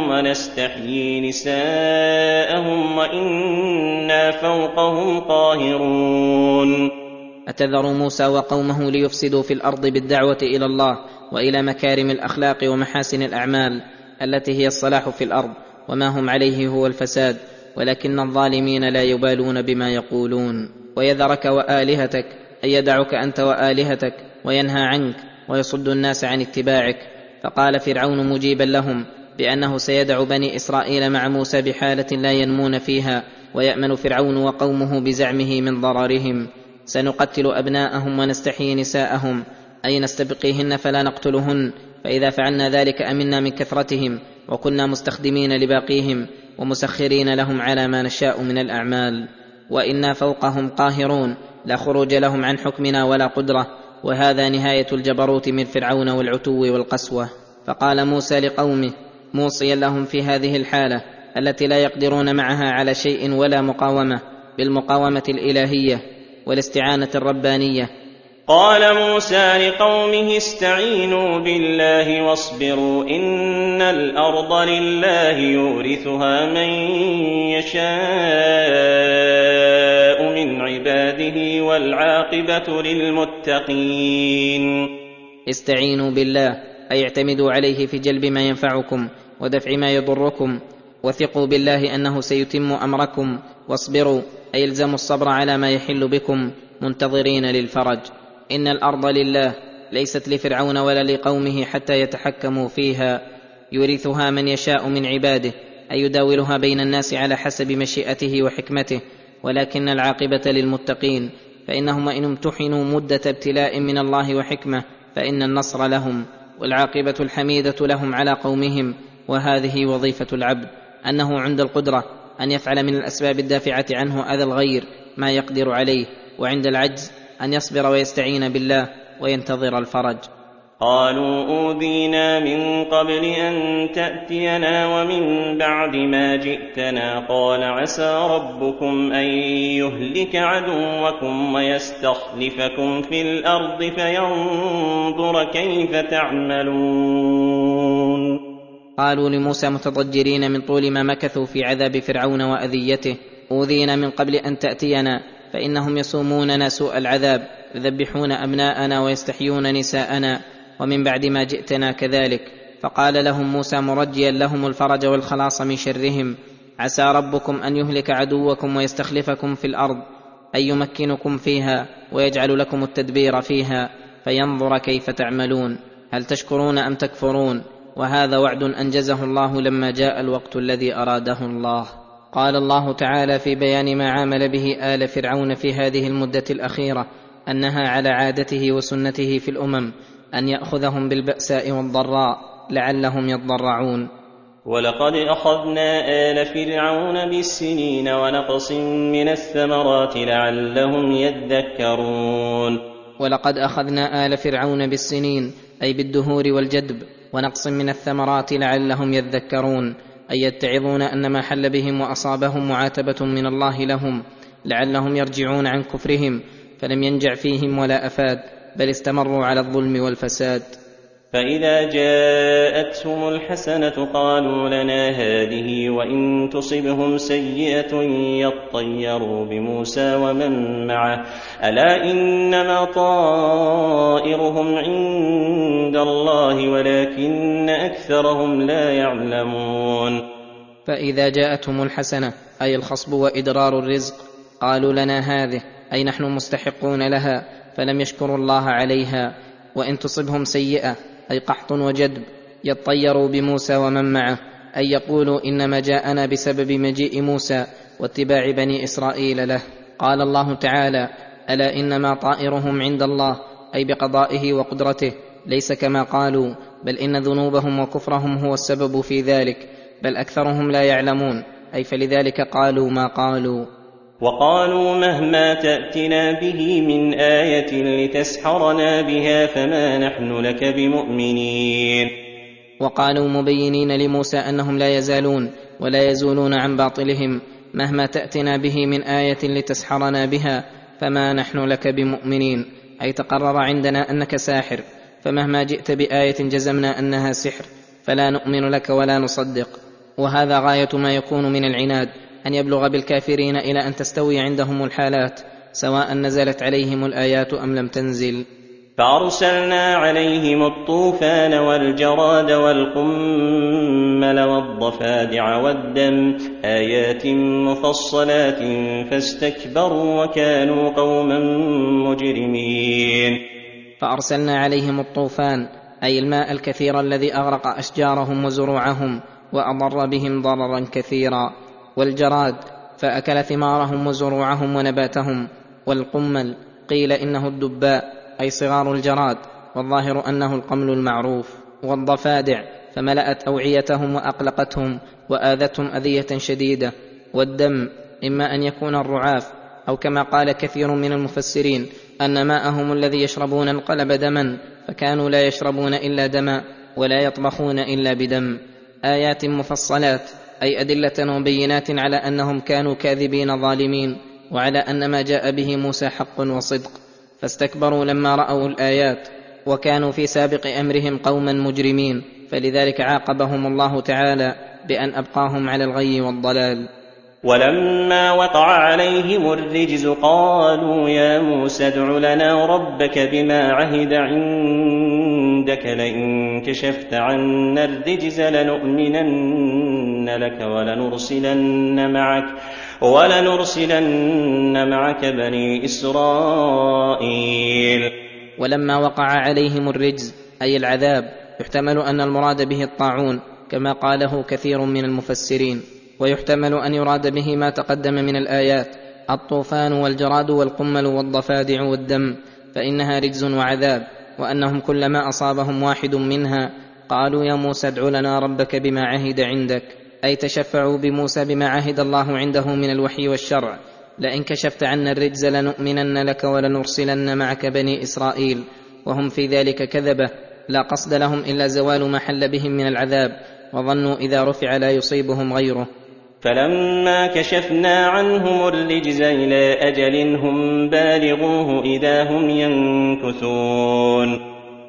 ونستحيي نساءهم وإنا فوقهم قاهرون. أتذر موسى وقومه ليفسدوا في الأرض بالدعوة إلى الله وإلى مكارم الأخلاق ومحاسن الأعمال التي هي الصلاح في الأرض. وما هم عليه هو الفساد ولكن الظالمين لا يبالون بما يقولون. ويذرك وآلهتك ان يدعك أنت وآلهتك وينهى عنك ويصد الناس عن اتباعك. فقال فرعون مجيبا لهم بأنه سيدع بني إسرائيل مع موسى بحالة لا ينمون فيها ويأمن فرعون وقومه بزعمه من ضررهم. سنقتل أبناءهم ونستحيي نساءهم. أي نستبقيهن فلا نقتلهن. فإذا فعلنا ذلك أمنا من كثرتهم. وكنا مستخدمين لباقيهم ومسخرين لهم على ما نشاء من الأعمال. وإنا فوقهم قاهرون لا خروج لهم عن حكمنا ولا قدرة. وهذا نهاية الجبروت من فرعون والعتو والقسوة. فقال موسى لقومه موصيا لهم في هذه الحالة التي لا يقدرون معها على شيء ولا مقاومة بالمقاومة الإلهية والاستعانة الربانية. قال موسى لقومه استعينوا بالله واصبروا إن الأرض لله يورثها من يشاء من عباده والعاقبة للمتقين. استعينوا بالله أي اعتمدوا عليه في جلب ما ينفعكم ودفع ما يضركم وثقوا بالله أنه سيتم أمركم واصبروا أي الزموا الصبر على ما يحل بكم منتظرين للفرج. إن الأرض لله ليست لفرعون ولا لقومه حتى يتحكموا فيها. يورثها من يشاء من عباده اي يداولها بين الناس على حسب مشيئته وحكمته. ولكن العاقبة للمتقين فإنهم إن امتحنوا مدة ابتلاء من الله وحكمة فإن النصر لهم. والعاقبة الحميدة لهم على قومهم. وهذه وظيفة العبد أنه عند القدرة أن يفعل من الأسباب الدافعة عنه أذى الغير ما يقدر عليه. وعند العجز أن يصبر ويستعين بالله وينتظر الفرج. قالوا أوذينا من قبل أن تأتينا ومن بعد ما جئتنا. قال عسى ربكم أن يهلك عدوكم ويستخلفكم في الأرض فينظر كيف تعملون. قالوا لموسى متضجرين من طول ما مكثوا في عذاب فرعون وأذيته. أوذينا من قبل أن تأتينا. فإنهم يسوموننا سوء العذاب يذبحون أبناءنا ويستحيون نساءنا ومن بعد ما جئتنا كذلك. فقال لهم موسى مرجيا لهم الفرج والخلاص من شرهم عسى ربكم أن يهلك عدوكم ويستخلفكم في الأرض أن يمكنكم فيها ويجعل لكم التدبير فيها فينظر كيف تعملون. هل تشكرون أم تكفرون؟ وهذا وعد أنجزه الله لما جاء الوقت الذي أراده الله. قال الله تعالى في بيان ما عامل به آل فرعون في هذه المدة الأخيرة أنها على عادته وسنته في الأمم أن يأخذهم بالبأساء والضراء لعلهم يضرعون. ولقد أخذنا آل فرعون بالسنين ونقص من الثمرات لعلهم يذكرون. ولقد أخذنا آل فرعون بالسنين أي بالدهور والجدب ونقص من الثمرات لعلهم يذكرون. اي يتعظون أن ما حل بهم وأصابهم معاتبة من الله لهم لعلهم يرجعون عن كفرهم فلم ينجع فيهم ولا أفاد بل استمروا على الظلم والفساد. فإذا جاءتهم الحسنة قالوا لنا هذه وإن تصبهم سيئة يطيروا بموسى ومن معه. ألا إنما طائرهم عند الله ولكن أكثرهم لا يعلمون. فإذا جاءتهم الحسنة أي الخصب وإدرار الرزق قالوا لنا هذه أي نحن مستحقون لها فلم يشكروا الله عليها وإن تصبهم سيئة أي قحط وجدب يطيروا بموسى ومن معه أي يقولوا إنما جاءنا بسبب مجيء موسى واتباع بني إسرائيل له. قال الله تعالى ألا إنما طائرهم عند الله أي بقضائه وقدرته ليس كما قالوا بل إن ذنوبهم وكفرهم هو السبب في ذلك بل أكثرهم لا يعلمون أي فلذلك قالوا ما قالوا. وقالوا مهما تأتنا به من آية لتسحرنا بها فما نحن لك بمؤمنين. وقالوا مبينين لموسى أنهم لا يزالون ولا يزولون عن باطلهم. مهما تأتنا به من آية لتسحرنا بها فما نحن لك بمؤمنين. أي تقرر عندنا أنك ساحر. فمهما جئت بآية جزمنا أنها سحر. فلا نؤمن لك ولا نصدق. وهذا غاية ما يكون من العناد. أن يبلغ بالكافرين إلى أن تستوي عندهم الحالات سواء نزلت عليهم الآيات أم لم تنزل. فأرسلنا عليهم الطوفان والجراد والقمل والضفادع والدم آيات مفصلات فاستكبروا وكانوا قوما مجرمين. فأرسلنا عليهم الطوفان أي الماء الكثير الذي أغرق أشجارهم وزروعهم وأضر بهم ضررا كثيرا. والجراد فأكل ثمارهم وزروعهم ونباتهم. والقمل قيل إنه الدباء أي صغار الجراد والظاهر أنه القمل المعروف. والضفادع فملأت أوعيتهم وأقلقتهم وآذتهم أذية شديدة. والدم إما أن يكون الرعاف أو كما قال كثير من المفسرين أن ماءهم الذي يشربون انقلب دما فكانوا لا يشربون إلا دما ولا يطبخون إلا بدم. آيات مفصلات. أي أدلة وبينات على أنهم كانوا كاذبين ظالمين وعلى أن ما جاء به موسى حق وصدق. فاستكبروا لما رأوا الآيات وكانوا في سابق أمرهم قوما مجرمين. فلذلك عاقبهم الله تعالى بأن أبقاهم على الغي والضلال. ولما وقع عليهم الرجز قالوا يا موسى ادع لنا ربك بما عهد عندك لئن كشفت عنا الرجز لنؤمنن لك ولنرسلن معك ولنرسلن معك بني إسرائيل. ولما وقع عليهم الرجز أي العذاب يحتمل أن المراد به الطاعون كما قاله كثير من المفسرين. ويحتمل أن يراد به ما تقدم من الآيات الطوفان والجراد والقمل والضفادع والدم فإنها رجز وعذاب. وأنهم كلما أصابهم واحد منها قالوا يا موسى ادع لنا ربك بما عهد عندك أي تشفعوا بموسى بما عهد الله عنده من الوحي والشرع لئن كشفت عنا الرجز لنؤمنن لك ولنرسلن معك بني إسرائيل وهم في ذلك كذبة لا قصد لهم إلا زوال ما حل بهم من العذاب وظنوا إذا رفع لا يصيبهم غيره. فلما كشفنا عنهم الرجز إلى أجل هم بالغوه إذا هم ينكثون.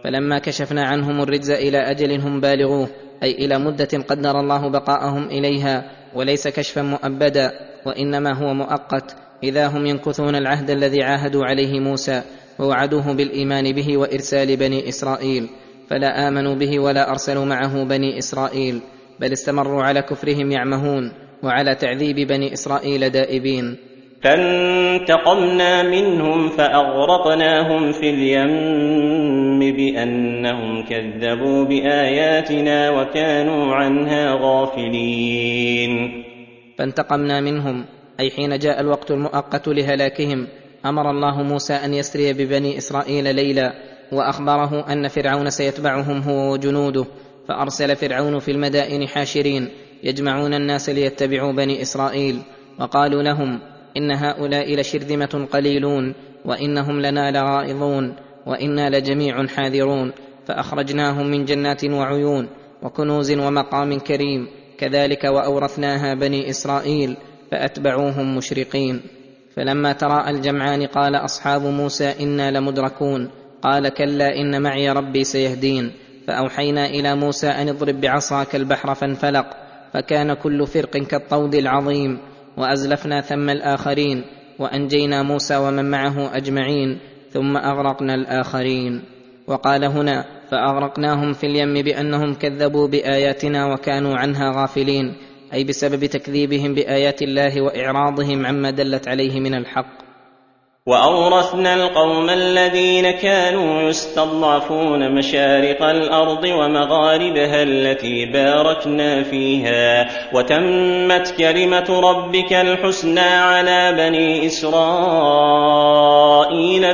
فلما كشفنا عنهم الرجز إلى أجل هم بالغوه أي إلى مدة قدر الله بقاءهم إليها وليس كشفا مؤبدا وإنما هو مؤقت إذا هم ينكثون العهد الذي عاهدوا عليه موسى ووعدوه بالإيمان به وإرسال بني إسرائيل فلا آمنوا به ولا أرسلوا معه بني إسرائيل بل استمروا على كفرهم يعمهون. وعلى تعذيب بني إسرائيل دائبين. فانتقمنا منهم فأغرقناهم في اليم بأنهم كذبوا بآياتنا وكانوا عنها غافلين. فانتقمنا منهم أي حين جاء الوقت المؤقت لهلاكهم أمر الله موسى أن يسري ببني إسرائيل ليلا وأخبره أن فرعون سيتبعهم هو وجنوده فأرسل فرعون في المدائن حاشرين. يجمعون الناس ليتبعوا بني إسرائيل وقالوا لهم إن هؤلاء لشرذمة قليلون وإنهم لنا لغائظون وإنا لجميع حاذرون فأخرجناهم من جنات وعيون وكنوز ومقام كريم كذلك وأورثناها بني إسرائيل فأتبعوهم مشرقين. فلما تراءى الجمعان قال أصحاب موسى إنا لمدركون قال كلا إن معي ربي سيهدين. فأوحينا إلى موسى أن اضرب بعصاك البحر فانفلق فكان كل فرق كالطود العظيم وأزلفنا ثم الآخرين وأنجينا موسى ومن معه أجمعين ثم أغرقنا الآخرين. وقال هنا فأغرقناهم في اليم بأنهم كذبوا بآياتنا وكانوا عنها غافلين أي بسبب تكذيبهم بآيات الله وإعراضهم عما دلت عليه من الحق. وأورثنا القوم الذين كانوا يستضعفون مشارق الأرض ومغاربها التي باركنا فيها. وتمت كلمة ربك الحسنى على بني إسرائيل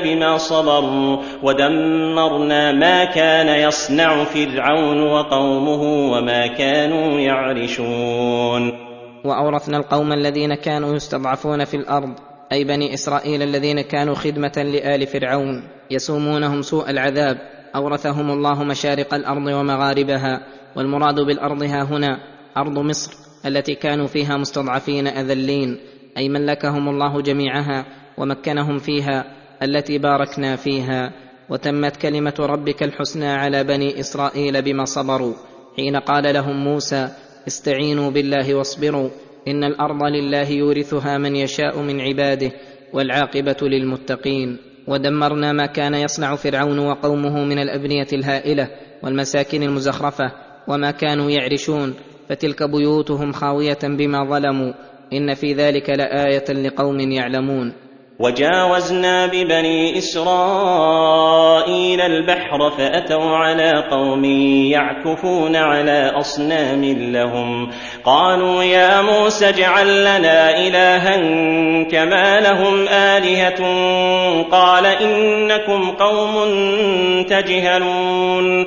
بما صبروا ودمرنا ما كان يصنع فرعون وقومه وما كانوا يعرشون. وأورثنا القوم الذين كانوا يستضعفون في الأرض أي بني إسرائيل الذين كانوا خدمة لآل فرعون يسومونهم سوء العذاب أورثهم الله مشارق الأرض ومغاربها والمراد بالأرض ها هنا أرض مصر التي كانوا فيها مستضعفين أذلين أي ملكهم الله جميعها ومكنهم فيها التي باركنا فيها. وتمت كلمة ربك الحسنى على بني إسرائيل بما صبروا حين قال لهم موسى استعينوا بالله واصبروا. إن الأرض لله يورثها من يشاء من عباده والعاقبة للمتقين. ودمرنا ما كان يصنع فرعون وقومه من الأبنية الهائلة والمساكن المزخرفة وما كانوا يعرشون. فتلك بيوتهم خاوية بما ظلموا. إن في ذلك لآية لقوم يعلمون. وجاوزنا ببني إسرائيل البحر فأتوا على قوم يعكفون على أصنام لهم. قالوا يا موسى اجعل لنا إلها كما لهم آلهة. قال إنكم قوم تجهلون.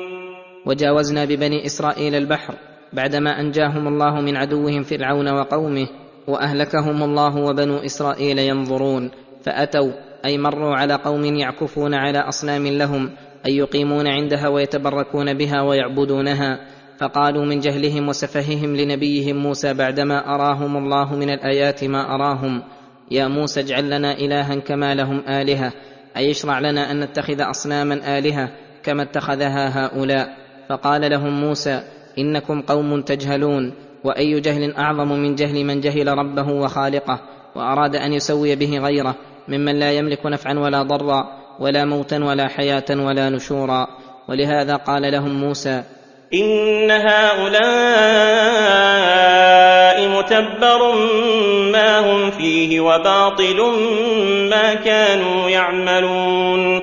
وجاوزنا ببني إسرائيل البحر بعدما أنجاهم الله من عدوهم فرعون وقومه وأهلكهم الله وبنو إسرائيل ينظرون. فأتوا أي مروا على قوم يعكفون على أصنام لهم أي يقيمون عندها ويتبركون بها ويعبدونها. فقالوا من جهلهم وسفههم لنبيهم موسى بعدما أراهم الله من الآيات ما أراهم. يا موسى اجعل لنا إلها كما لهم آلهة أي اشرع لنا أن نتخذ أصناما آلهة كما اتخذها هؤلاء. فقال لهم موسى إنكم قوم تجهلون وأي جهل أعظم من جهل من جهل ربه وخالقه وأراد أن يسوي به غيره. ممن لا يملك نفعا ولا ضرا ولا موتا ولا حياة ولا نشورا. ولهذا قال لهم موسى إن هؤلاء متبر ما هم فيه وباطل ما كانوا يعملون.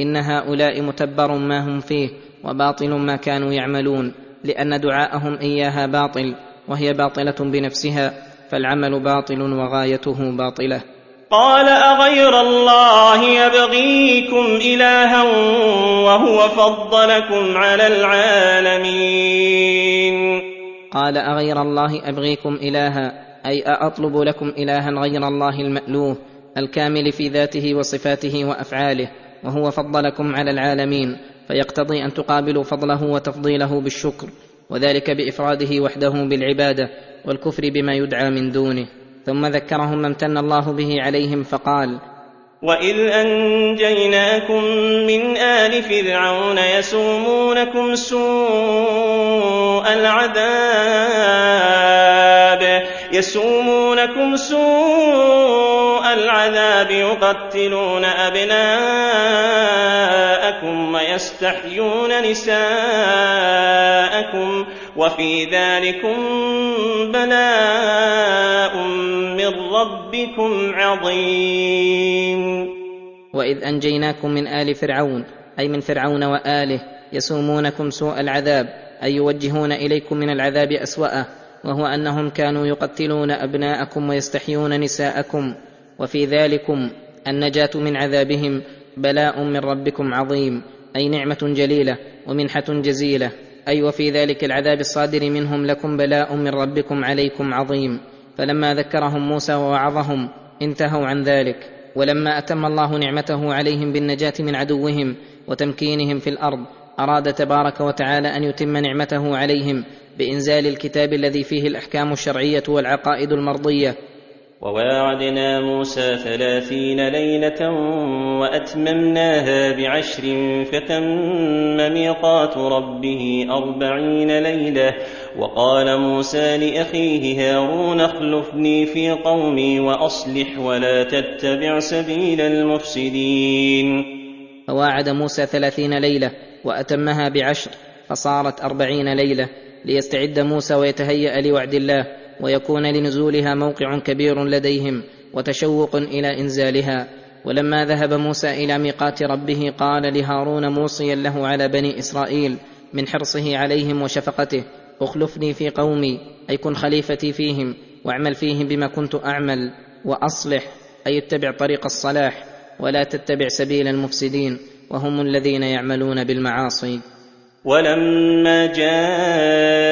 إن هؤلاء متبر ما هم فيه وباطل ما كانوا يعملون لأن دعاءهم إياها باطل وهي باطلة بنفسها فالعمل باطل وغايته باطلة. قال أغير الله يبغيكم إلها وهو فضلكم على العالمين. قال أغير الله أبغيكم إلها أي أأطلب لكم إلها غير الله المألوه الكامل في ذاته وصفاته وأفعاله وهو فضلكم على العالمين فيقتضي أن تقابلوا فضله وتفضيله بالشكر وذلك بإفراده وحده بالعبادة والكفر بما يدعى من دونه. ثم ذكرهم ما امتن الله به عليهم فقال وإذ أنجيناكم من آل فرعون يسومونكم سوء العذاب يسومونكم سوء العذاب يقتلون أبناءكم ويستحيون نساءكم وفي ذلكم بلاء من ربكم عظيم. وإذ أنجيناكم من آل فرعون أي من فرعون وآله يسومونكم سوء العذاب أي يوجهون إليكم من العذاب أسوأه وهو أنهم كانوا يقتلون أبناءكم ويستحيون نساءكم. وفي ذلكم النجاة من عذابهم بلاء من ربكم عظيم أي نعمة جليلة ومنحة جزيلة. أي وفي ذلك العذاب الصادر منهم لكم بلاء من ربكم عليكم عظيم. فلما ذكرهم موسى ووعظهم انتهوا عن ذلك. ولما أتم الله نعمته عليهم بالنجاة من عدوهم وتمكينهم في الأرض أراد تبارك وتعالى أن يتم نعمته عليهم بإنزال الكتاب الذي فيه الأحكام الشرعية والعقائد المرضية. وواعدنا موسى ثلاثين ليلة وأتممناها بعشر فتم ميقات ربه أربعين ليلة. وقال موسى لأخيه هارون اخلفني في قومي وأصلح ولا تتبع سبيل المفسدين. فواعد موسى ثلاثين ليلة وأتمها بعشر فصارت أربعين ليلة. ليستعد موسى ويتهيأ لوعد الله ويكون لنزولها موقع كبير لديهم وتشوق إلى إنزالها. ولما ذهب موسى إلى ميقات ربه قال لهارون موصيا له على بني إسرائيل من حرصه عليهم وشفقته أخلفني في قومي أي كن خليفتي فيهم واعمل فيهم بما كنت أعمل وأصلح أي اتبع طريق الصلاح ولا تتبع سبيل المفسدين وهم الذين يعملون بالمعاصي. ولما جاء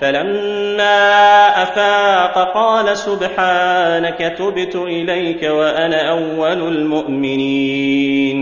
فلما أفاق قال سبحانك تبت إليك وأنا أول المؤمنين.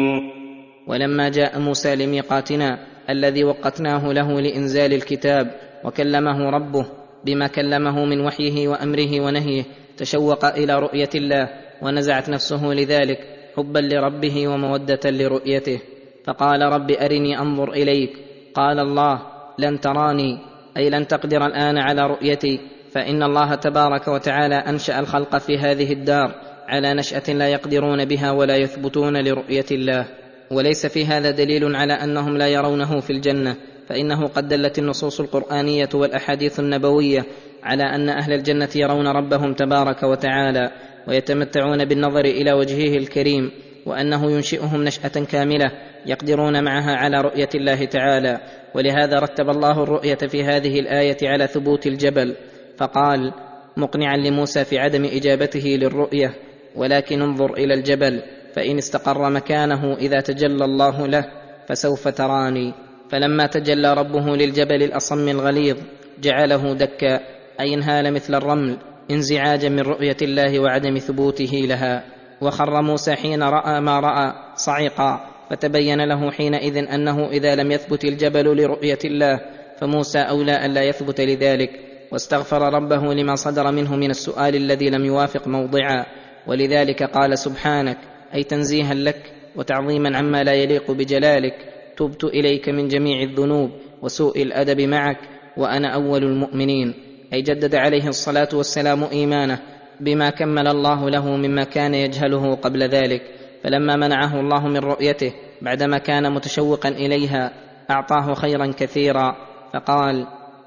ولما جاء موسى لميقاتنا الذي وقتناه له لإنزال الكتاب وكلمه ربه بما كلمه من وحيه وأمره ونهيه تشوق إلى رؤية الله ونزعت نفسه لذلك حبا لربه ومودة لرؤيته. فقال رب أرني أنظر إليك. قال الله لن تراني أي لن تقدر الآن على رؤيتي فإن الله تبارك وتعالى أنشأ الخلق في هذه الدار على نشأة لا يقدرون بها ولا يثبتون لرؤية الله. وليس في هذا دليل على أنهم لا يرونه في الجنة فإنه قد دلت النصوص القرآنية والأحاديث النبوية على أن أهل الجنة يرون ربهم تبارك وتعالى ويتمتعون بالنظر إلى وجهه الكريم. وأنه ينشئهم نشأة كاملة يقدرون معها على رؤية الله تعالى. ولهذا رتب الله الرؤية في هذه الآية على ثبوت الجبل. فقال مقنعا لموسى في عدم إجابته للرؤية ولكن انظر إلى الجبل فإن استقر مكانه إذا تجلى الله له فسوف تراني. فلما تجلى ربه للجبل الأصم الغليظ جعله دكا أي انهال مثل الرمل انزعاجا من رؤية الله وعدم ثبوته لها. وخر موسى حين رأى ما رأى صعقا فتبين له حينئذ أنه إذا لم يثبت الجبل لرؤية الله فموسى أولى الا يثبت لذلك واستغفر ربه لما صدر منه من السؤال الذي لم يوافق موضعا ولذلك قال سبحانك أي تنزيها لك وتعظيما عما لا يليق بجلالك تبت إليك من جميع الذنوب وسوء الأدب معك وأنا أول المؤمنين. أي جدد عليه الصلاة والسلام إيمانه بما كمل الله له مما كان يجهله قبل ذلك. فلما منعه الله من رؤيته بعدما كان متشوقا إليها أعطاه خيرا كثيرا فقال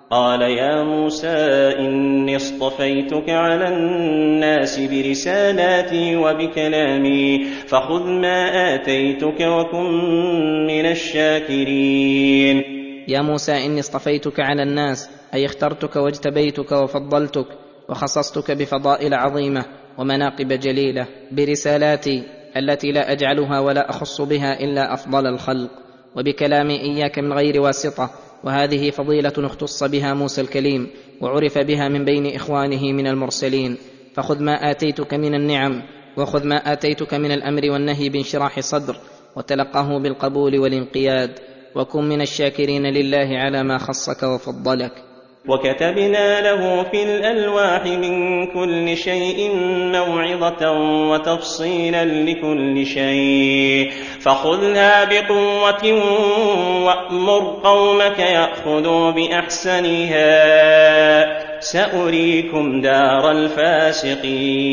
قال يا موسى إني اصطفيتك على الناس برسالاتي وبكلامي فخذ ما آتيتك وكن من الشاكرين. يا موسى إني اصطفيتك على الناس أي اخترتك واجتبيتك وفضلتك. وخصصتك بفضائل عظيمة ومناقب جليلة برسالاتي التي لا أجعلها ولا أخص بها إلا أفضل الخلق. وبكلامي إياك من غير واسطة. وهذه فضيلة اختص بها موسى الكليم وعرف بها من بين إخوانه من المرسلين. فخذ ما آتيتك من النعم وخذ ما آتيتك من الأمر والنهي بانشراح صدر وتلقه بالقبول والانقياد. وكن من الشاكرين لله على ما خصك وفضلك. وكتبنا له في الألواح من كل شيء موعظة وتفصيلا لكل شيء. فخذها بقوة وأمر قومك يأخذوا بأحسنها. سأريكم دار الفاسقين.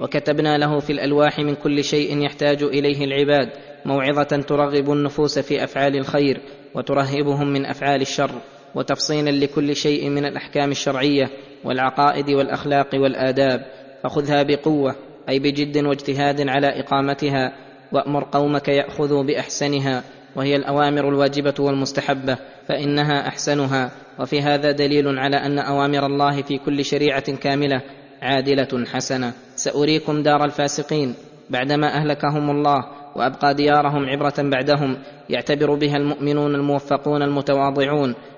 وكتبنا له في الألواح من كل شيء يحتاج إليه العباد موعظة ترغب النفوس في أفعال الخير وترهبهم من أفعال الشر. وتفصيلا لكل شيء من الأحكام الشرعية والعقائد والأخلاق والآداب فخذها بقوة أي بجد واجتهاد على إقامتها وأمر قومك يأخذوا بأحسنها وهي الأوامر الواجبة والمستحبة فإنها أحسنها وفي هذا دليل على أن أوامر الله في كل شريعة كاملة عادلة حسنة. سأريكم دار الفاسقين. بعدما أهلكهم الله وأبقى ديارهم عبرة بعدهم يعتبر بها المؤمنون الموفقون المتواضعون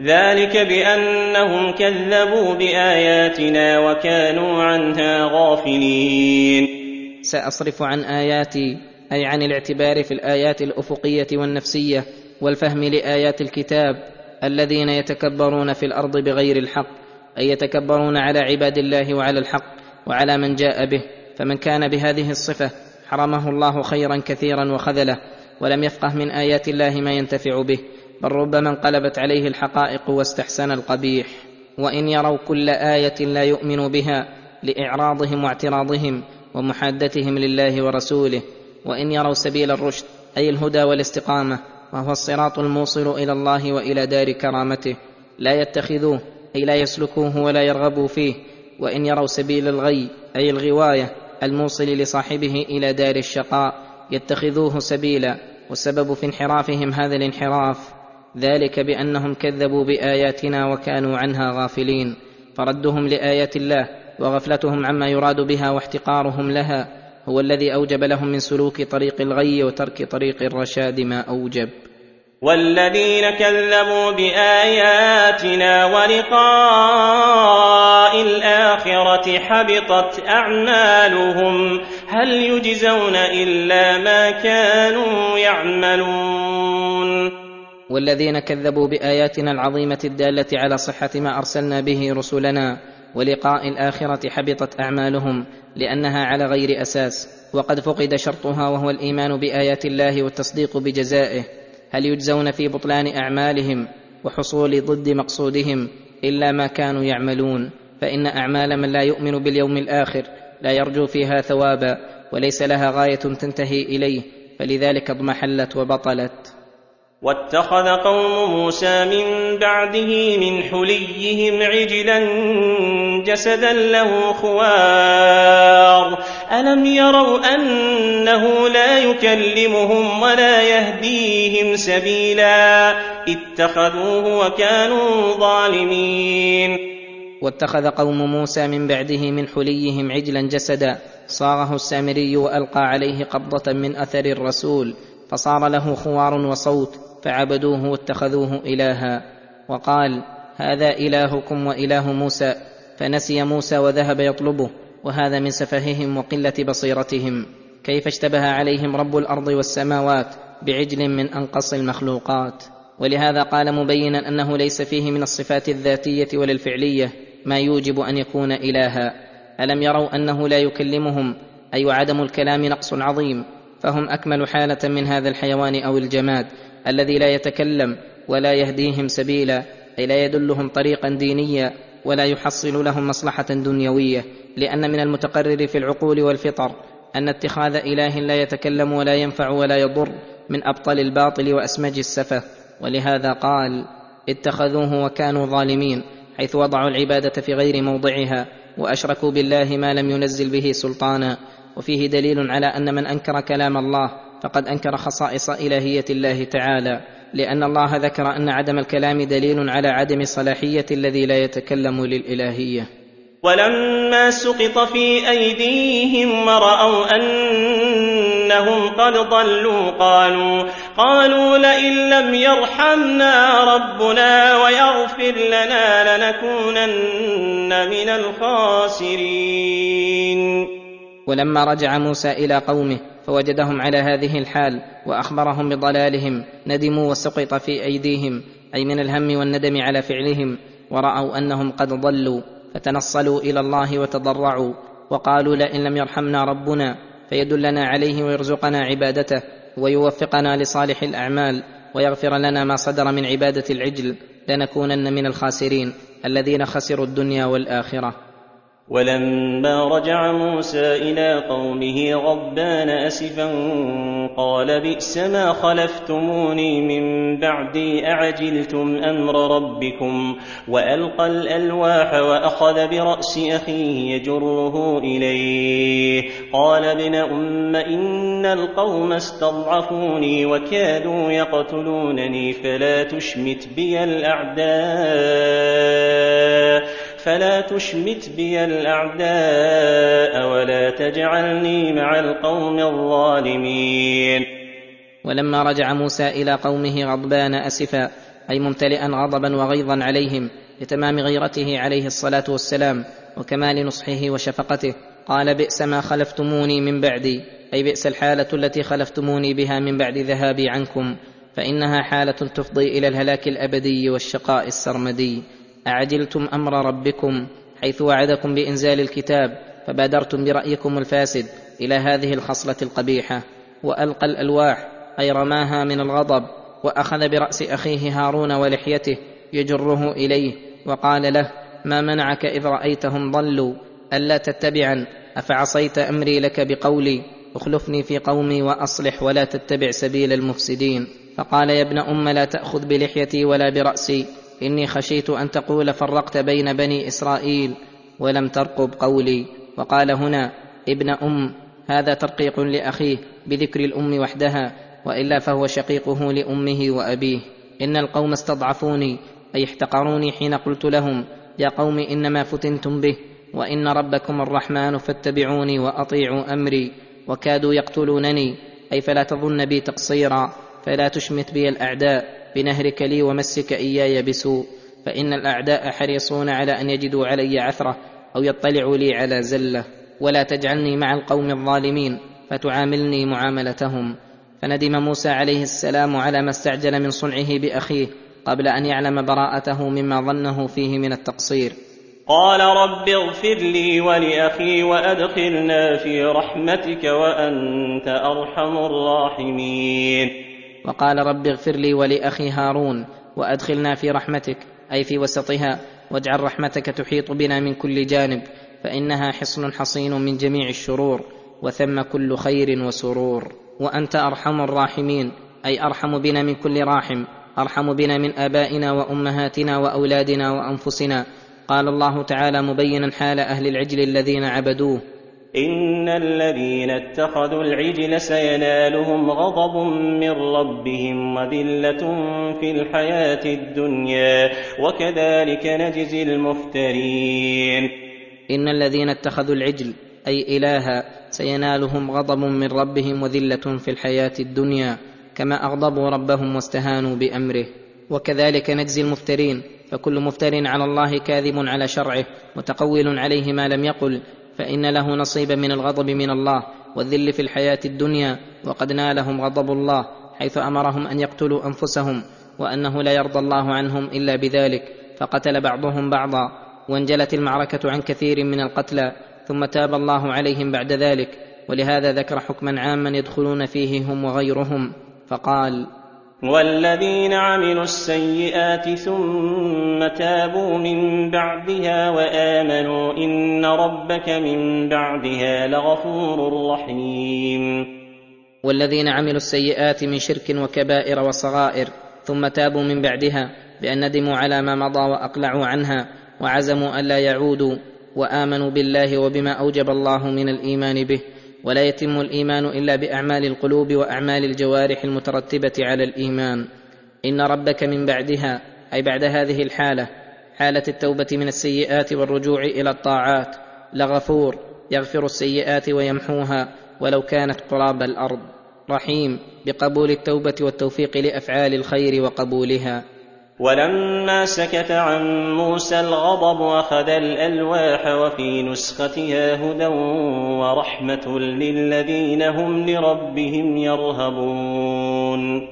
ذلك بأنهم كذبوا بآياتنا وكانوا عنها غافلين. سأصرف عن آياتي أي عن الاعتبار في الآيات الأفقية والنفسية والفهم لآيات الكتاب الذين يتكبرون في الأرض بغير الحق أي يتكبرون على عباد الله وعلى الحق وعلى من جاء به. فمن كان بهذه الصفة حرمه الله خيرا كثيرا وخذله ولم يفقه من آيات الله ما ينتفع به. بل ربما انقلبت عليه الحقائق واستحسن القبيح. وإن يروا كل آية لا يؤمن بها لإعراضهم واعتراضهم ومحادتهم لله ورسوله. وإن يروا سبيل الرشد أي الهدى والاستقامة وهو الصراط الموصل إلى الله وإلى دار كرامته. لا يتخذوه أي لا يسلكوه ولا يرغبوا فيه. وإن يروا سبيل الغي أي الغواية الموصل لصاحبه إلى دار الشقاء. يتخذوه سبيلا والسبب في انحرافهم هذا الانحراف. ذلك بأنهم كذبوا بآياتنا وكانوا عنها غافلين. فردهم لآيات الله وغفلتهم عما يراد بها واحتقارهم لها. هو الذي أوجب لهم من سلوك طريق الغي وترك طريق الرشاد ما أوجب. والذين كذبوا بآياتنا ولقاء الآخرة حبطت أعمالهم. هل يجزون إلا ما كانوا يعملون؟ والذين كذبوا بآياتنا العظيمة الدالة على صحة ما أرسلنا به رسلنا ولقاء الآخرة حبطت أعمالهم لأنها على غير أساس. وقد فقد شرطها وهو الإيمان بآيات الله والتصديق بجزائه. هل يجزون في بطلان أعمالهم وحصول ضد مقصودهم إلا ما كانوا يعملون؟ فإن أعمال من لا يؤمن باليوم الآخر لا يرجو فيها ثوابا وليس لها غاية تنتهي إليه فلذلك اضمحلت وبطلت. واتخذ قوم موسى من بعده من حليهم عجلا جسدا له خوار. ألم يروا أنه لا يكلمهم ولا يهديهم سبيلا؟ اتخذوه وكانوا ظالمين. واتخذ قوم موسى من بعده من حليهم عجلا جسدا. صاغه السامري وألقى عليه قبضة من أثر الرسول فصار له خوار وصوت. فعبدوه واتخذوه إلها. وقال هذا إلهكم وإله موسى. فنسي موسى وذهب يطلبه وهذا من سفههم وقلة بصيرتهم. كيف اشتبه عليهم رب الأرض والسماوات بعجل من أنقص المخلوقات. ولهذا قال مبينا أنه ليس فيه من الصفات الذاتية ولا الفعليه ما يوجب أن يكون إلها. ألم يروا أنه لا يكلمهم؟ أي وعدم الكلام نقص عظيم. فهم أكمل حالة من هذا الحيوان أو الجماد. الذي لا يتكلم ولا يهديهم سبيلا أي لا يدلهم طريقا دينيا ولا يحصل لهم مصلحة دنيوية لأن من المتقرر في العقول والفطر أن اتخاذ إله لا يتكلم ولا ينفع ولا يضر من أبطل الباطل واسمج السفه. ولهذا قال اتخذوه وكانوا ظالمين حيث وضعوا العبادة في غير موضعها وأشركوا بالله ما لم ينزل به سلطانا. وفيه دليل على أن من أنكر كلام الله فقد أنكر خصائص إلهية الله تعالى لأن الله ذكر أن عدم الكلام دليل على عدم صلاحية الذي لا يتكلم للإلهية. ولما سقط في أيديهم ورأوا أنهم قد ضلوا قالوا قالوا لئن لم يرحمنا ربنا ويغفر لنا لنكونن من الخاسرين. ولما رجع موسى إلى قومه فوجدهم على هذه الحال وأخبرهم بضلالهم ندموا وسقط في أيديهم أي من الهم والندم على فعلهم ورأوا أنهم قد ضلوا فتنصلوا إلى الله وتضرعوا وقالوا لئن لم يرحمنا ربنا فيدلنا عليه ويرزقنا عبادته ويوفقنا لصالح الأعمال ويغفر لنا ما صدر من عبادة العجل لنكونن من الخاسرين الذين خسروا الدنيا والآخرة. ولما رجع موسى إلى قومه غضبان أسفا قال بئس ما خلفتموني من بعدي أعجلتم أمر ربكم وألقى الألواح وأخذ برأس أخيه يجره إليه قال ابن أم إن القوم استضعفوني وكادوا يقتلونني فلا تشمت بي الأعداء فلا تشمت بي الأعداء ولا تجعلني مع القوم الظالمين. ولما رجع موسى إلى قومه غضبان أسفا أي ممتلئا غضبا وغيظا عليهم لتمام غيرته عليه الصلاة والسلام وكمال نصحه وشفقته قال بئس ما خلفتموني من بعدي أي بئس الحالة التي خلفتموني بها من بعد ذهابي عنكم فإنها حالة تفضي إلى الهلاك الأبدي والشقاء السرمدي. اعجلتم أمر ربكم حيث وعدكم بإنزال الكتاب فبادرتم برأيكم الفاسد إلى هذه الخصلة القبيحة وألقى الألواح أي رماها من الغضب وأخذ برأس أخيه هارون ولحيته يجره إليه وقال له ما منعك إذ رأيتهم ضلوا؟ ألا تتبعا أفعصيت أمري لك بقولي؟ اخلفني في قومي وأصلح ولا تتبع سبيل المفسدين. فقال يا ابن أم لا تأخذ بلحيتي ولا برأسي. إني خشيت أن تقول فرقت بين بني إسرائيل ولم ترقب قولي. وقال هنا ابن أم هذا ترقيق لأخيه بذكر الأم وحدها وإلا فهو شقيقه لأمه وأبيه. إن القوم استضعفوني أي احتقروني حين قلت لهم يا قوم إنما فتنتم به وإن ربكم الرحمن فاتبعوني وأطيعوا أمري. وكادوا يقتلونني أي فلا تظن بي تقصيرا فلا تشمت بي الأعداء. بنهرك لي ومسك إياي بسوء فإن الأعداء حريصون على أن يجدوا علي عثرة أو يطلعوا لي على زلة ولا تجعلني مع القوم الظالمين فتعاملني معاملتهم. فندم موسى عليه السلام على ما استعجل من صنعه بأخيه قبل أن يعلم براءته مما ظنه فيه من التقصير. قال رب اغفر لي ولأخي وأدخلنا في رحمتك وأنت أرحم الراحمين. وقال رب اغفر لي ولأخي هارون وأدخلنا في رحمتك أي في وسطها واجعل رحمتك تحيط بنا من كل جانب فإنها حصن حصين من جميع الشرور وثم كل خير وسرور. وأنت أرحم الراحمين أي أرحم بنا من كل راحم أرحم بنا من آبائنا وأمهاتنا وأولادنا وأنفسنا. قال الله تعالى مبينا حال أهل العجل الذين عبدوه إن الذين اتخذوا العجل سينالهم غضب من ربهم وذلة في الحياة الدنيا وكذلك نجزي المفترين ان الذين اتخذوا العجل أي الها سينالهم غضب من ربهم وذله في الحياة الدنيا كما اغضبوا ربهم واستهانوا بامره. وكذلك نجزي المفترين فكل مفتر على الله كاذب على شرعه متقول عليه ما لم يقل. فإن له نصيبا من الغضب من الله والذل في الحياة الدنيا وقد نالهم غضب الله حيث أمرهم أن يقتلوا أنفسهم وأنه لا يرضى الله عنهم إلا بذلك فقتل بعضهم بعضا وانجلت المعركة عن كثير من القتلى ثم تاب الله عليهم بعد ذلك ولهذا ذكر حكما عاما يدخلون فيه هم وغيرهم فقال والذين عملوا السيئات ثم تابوا من بعدها وآمنوا إن ربك من بعدها لغفور رحيم. والذين عملوا السيئات من شرك وكبائر وصغائر ثم تابوا من بعدها بأن ندموا على ما مضى وأقلعوا عنها وعزموا الا يعودوا وآمنوا بالله وبما أوجب الله من الإيمان به. ولا يتم الإيمان إلا بأعمال القلوب وأعمال الجوارح المترتبة على الإيمان. إن ربك من بعدها أي بعد هذه الحالة حالة التوبة من السيئات والرجوع إلى الطاعات لغفور يغفر السيئات ويمحوها ولو كانت قراب الأرض. رحيم بقبول التوبة والتوفيق لأفعال الخير وقبولها. ولما سكت عن موسى الغضب أخذ الألواح وفي نسختها هدى ورحمة للذين هم لربهم يرهبون.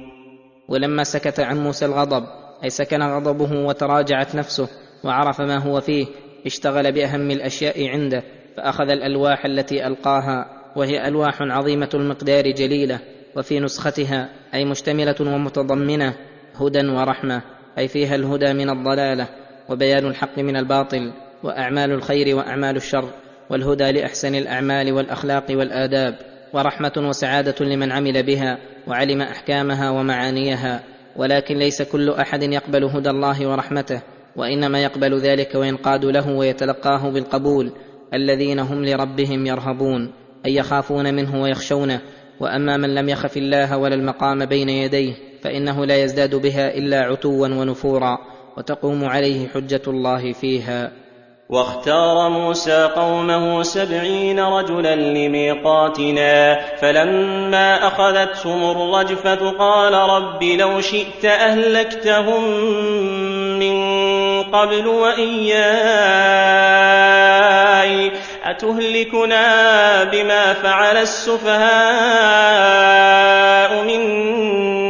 ولما سكت عن موسى الغضب أي سكن غضبه وتراجعت نفسه وعرف ما هو فيه اشتغل بأهم الأشياء عنده فأخذ الألواح التي ألقاها وهي ألواح عظيمة المقدار جليلة وفي نسختها أي مشتملة ومتضمنة هدى ورحمة. أي فيها الهدى من الضلالة وبيان الحق من الباطل وأعمال الخير وأعمال الشر والهدى لأحسن الأعمال والأخلاق والآداب ورحمة وسعادة لمن عمل بها وعلم أحكامها ومعانيها ولكن ليس كل أحد يقبل هدى الله ورحمته وإنما يقبل ذلك وينقاد له ويتلقاه بالقبول الذين هم لربهم يرهبون أي يخافون منه ويخشونه وأما من لم يخف الله ولا المقام بين يديه فإنه لا يزداد بها إلا عتوا ونفورا وتقوم عليه حجة الله فيها. واختار موسى قومه سبعين رجلا لميقاتنا فلما أخذتهم الرجفة قال رب لو شئت أهلكتهم من قبل وإياي أتهلكنا بما فعل السفهاء منا؟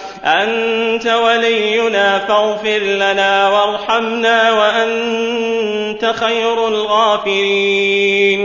أنت ولينا فاغفر لنا وارحمنا وأنت خير الغافرين.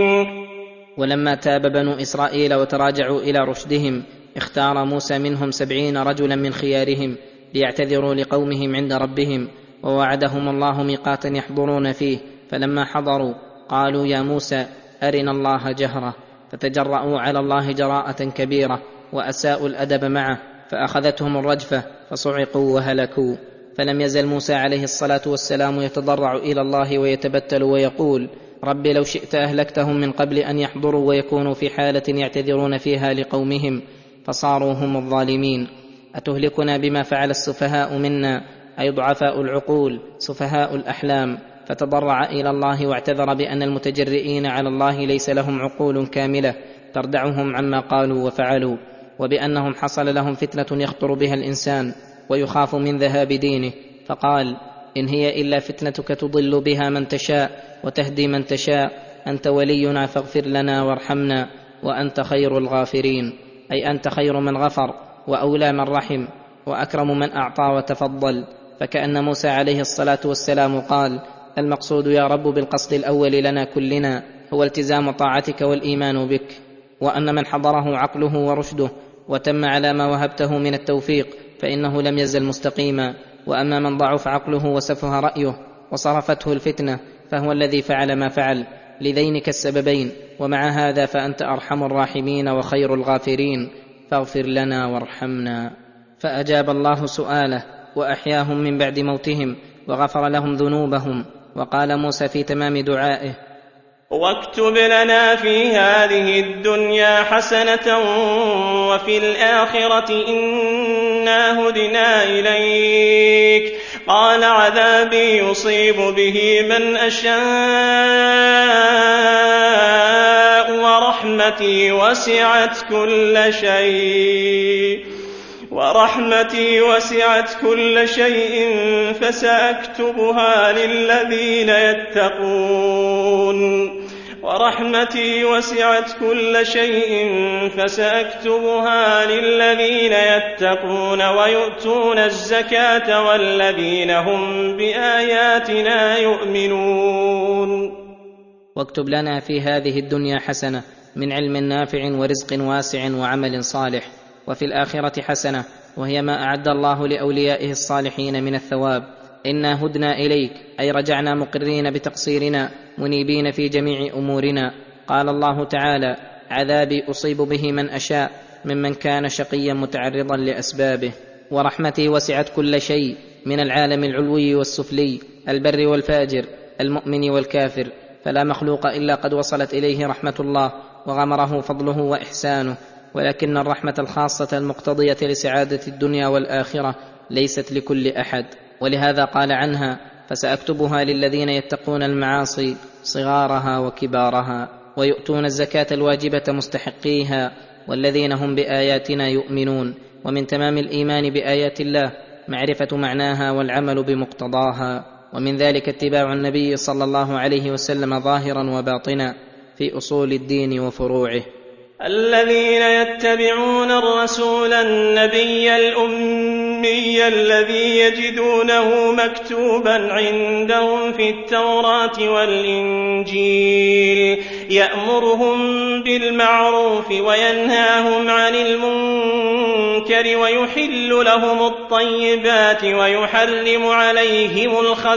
ولما تاب بنو إسرائيل وتراجعوا إلى رشدهم اختار موسى منهم سبعين رجلا من خيارهم ليعتذروا لقومهم عند ربهم ووعدهم الله ميقاتا يحضرون فيه. فلما حضروا قالوا يا موسى أرنا الله جهرة. فتجرأوا على الله جراءة كبيرة وأساءوا الأدب معه. فأخذتهم الرجفة فصعقوا وهلكوا. فلم يزل موسى عليه الصلاة والسلام يتضرع إلى الله ويتبتل ويقول رب لو شئت أهلكتهم من قبل أن يحضروا ويكونوا في حالة يعتذرون فيها لقومهم فصاروا هم الظالمين. أتهلكنا بما فعل السفهاء منا؟ أي ضعفاء العقول سفهاء الأحلام. فتضرع إلى الله واعتذر بأن المتجرئين على الله ليس لهم عقول كاملة تردعهم عما قالوا وفعلوا. وبأنهم حصل لهم فتنة يخطر بها الإنسان ويخاف من ذهاب دينه. فقال إن هي إلا فتنتك تضل بها من تشاء وتهدي من تشاء. أنت ولينا فاغفر لنا وارحمنا وأنت خير الغافرين. أي أنت خير من غفر وأولى من رحم وأكرم من أعطى وتفضل. فكأن موسى عليه الصلاة والسلام قال المقصود يا رب بالقصد الأول لنا كلنا هو التزام طاعتك والإيمان بك وأن من حضره عقله ورشده وتم على ما وهبته من التوفيق فإنه لم يزل مستقيما. وأما من ضعف عقله وسفه رأيه وصرفته الفتنة فهو الذي فعل ما فعل لذينك السببين. ومع هذا فأنت أرحم الراحمين وخير الغافرين. فاغفر لنا وارحمنا. فأجاب الله سؤاله وأحياهم من بعد موتهم وغفر لهم ذنوبهم. وقال موسى في تمام دعائه واكتب لنا في هذه الدنيا حسنة وفي الآخرة إنا هدنا إليك. قال عذابي يصيب به من أشاء ورحمتي وسعت كل شيء. ورحمتي وسعت كل شيء فسأكتبها للذين يتقون. ورحمتي وسعت كل شيء فسأكتبها للذين يتقون ويؤتون الزكاة والذين هم بآياتنا يؤمنون. واكتب لنا في هذه الدنيا حسنة من علم نافع ورزق واسع وعمل صالح. وفي الآخرة حسنة وهي ما أعد الله لأوليائه الصالحين من الثواب. إنا هدنا إليك أي رجعنا مقرين بتقصيرنا منيبين في جميع أمورنا. قال الله تعالى عذابي أصيب به من أشاء ممن كان شقيا متعرضا لأسبابه. ورحمتي وسعت كل شيء من العالم العلوي والسفلي البر والفاجر المؤمن والكافر. فلا مخلوق إلا قد وصلت إليه رحمة الله وغمره فضله وإحسانه. ولكن الرحمة الخاصة المقتضية لسعادة الدنيا والآخرة ليست لكل أحد. ولهذا قال عنها فسأكتبها للذين يتقون المعاصي صغارها وكبارها ويؤتون الزكاة الواجبة مستحقيها والذين هم بآياتنا يؤمنون. ومن تمام الإيمان بآيات الله معرفة معناها والعمل بمقتضاها. ومن ذلك اتباع النبي صلى الله عليه وسلم ظاهرا وباطنا في أصول الدين وفروعه. الذين يتبعون الرسول النبي الأمي الذي يجدونه مكتوبا عندهم في التوراة والإنجيل يأمرهم بالمعروف وينهاهم عن المنكر ويحل لهم الطيبات ويحرم عليهم الخبائث.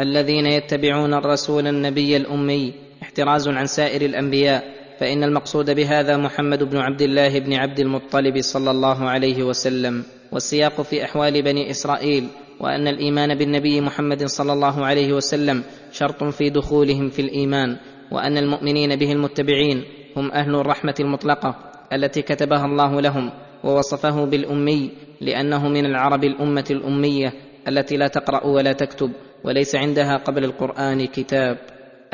الذين يتبعون الرسول النبي الأمي احتراز عن سائر الأنبياء فإن المقصود بهذا محمد بن عبد الله بن عبد المطلب صلى الله عليه وسلم والسياق في أحوال بني إسرائيل وأن الإيمان بالنبي محمد صلى الله عليه وسلم شرط في دخولهم في الإيمان وأن المؤمنين به المتبعين هم أهل الرحمة المطلقة التي كتبها الله لهم ووصفه بالأمي لأنه من العرب الأمة الأمية التي لا تقرأ ولا تكتب. وليس عندها قبل القرآن كتاب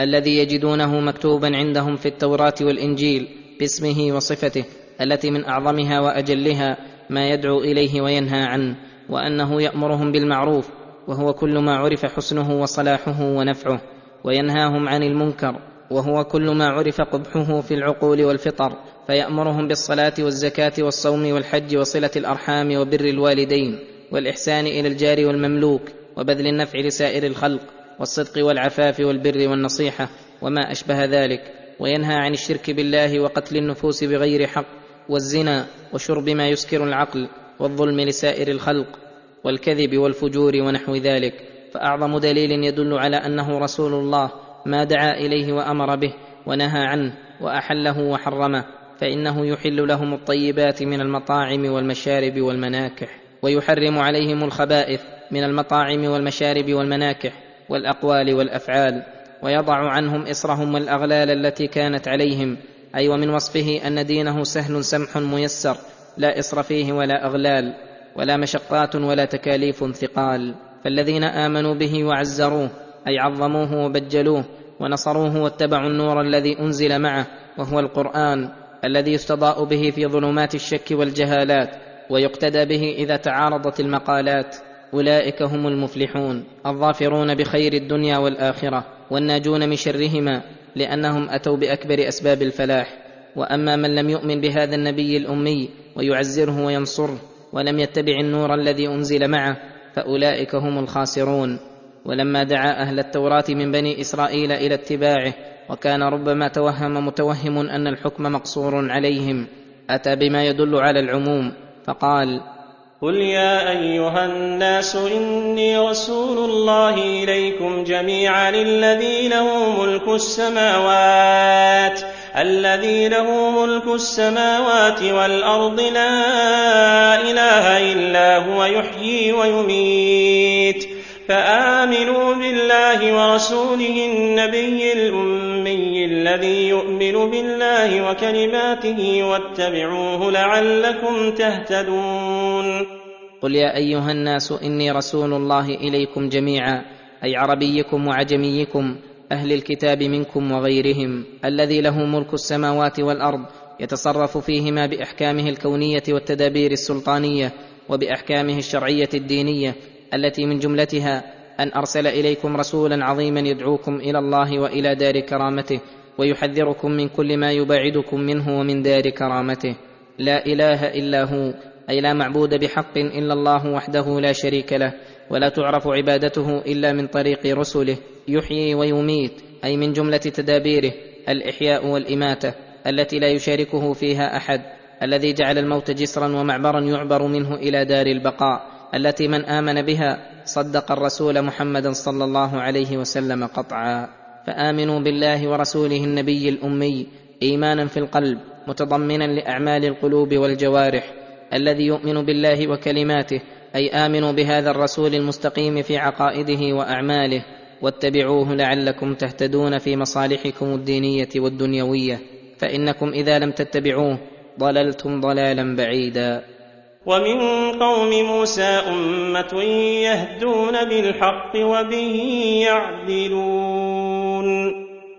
الذي يجدونه مكتوبا عندهم في التوراة والإنجيل باسمه وصفته التي من أعظمها وأجلها ما يدعو إليه وينهى عنه وأنه يأمرهم بالمعروف وهو كل ما عرف حسنه وصلاحه ونفعه وينهاهم عن المنكر وهو كل ما عرف قبحه في العقول والفطر فيأمرهم بالصلاة والزكاة والصوم والحج وصلة الأرحام وبر الوالدين والإحسان إلى الجار والمملوك وبذل النفع لسائر الخلق والصدق والعفاف والبر والنصيحة وما أشبه ذلك وينهى عن الشرك بالله وقتل النفوس بغير حق والزنا وشرب ما يسكر العقل والظلم لسائر الخلق والكذب والفجور ونحو ذلك. فأعظم دليل يدل على أنه رسول الله ما دعا إليه وأمر به ونهى عنه وأحله وحرمه فإنه يحل لهم الطيبات من المطاعم والمشارب والمناكح ويحرم عليهم الخبائث من المطاعم والمشارب والمناكح والأقوال والأفعال ويضع عنهم إصرهم والأغلال التي كانت عليهم. أي ومن وصفه أن دينه سهل سمح ميسر لا إصر فيه ولا أغلال ولا مشقات ولا تكاليف ثقال. فالذين آمنوا به وعزروه أي عظموه وبجلوه ونصروه واتبعوا النور الذي أنزل معه وهو القرآن الذي يستضاء به في ظلمات الشك والجهالات ويقتدى به إذا تعارضت المقالات. أولئك هم المفلحون الظافرون بخير الدنيا والآخرة والناجون من شرهما لأنهم أتوا بأكبر أسباب الفلاح. وأما من لم يؤمن بهذا النبي الأمي ويعزره وينصره ولم يتبع النور الذي أنزل معه فأولئك هم الخاسرون. ولما دعا أهل التوراة من بني إسرائيل إلى اتباعه وكان ربما توهم متوهم أن الحكم مقصور عليهم أتى بما يدل على العموم فقال قل يا ايها الناس اني رسول الله اليكم جميعا الذي له ملك السماوات الذي له ملك السماوات والارض لا اله إلا هو يحيي ويميت فآمنوا بالله ورسوله النبي الأمي الذي يؤمن بالله وكلماته واتبعوه لعلكم تهتدون. قل يا أيها الناس إني رسول الله إليكم جميعا أي عربيكم وعجميكم أهل الكتاب منكم وغيرهم الذي له ملك السماوات والأرض يتصرف فيهما بأحكامه الكونية والتدابير السلطانية وبأحكامه الشرعية الدينية التي من جملتها أن أرسل إليكم رسولا عظيما يدعوكم إلى الله وإلى دار كرامته ويحذركم من كل ما يبعدكم منه ومن دار كرامته. لا إله إلا هو أي لا معبود بحق إلا الله وحده لا شريك له ولا تعرف عبادته إلا من طريق رسله. يحيي ويميت أي من جملة تدابيره الإحياء والإماتة التي لا يشاركه فيها أحد الذي جعل الموت جسرا ومعبرا يعبر منه إلى دار البقاء. التي من آمن بها صدق الرسول محمدا صلى الله عليه وسلم قطعا. فآمنوا بالله ورسوله النبي الأمي إيمانا في القلب متضمنا لأعمال القلوب والجوارح الذي يؤمن بالله وكلماته أي آمنوا بهذا الرسول المستقيم في عقائده وأعماله واتبعوه لعلكم تهتدون في مصالحكم الدينية والدنيوية. فإنكم إذا لم تتبعوه ضللتم ضلالا بعيدا. ومن قوم موسى أمة يهدون بالحق وبه يعدلون.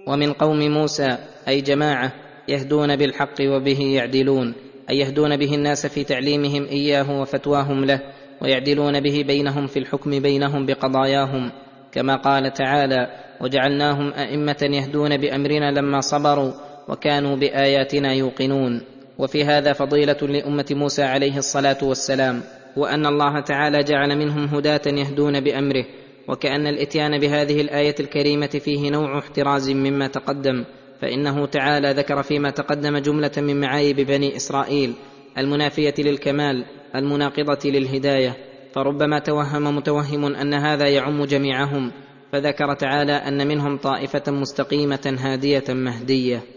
ومن قوم موسى أي جماعة يهدون بالحق وبه يعدلون أي يهدون به الناس في تعليمهم إياه وفتواهم له ويعدلون به بينهم في الحكم بينهم بقضاياهم كما قال تعالى وجعلناهم أئمة يهدون بأمرنا لما صبروا وكانوا بآياتنا يوقنون وفي هذا فضيلة لأمة موسى عليه الصلاة والسلام وأن الله تعالى جعل منهم هداة يهدون بأمره وكأن الإتيان بهذه الآية الكريمة فيه نوع احتراز مما تقدم فإنه تعالى ذكر فيما تقدم جملة من معايب بني إسرائيل المنافية للكمال المناقضة للهداية فربما توهم متوهم أن هذا يعم جميعهم فذكر تعالى أن منهم طائفة مستقيمة هادية مهدية.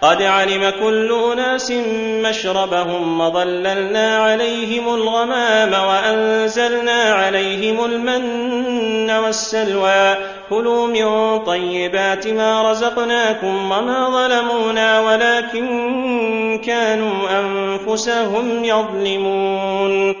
قد علم كل أناس مشربهم وظللنا عليهم الغمام وأنزلنا عليهم المن والسلوى. كلوا من طيبات ما رزقناكم وما ظلمونا ولكن كانوا أنفسهم يظلمون.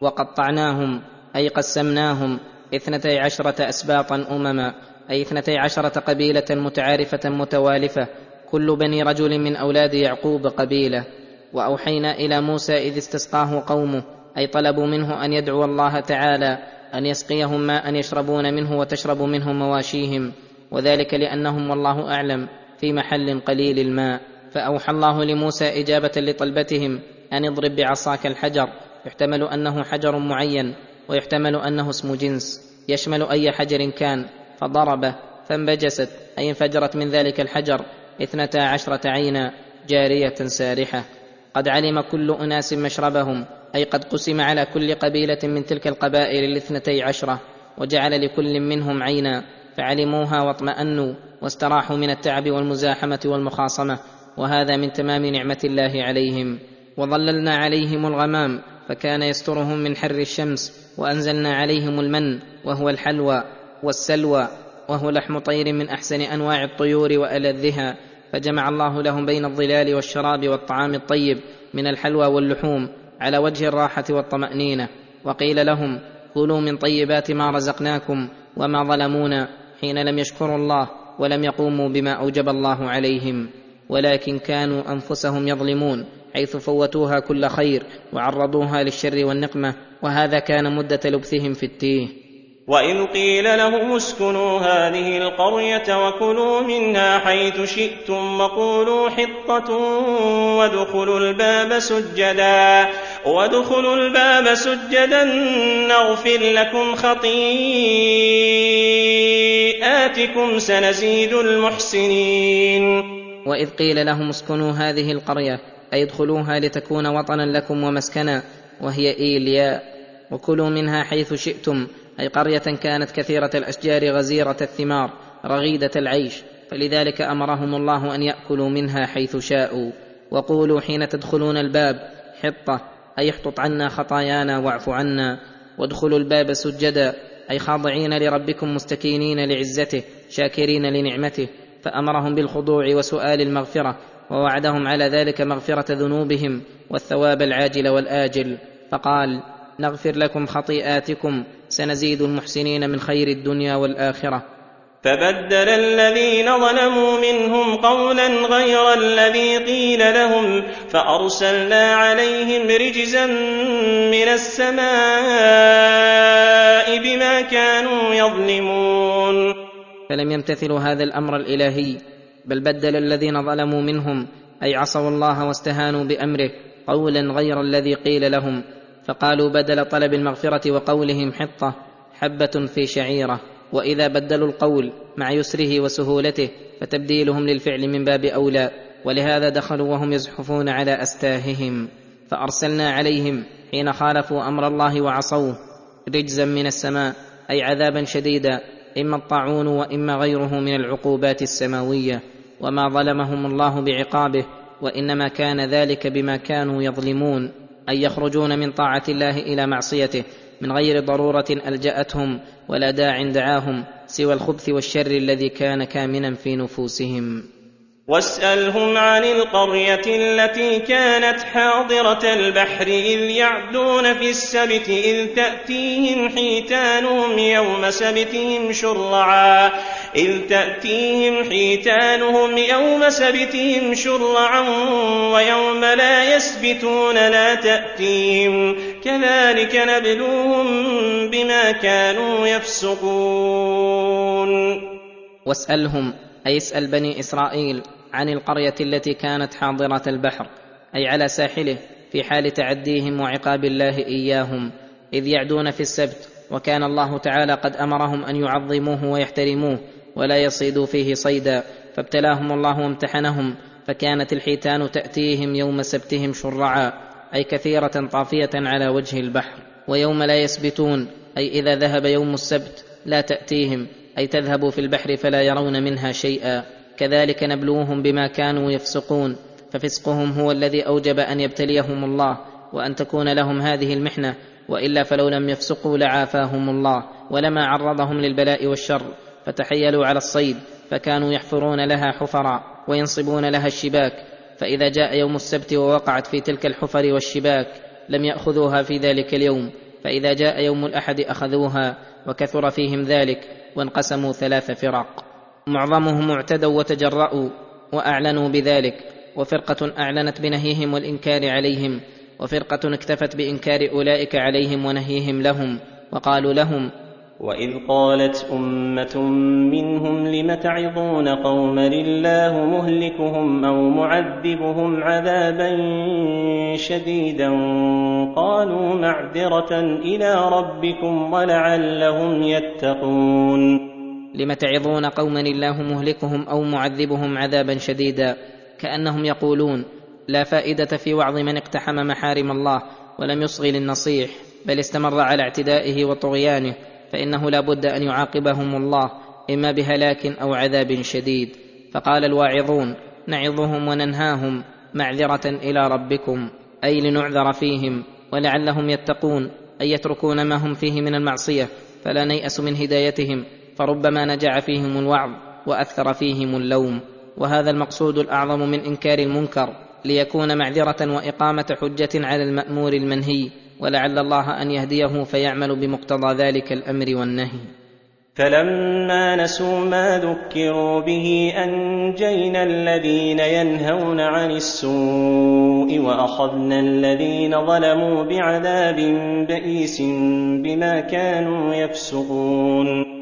وقطعناهم أي قسمناهم اثنتي عشرة اسباطا أمما أي اثنتي عشرة قبيلة متعارفة متوالفة كل بني رجل من أولاد يعقوب قبيلة وأوحينا إلى موسى إذ استسقاه قومه أي طلبوا منه أن يدعو الله تعالى أن يسقيهم ماء يشربون منه وتشرب منه مواشيهم وذلك لأنهم والله أعلم في محل قليل الماء. فأوحى الله لموسى إجابة لطلبتهم أن اضرب بعصاك الحجر يحتمل أنه حجر معين ويحتمل أنه اسم جنس يشمل أي حجر كان فضربه فانبجست أي انفجرت من ذلك الحجر. اثنتا عشره عينا جارية سارحة. قد علم كل أناس مشربهم أي قد قسم على كل قبيلة من تلك القبائل الاثنتي عشره وجعل لكل منهم عينا فعلموها واطمأنوا واستراحوا من التعب والمزاحمة والمخاصمة وهذا من تمام نعمة الله عليهم. وظللنا عليهم الغمام فكان يسترهم من حر الشمس وأنزلنا عليهم المن وهو الحلوى والسلوى. وهو لحم طير من أحسن أنواع الطيور وألذها فجمع الله لهم بين الظلال والشراب والطعام الطيب من الحلوى واللحوم على وجه الراحة والطمأنينة. وقيل لهم كلوا من طيبات ما رزقناكم وما ظلمونا حين لم يشكروا الله ولم يقوموا بما أوجب الله عليهم. ولكن كانوا أنفسهم يظلمون حيث فوتوها كل خير وعرضوها للشر والنقمة وهذا كان مدة لبثهم في التيه. وإذ قيل لهم اسكنوا هذه القرية وكلوا منها حيث شئتم وقولوا حطة وادخلوا الباب سجدا وادخلوا الباب سجدا نغفر لكم خطيئاتكم سنزيد المحسنين واذ قيل لهم اسكنوا هذه القريه اي ادخلوها لتكون وطنا لكم ومسكنا وهي ايلياء وكلوا منها حيث شئتم أي قرية كانت كثيرة الأشجار غزيرة الثمار رغيدة العيش فلذلك أمرهم الله أن يأكلوا منها حيث شاءوا. وقولوا حين تدخلون الباب حطة أي احطط عنا خطايانا واعف عنا. وادخلوا الباب سجدا أي خاضعين لربكم مستكينين لعزته شاكرين لنعمته. فأمرهم بالخضوع وسؤال المغفرة ووعدهم على ذلك مغفرة ذنوبهم والثواب العاجل والآجل. فقال نغفر لكم خطيئاتكم سنزيد المحسنين من خير الدنيا والآخرة. فبدل الذين ظلموا منهم قولا غير الذي قيل لهم فأرسلنا عليهم رجزا من السماء بما كانوا يظلمون. فلم يمتثلوا هذا الأمر الإلهي بل بدل الذين ظلموا منهم أي عصوا الله واستهانوا بأمره قولا غير الذي قيل لهم فقالوا بدل طلب المغفرة وقولهم حطة حبة في شعيرة وإذا بدلوا القول مع يسره وسهولته فتبديلهم للفعل من باب أولى ولهذا دخلوا وهم يزحفون على أستاههم. فأرسلنا عليهم حين خالفوا أمر الله وعصوه رجزا من السماء أي عذابا شديدا إما الطاعون وإما غيره من العقوبات السماوية. وما ظلمهم الله بعقابه وإنما كان ذلك بما كانوا يظلمون. اي يخرجون من طاعة الله إلى معصيته من غير ضرورة ألجأتهم ولا داع دعاهم سوى الخبث والشر الذي كان كامنا في نفوسهم. واسألهم عن القرية التي كانت حاضرة البحر إذ يعدون في السبت إذ تأتيهم حيتانهم يوم سبتهم شرعا. إذ تأتيهم حيتانهم يوم سبتهم شرعا ويوم لا يسبتون لا تأتيهم. كذلك نبلوهم بما كانوا يفسقون. واسألهم أي اسأل بني إسرائيل عن القرية التي كانت حاضرة البحر أي على ساحله في حال تعديهم وعقاب الله إياهم إذ يعدون في السبت وكان الله تعالى قد أمرهم أن يعظموه ويحترموه ولا يصيدوا فيه صيدا فابتلاهم الله وامتحنهم فكانت الحيتان تأتيهم يوم سبتهم شرعا أي كثيرة طافية على وجه البحر. ويوم لا يسبتون أي إذا ذهب يوم السبت لا تأتيهم أي تذهب في البحر فلا يرون منها شيئا. كذلك نبلوهم بما كانوا يفسقون ففسقهم هو الذي أوجب أن يبتليهم الله وأن تكون لهم هذه المحنة وإلا فلو لم يفسقوا لعافاهم الله ولما عرضهم للبلاء والشر فتحيلوا على الصيد فكانوا يحفرون لها حفرا وينصبون لها الشباك فإذا جاء يوم السبت ووقعت في تلك الحفر والشباك لم يأخذوها في ذلك اليوم فإذا جاء يوم الأحد أخذوها وكثر فيهم ذلك وانقسموا ثلاث فرق. معظمهم اعتدوا وتجرأوا وأعلنوا بذلك وفرقة أعلنت بنهيهم والإنكار عليهم وفرقة اكتفت بإنكار أولئك عليهم ونهيهم لهم وقالوا لهم وإذ قالت أمة منهم لم تعظون قوما الله مهلكهم أو معذبهم عذابا شديدا؟ قالوا معذرة إلى ربكم ولعلهم يتقون. لم تعظون قوما الله مهلكهم أو معذبهم عذابا شديدا كأنهم يقولون لا فائدة في وعظ من اقتحم محارم الله ولم يصغي للنصيح بل استمر على اعتدائه وطغيانه فإنه لا بد أن يعاقبهم الله إما بهلاك أو عذاب شديد. فقال الواعظون نعظهم وننهاهم معذرة إلى ربكم أي لنعذر فيهم ولعلهم يتقون ان يتركون ما هم فيه من المعصية فلا نيأس من هدايتهم. فربما نجع فيهم الوعظ وأثر فيهم اللوم. وهذا المقصود الأعظم من إنكار المنكر ليكون معذرة وإقامة حجة على المأمور المنهي ولعل الله أن يهديه فيعمل بمقتضى ذلك الأمر والنهي. فلما نسوا ما ذكروا به أنجينا الذين ينهون عن السوء وأخذنا الذين ظلموا بعذاب بئيس بما كانوا يفسقون.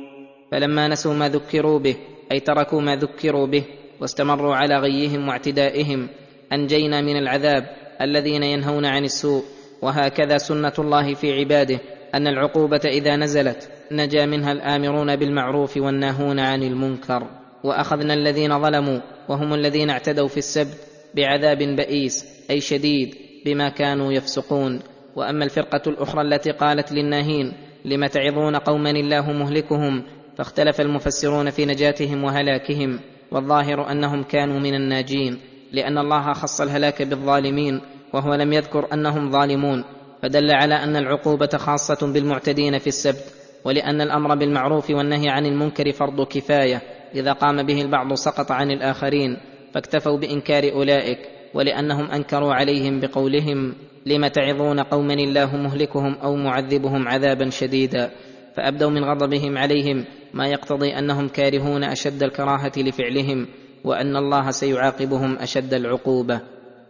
فلما نسوا ما ذكروا به أي تركوا ما ذكروا به واستمروا على غيهم واعتدائهم أنجينا من العذاب الذين ينهون عن السوء. وهكذا سنة الله في عباده أن العقوبة إذا نزلت نجا منها الآمرون بالمعروف والناهون عن المنكر. وأخذنا الذين ظلموا وهم الذين اعتدوا في السبت بعذاب بئيس أي شديد بما كانوا يفسقون. وأما الفرقة الأخرى التي قالت للناهين لم تعظون قوما الله مهلكهم؟ فاختلف المفسرون في نجاتهم وهلاكهم والظاهر أنهم كانوا من الناجين لأن الله خص الهلاك بالظالمين وهو لم يذكر أنهم ظالمون فدل على أن العقوبة خاصة بالمعتدين في السبت ولأن الأمر بالمعروف والنهي عن المنكر فرض كفاية إذا قام به البعض سقط عن الآخرين فاكتفوا بإنكار أولئك ولأنهم أنكروا عليهم بقولهم لم تعظون قوما الله مهلكهم أو معذبهم عذابا شديدا؟ فأبدوا من غضبهم عليهم ما يقتضي أنهم كارهون أشد الكراهة لفعلهم وأن الله سيعاقبهم أشد العقوبة.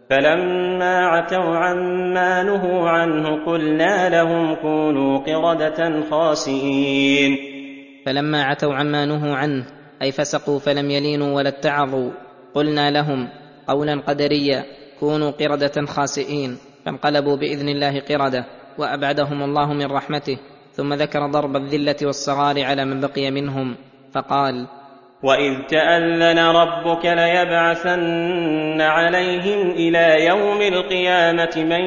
فلما عتوا عما نهوا عنه قلنا لهم كونوا قردة خاسئين. فلما عتوا عما نهوا عنه أي فسقوا فلم يلينوا ولا اتعظوا قلنا لهم قولا قدريا كونوا قردة خاسئين فانقلبوا بإذن الله قردة وأبعدهم الله من رحمته. ثم ذكر ضرب الذلة والصغار على من بقي منهم فقال واذ تاذن ربك ليبعثن عليهم إلى يوم القيامه من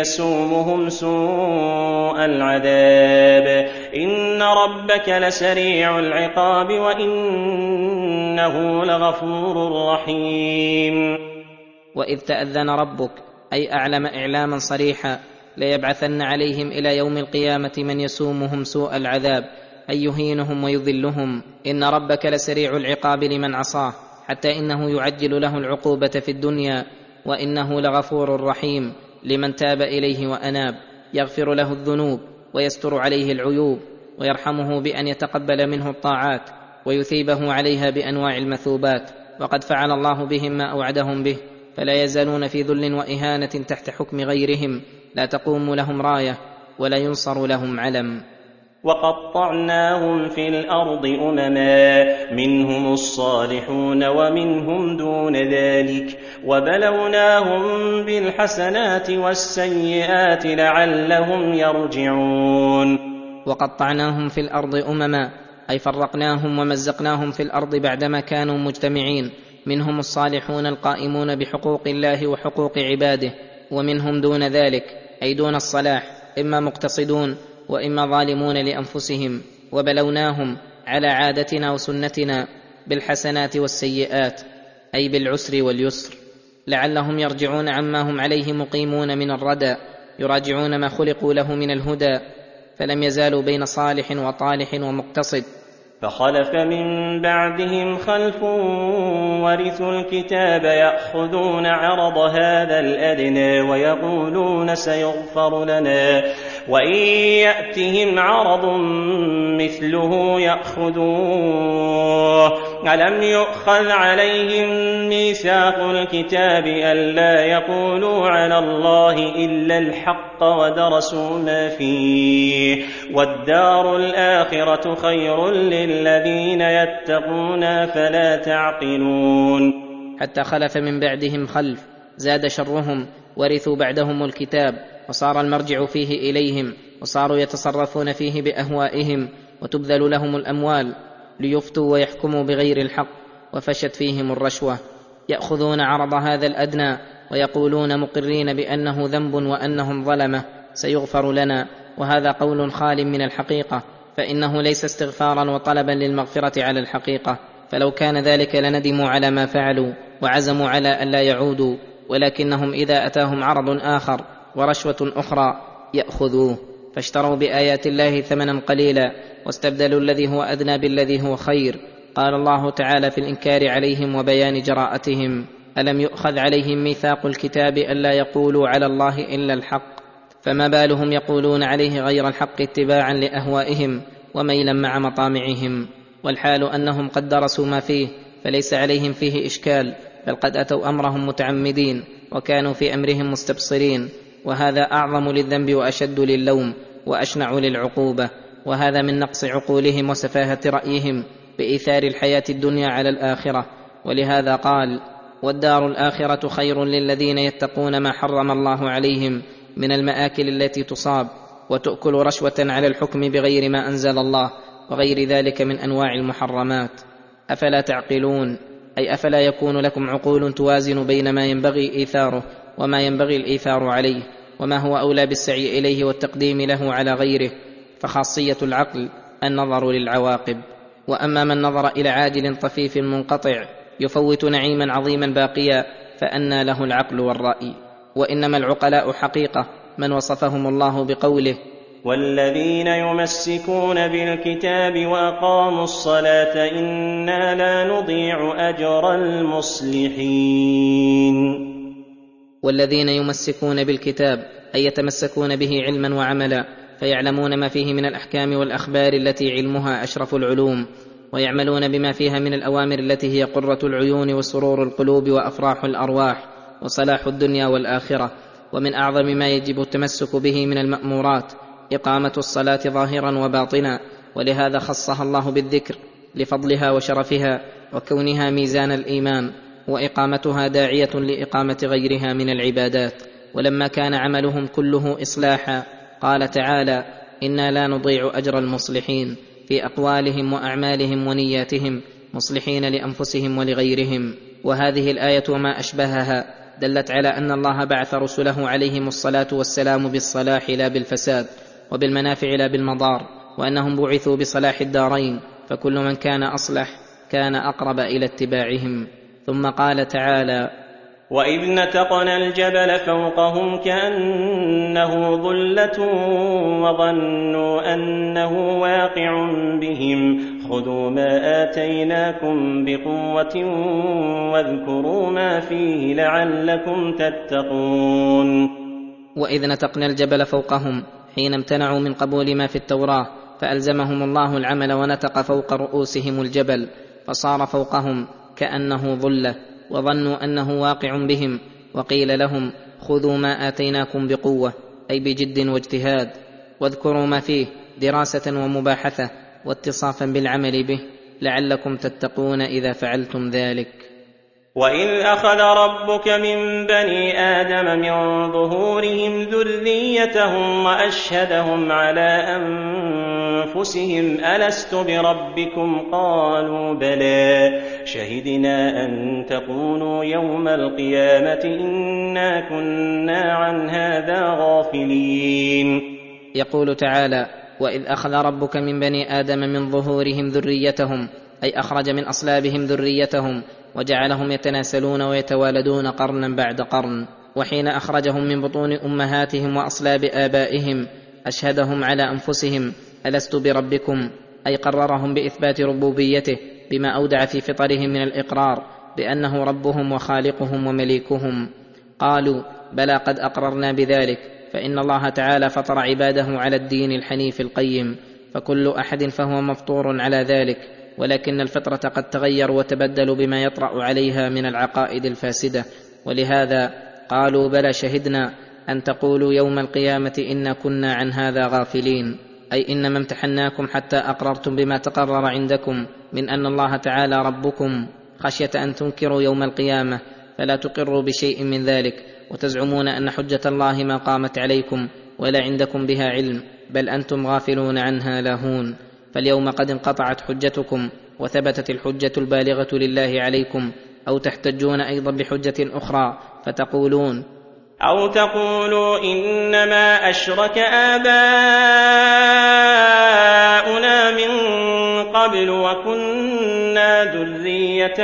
يسومهم سوء العذاب ان ربك لسريع العقاب وانه لغفور رحيم. واذ تاذن ربك أي أعلم إعلاما صريحا ليبعثن عليهم إلى يوم القيامة من يسومهم سوء العذاب ان يهينهم ويذلهم إن ربك لسريع العقاب لمن عصاه حتى إنه يعجل له العقوبة في الدنيا وإنه لغفور رحيم لمن تاب إليه وأناب. يغفر له الذنوب ويستر عليه العيوب ويرحمه بأن يتقبل منه الطاعات ويثيبه عليها بأنواع المثوبات. وقد فعل الله بهم ما أوعدهم به فلا يزالون في ذل وإهانة تحت حكم غيرهم. لا تقوم لهم راية ولا ينصر لهم علم. وقطعناهم في الأرض أمما منهم الصالحون ومنهم دون ذلك. وبلوناهم بالحسنات والسيئات لعلهم يرجعون. وقطعناهم في الأرض أمما أي فرقناهم ومزقناهم في الأرض بعدما كانوا مجتمعين. منهم الصالحون القائمون بحقوق الله وحقوق عباده. ومنهم دون ذلك أي دون الصلاح إما مقتصدون وإما ظالمون لأنفسهم وبلوناهم على عادتنا وسنتنا بالحسنات والسيئات أي بالعسر واليسر. لعلهم يرجعون عما هم عليه مقيمون من الردى يراجعون ما خلقوا له من الهدى فلم يزالوا بين صالح وطالح ومقتصد. فخلف من بعدهم خلف ورثوا الكتاب يأخذون عرض هذا الأدنى ويقولون سيغفر لنا. وإن يأتهم عرض مثله يأخذوه. ألم يؤخذ عليهم ميثاق الكتاب ألا يقولوا على الله إلا الحق ودرسوا ما فيه. والدار الآخرة خير للذين يتقون فلا تعقلون. حتى خلف من بعدهم خلف زاد شرهم ورثوا بعدهم الكتاب وصار المرجع فيه إليهم وصاروا يتصرفون فيه بأهوائهم وتبذل لهم الأموال ليفتوا ويحكموا بغير الحق وفشت فيهم الرشوة. يأخذون عرض هذا الأدنى ويقولون مقرين بأنه ذنب وأنهم ظلمة سيغفر لنا وهذا قول خال من الحقيقة. فإنه ليس استغفارا وطلبا للمغفرة على الحقيقة. فلو كان ذلك لندموا على ما فعلوا وعزموا على الا يعودوا ولكنهم إذا أتاهم عرض آخر ورشوة أخرى يأخذوه. فاشتروا بآيات الله ثمنا قليلا واستبدلوا الذي هو أدنى بالذي هو خير. قال الله تعالى في الإنكار عليهم وبيان جراءتهم ألم يؤخذ عليهم ميثاق الكتاب ألا يقولوا على الله إلا الحق؟ فما بالهم يقولون عليه غير الحق اتباعا لأهوائهم وميلا مع مطامعهم والحال أنهم قد درسوا ما فيه فليس عليهم فيه إشكال بل قد أتوا أمرهم متعمدين وكانوا في أمرهم مستبصرين وهذا أعظم للذنب وأشد للوم وأشنع للعقوبة وهذا من نقص عقولهم وسفاهة رأيهم بإيثار الحياة الدنيا على الآخرة. ولهذا قال والدار الآخرة خير للذين يتقون ما حرم الله عليهم من المآكل التي تصاب وتؤكل رشوة على الحكم بغير ما أنزل الله وغير ذلك من أنواع المحرمات. أفلا تعقلون؟ أي أفلا يكون لكم عقول توازن بين ما ينبغي إيثاره وما ينبغي الإيثار عليه وما هو أولى بالسعي إليه والتقديم له على غيره؟ فخاصية العقل النظر للعواقب. وأما من نظر إلى عاجل طفيف منقطع يفوت نعيما عظيما باقيا فأنى له العقل والرأي. وإنما العقلاء حقيقة من وصفهم الله بقوله. والذين يمسكون بالكتاب وأقاموا الصلاة إنا لا نضيع أجر المصلحين. والذين يمسكون بالكتاب أي يتمسكون به علما وعملا فيعلمون ما فيه من الأحكام والأخبار التي علمها أشرف العلوم ويعملون بما فيها من الأوامر التي هي قرة العيون وسرور القلوب وأفراح الأرواح. وصلاح الدنيا والآخرة ومن أعظم ما يجب التمسك به من المأمورات إقامة الصلاة ظاهرا وباطنا ولهذا خصها الله بالذكر لفضلها وشرفها وكونها ميزان الإيمان وإقامتها داعية لإقامة غيرها من العبادات. ولما كان عملهم كله اصلاحا قال تعالى إنا لا نضيع أجر المصلحين في أقوالهم وأعمالهم ونياتهم مصلحين لأنفسهم ولغيرهم. وهذه الآية وما أشبهها دلت على أن الله بعث رسله عليهم الصلاة والسلام بالصلاح لا بالفساد وبالمنافع لا بالمضار وأنهم بعثوا بصلاح الدارين فكل من كان أصلح كان أقرب إلى اتباعهم. ثم قال تعالى وإذ نتقنا الجبل فوقهم كأنه ظلة وظنوا أنه واقع بهم. خذوا ما آتيناكم بقوة واذكروا ما فيه لعلكم تتقون. وإذ نتقنا الجبل فوقهم حين امتنعوا من قبول ما في التوراة فألزمهم الله العمل ونتق فوق رؤوسهم الجبل فصار فوقهم كأنه ظلة وظنوا أنه واقع بهم وقيل لهم خذوا ما آتيناكم بقوة أي بجد واجتهاد واذكروا ما فيه دراسة ومباحثة واتصافا بالعمل به لعلكم تتقون إذا فعلتم ذلك. واذ اخذ ربك من بني آدم من ظهورهم ذريتهم واشهدهم على انفسهم الست بربكم؟ قالوا بلى شهدنا ان تقولوا يوم القيامه انا كنا عن هذا غافلين. يقول تعالى وإذ أخذ ربك من بني آدم من ظهورهم ذريتهم أي أخرج من أصلابهم ذريتهم وجعلهم يتناسلون ويتوالدون قرنا بعد قرن وحين أخرجهم من بطون أمهاتهم وأصلاب آبائهم أشهدهم على أنفسهم ألست بربكم؟ أي قررهم بإثبات ربوبيته بما أودع في فطرهم من الإقرار بأنه ربهم وخالقهم ومليكهم. قالوا بلى قد أقررنا بذلك. فإن الله تعالى فطر عباده على الدين الحنيف القيم فكل أحد فهو مفطور على ذلك ولكن الفطرة قد تغيروا وتبدلوا بما يطرأ عليها من العقائد الفاسدة. ولهذا قالوا بلى شهدنا أن تقولوا يوم القيامة إنا كنا عن هذا غافلين أي انما امتحناكم حتى أقررتم بما تقرر عندكم من أن الله تعالى ربكم خشية أن تنكروا يوم القيامة فلا تقروا بشيء من ذلك. وتزعمون أن حجة الله ما قامت عليكم ولا عندكم بها علم بل أنتم غافلون عنها لاهون. فاليوم قد انقطعت حجتكم وثبتت الحجة البالغة لله عليكم أو تحتجون أيضا بحجة أخرى فتقولون أو تقولوا إنما أشرك آباؤنا من قبل وكنا ذرية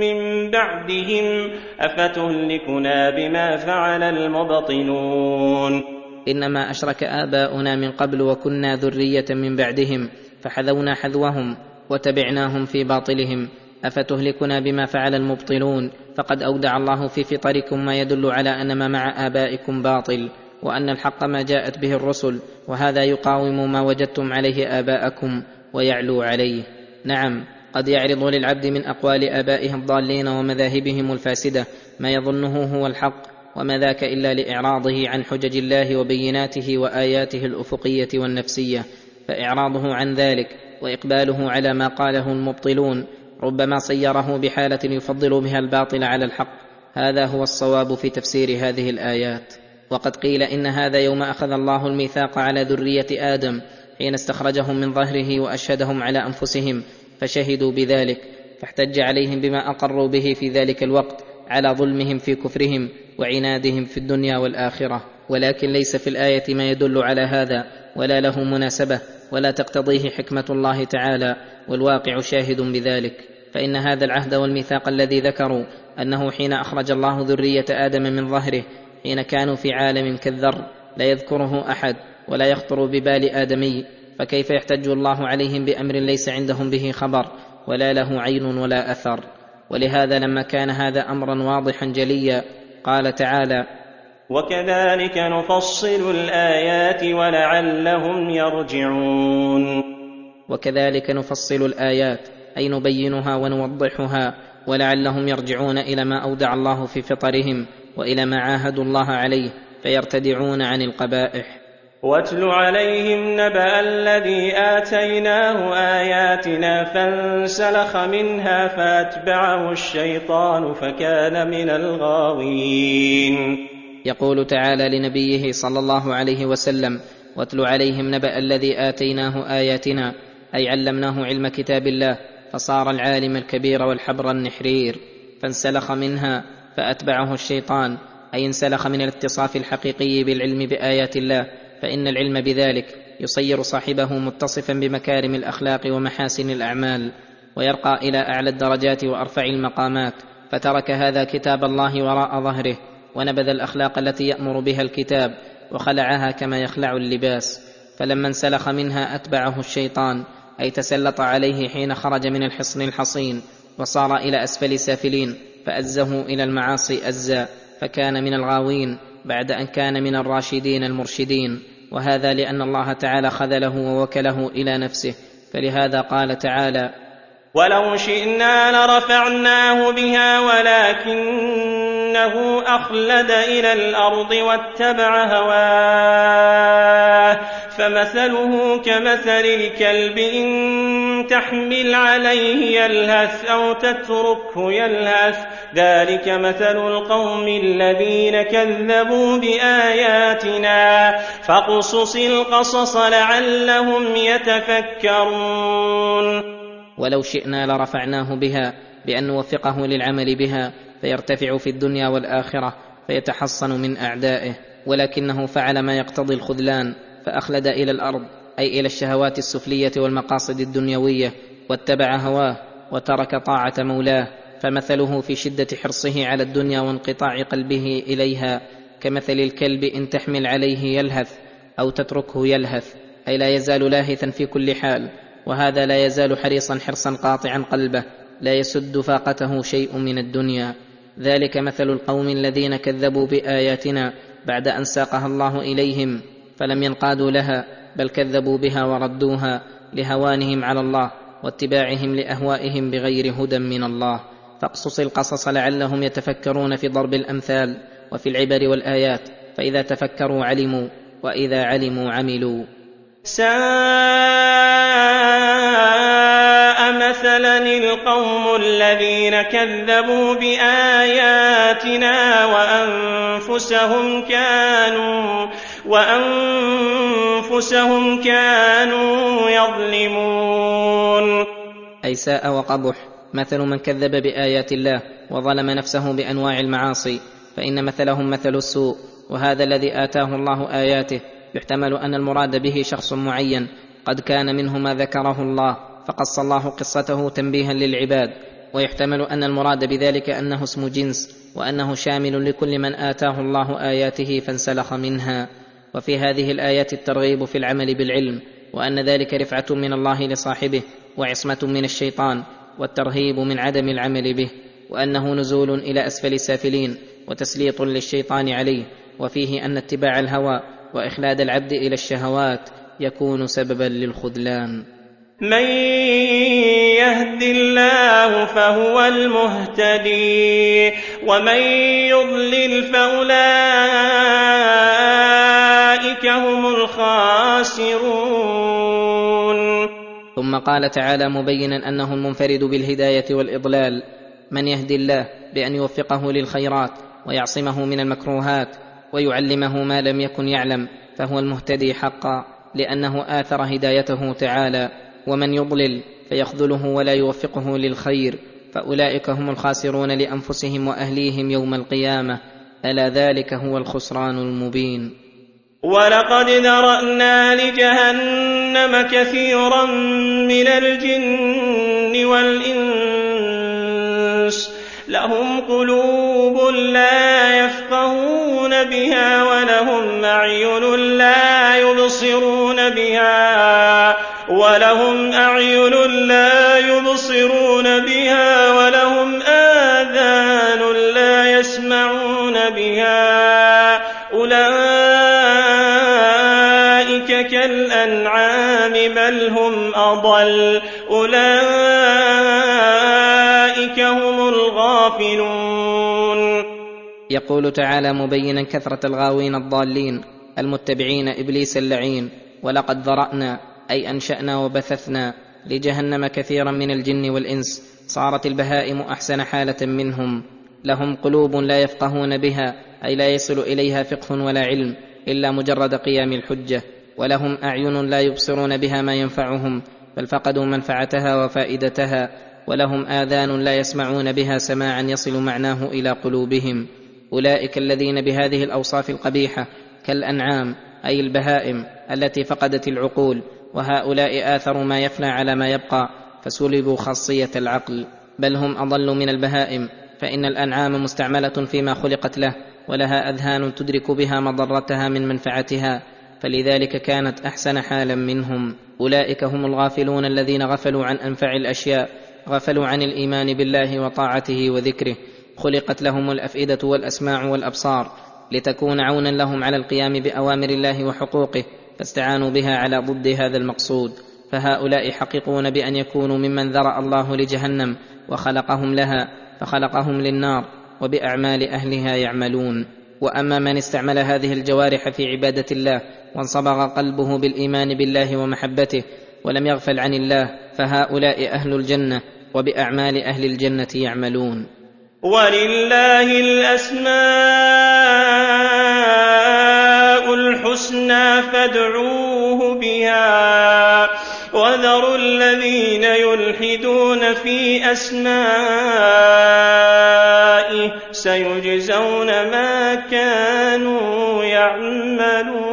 من بعدهم أفتهلكنا بما فعل المبطلون. إنما أشرك آباؤنا من قبل وكنا ذرية من بعدهم فحذونا حذوهم وتبعناهم في باطلهم أفتهلكنا بما فعل المبطلون فقد أودع الله في فطركم ما يدل على أن ما مع آبائكم باطل وأن الحق ما جاءت به الرسل وهذا يقاوم ما وجدتم عليه آباءكم ويعلو عليه. نعم قد يعرض للعبد من أقوال ابائه الضالين ومذاهبهم الفاسدة ما يظنه هو الحق وما ذاك إلا لإعراضه عن حجج الله وبيناته وآياته الأفقية والنفسية. فإعراضه عن ذلك وإقباله على ما قاله المبطلون ربما صيره بحالة يفضل بها الباطل على الحق. هذا هو الصواب في تفسير هذه الآيات. وقد قيل إن هذا يوم أخذ الله الميثاق على ذرية آدم حين استخرجهم من ظهره وأشهدهم على أنفسهم فشهدوا بذلك فاحتج عليهم بما أقروا به في ذلك الوقت على ظلمهم في كفرهم وعنادهم في الدنيا والآخرة. ولكن ليس في الآية ما يدل على هذا ولا له مناسبة ولا تقتضيه حكمة الله تعالى والواقع شاهد بذلك. فإن هذا العهد والميثاق الذي ذكروا أنه حين أخرج الله ذرية آدم من ظهره حين كانوا في عالم كالذر لا يذكره أحد. ولا يخطر ببال آدمي فكيف يحتج الله عليهم بأمر ليس عندهم به خبر ولا له عين ولا أثر؟ ولهذا لما كان هذا أمرا واضحا جليا قال تعالى وكذلك نفصل الآيات ولعلهم يرجعون. وكذلك نفصل الآيات أي نبينها ونوضحها ولعلهم يرجعون إلى ما أودع الله في فطرهم وإلى ما عاهدوا الله عليه فيرتدعون عن القبائح. واتل عليهم نبأ الذي آتيناه آياتنا فانسلخ منها فأتبعه الشيطان فكان من الغاوين. يقول تعالى لنبيه صلى الله عليه وسلم واتل عليهم نبأ الذي آتيناه آياتنا أي علمناه علم كتاب الله فصار العالم الكبير والحبر النحرير فانسلخ منها فأتبعه الشيطان أي انسلخ من الاتصاف الحقيقي بالعلم بآيات الله فإن العلم بذلك يصير صاحبه متصفا بمكارم الأخلاق ومحاسن الأعمال ويرقى إلى أعلى الدرجات وأرفع المقامات. فترك هذا كتاب الله وراء ظهره ونبذ الأخلاق التي يأمر بها الكتاب وخلعها كما يخلع اللباس. فلما انسلخ منها أتبعه الشيطان أي تسلط عليه حين خرج من الحصن الحصين وصار إلى أسفل سافلين فأزه إلى المعاصي أزا. فكان من الغاوين بعد أن كان من الراشدين المرشدين. وهذا لأن الله تعالى خذله ووكله إلى نفسه. فلهذا قال تعالى ولو شئنا لرفعناه بها ولكنه أخلد إلى الأرض واتبع هواه فمثله كمثل الكلب إن تحمل عليه يلهث أو تتركه يلهث. ذلك مثل القوم الذين كذبوا بآياتنا. فاقصص القصص لعلهم يتفكرون. ولو شئنا لرفعناه بها بأن نوفقه للعمل بها فيرتفع في الدنيا والآخرة فيتحصن من أعدائه ولكنه فعل ما يقتضي الخذلان فأخلد إلى الأرض أي إلى الشهوات السفلية والمقاصد الدنيوية واتبع هواه وترك طاعة مولاه فمثله في شدة حرصه على الدنيا وانقطاع قلبه إليها كمثل الكلب إن تحمل عليه يلهث أو تتركه يلهث أي لا يزال لاهثا في كل حال وهذا لا يزال حريصا حرصا قاطعا قلبه لا يسد فاقته شيء من الدنيا. ذلك مثل القوم الذين كذبوا بآياتنا بعد أن ساقها الله إليهم فلم ينقادوا لها بل كذبوا بها وردوها لهوانهم على الله واتباعهم لأهوائهم بغير هدى من الله. فاقصص القصص لعلهم يتفكرون في ضرب الأمثال وفي العبر والآيات فإذا تفكروا علموا وإذا علموا عملوا. ساء الذين كذبوا بآياتنا وأنفسهم كانوا وأنفسهم كانوا يظلمون. اي ساء وقبح مثل من كذب بآيات الله وظلم نفسه بأنواع المعاصي فإن مثلهم مثل السوء وهذا الذي آتاه الله آياته يحتمل أن المراد به شخص معين قد كان منه ما ذكره الله فقص الله قصته تنبيها للعباد. ويحتمل أن المراد بذلك أنه اسم جنس وأنه شامل لكل من آتاه الله آياته فانسلخ منها. وفي هذه الآيات الترغيب في العمل بالعلم وأن ذلك رفعة من الله لصاحبه وعصمة من الشيطان والترهيب من عدم العمل به وأنه نزول إلى أسفل السافلين وتسليط للشيطان عليه. وفيه أن اتباع الهوى وإخلاد العبد إلى الشهوات يكون سببا للخذلان. من يهد الله فهو المهتدي ومن يضلل فأولئك هم الخاسرون. ثم قال تعالى مبينا أنه المنفرد بالهداية والإضلال. من يهدي الله بأن يوفقه للخيرات ويعصمه من المكروهات ويعلمه ما لم يكن يعلم فهو المهتدي حقا لأنه آثر هدايته تعالى. ومن يضلل فيخذله ولا يوفقه للخير فأولئك هم الخاسرون لأنفسهم وأهليهم يوم القيامة ألا ذلك هو الخسران المبين. ولقد ذرأنا لجهنم كثيرا من الجن والإنس لهم قلوب لا يفقهون بها ولهم أعين لا يبصرون بها ولهم أعين يبصرون بها ولهم آذان لا يسمعون بها. أولئك كالأنعام بل هم أضل. أولئك هم الغافلون. يقول تعالى مبينا كثرة الغاوين الضالين المتبعين إبليس اللعين ولقد ذرأنا أي أنشأنا وبثثنا. لجهنم كثيرا من الجن والإنس. صارت البهائم أحسن حالة منهم. لهم قلوب لا يفقهون بها أي لا يصل إليها فقه ولا علم إلا مجرد قيام الحجة. ولهم أعين لا يبصرون بها ما ينفعهم بل فقدوا منفعتها وفائدتها. ولهم آذان لا يسمعون بها سماعا يصل معناه إلى قلوبهم. أولئك الذين بهذه الأوصاف القبيحة كالأنعام أي البهائم التي فقدت العقول. وهؤلاء آثروا ما يفنى على ما يبقى فسلبوا خاصية العقل بل هم أضل من البهائم فإن الأنعام مستعملة فيما خلقت له ولها أذهان تدرك بها مضرتها من منفعتها فلذلك كانت أحسن حالا منهم. أولئك هم الغافلون الذين غفلوا عن أنفع الأشياء غفلوا عن الإيمان بالله وطاعته وذكره خلقت لهم الأفئدة والأسماع والأبصار لتكون عونا لهم على القيام بأوامر الله وحقوقه فاستعانوا بها على ضد هذا المقصود. فهؤلاء حققون بأن يكونوا ممن ذرأ الله لجهنم وخلقهم لها فخلقهم للنار وبأعمال أهلها يعملون. وأما من استعمل هذه الجوارح في عبادة الله وانصبغ قلبه بالإيمان بالله ومحبته ولم يغفل عن الله فهؤلاء أهل الجنة وبأعمال أهل الجنة يعملون. ولله الأسماء. الحسنى فادعوه بها. وذروا الذين يلحدون في أسمائه سيجزون ما كانوا يعملون.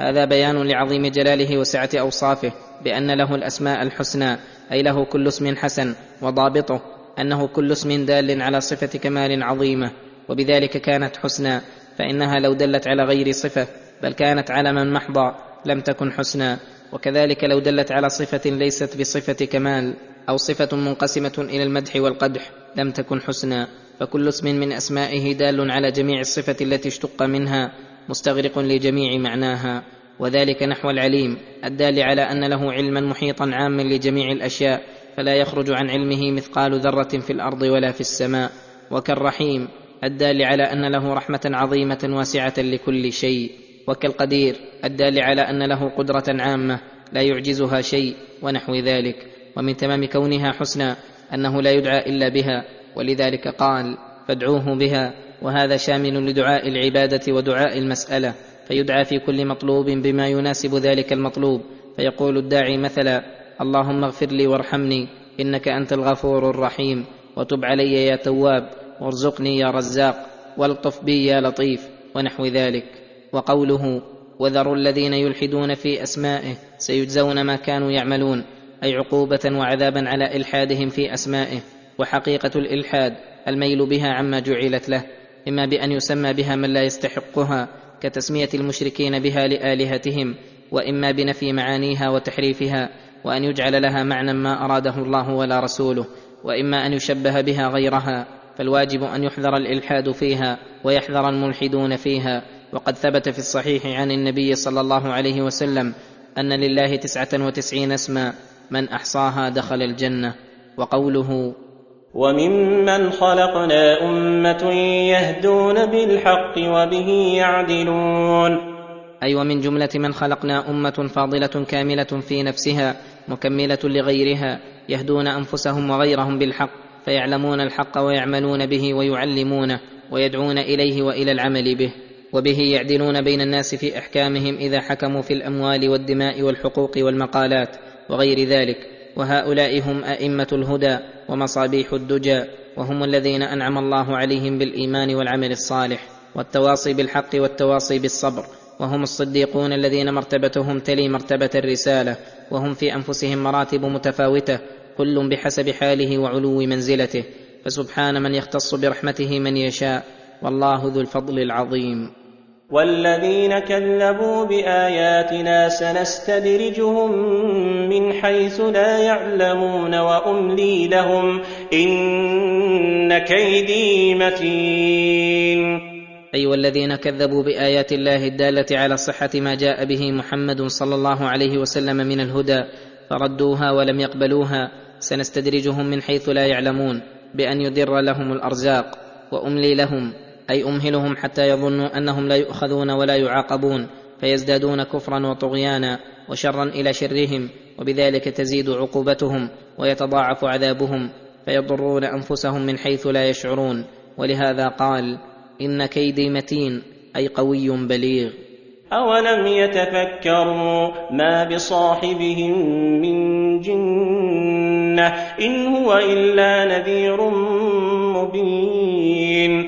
هذا بيان لعظيم جلاله وسعة أوصافه بأن له الأسماء الحسنى أي له كل اسم حسن وضابطه أنه كل اسم دال على صفة كمال عظيمة وبذلك كانت حسنى فإنها لو دلت على غير صفة بل كانت علما محضا لم تكن حسنى وكذلك لو دلت على صفة ليست بصفة كمال أو صفة منقسمة إلى المدح والقدح لم تكن حسنى فكل اسم من أسمائه دال على جميع الصفة التي اشتق منها مستغرق لجميع معناها. وذلك نحو العليم الدال على أن له علما محيطا عاما لجميع الأشياء فلا يخرج عن علمه مثقال ذرة في الأرض ولا في السماء. وكالرحيم الدال على أن له رحمة عظيمة واسعة لكل شيء وكالقدير الدال على أن له قدرة عامة لا يعجزها شيء ونحو ذلك. ومن تمام كونها حسنى أنه لا يدعى إلا بها ولذلك قال فادعوه بها وهذا شامل لدعاء العبادة ودعاء المسألة فيدعى في كل مطلوب بما يناسب ذلك المطلوب. فيقول الداعي مثلا اللهم اغفر لي وارحمني إنك أنت الغفور الرحيم وتب علي يا تواب وارزقني يا رزاق والطف بي يا لطيف ونحو ذلك. وقوله وذروا الذين يلحدون في أسمائه سيجزون ما كانوا يعملون أي عقوبة وعذابا على إلحادهم في أسمائه. وحقيقة الإلحاد الميل بها عما جعلت له إما بأن يسمى بها من لا يستحقها كتسمية المشركين بها لآلهتهم وإما بنفي معانيها وتحريفها وأن يجعل لها معنى ما أراده الله ولا رسوله وإما أن يشبه بها غيرها. فالواجب أن يحذر الإلحاد فيها ويحذر الملحدون فيها. وقد ثبت في الصحيح عن النبي صلى الله عليه وسلم أن لله تسعة وتسعين اسما من أحصاها دخل الجنة. وقوله وممن خلقنا أمة يهدون بالحق وبه يعدلون. أي ومن جملة من خلقنا أمة فاضلة كاملة في نفسها مكملة لغيرها يهدون أنفسهم وغيرهم بالحق. فيعلمون الحق ويعملون به ويعلمونه ويدعون إليه وإلى العمل به وبه يعدلون بين الناس في إحكامهم إذا حكموا في الأموال والدماء والحقوق والمقالات وغير ذلك. وهؤلاء هم أئمة الهدى ومصابيح الدجى وهم الذين أنعم الله عليهم بالإيمان والعمل الصالح والتواصي بالحق والتواصي بالصبر. وهم الصديقون الذين مرتبتهم تلي مرتبة الرسالة. وهم في أنفسهم مراتب متفاوتة. كل بحسب حاله وعلو منزلته فسبحان من يختص برحمته من يشاء والله ذو الفضل العظيم. والذين كذبوا بآياتنا سنستدرجهم من حيث لا يعلمون وأملي لهم إن كيدي متين. اي والذين كذبوا بآيات الله الدالة على صحة ما جاء به محمد صلى الله عليه وسلم من الهدى فردوها ولم يقبلوها سنستدرجهم من حيث لا يعلمون بأن يدر لهم الأرزاق وأملي لهم أي أمهلهم حتى يظنوا أنهم لا يؤخذون ولا يعاقبون فيزدادون كفرا وطغيانا وشرا إلى شرهم وبذلك تزيد عقوبتهم ويتضاعف عذابهم فيضرون أنفسهم من حيث لا يشعرون. ولهذا قال إن كيدي متين أي قوي بليغ. أولم يتفكروا ما بصاحبهم من جنة إن هو إلا نذير مبين.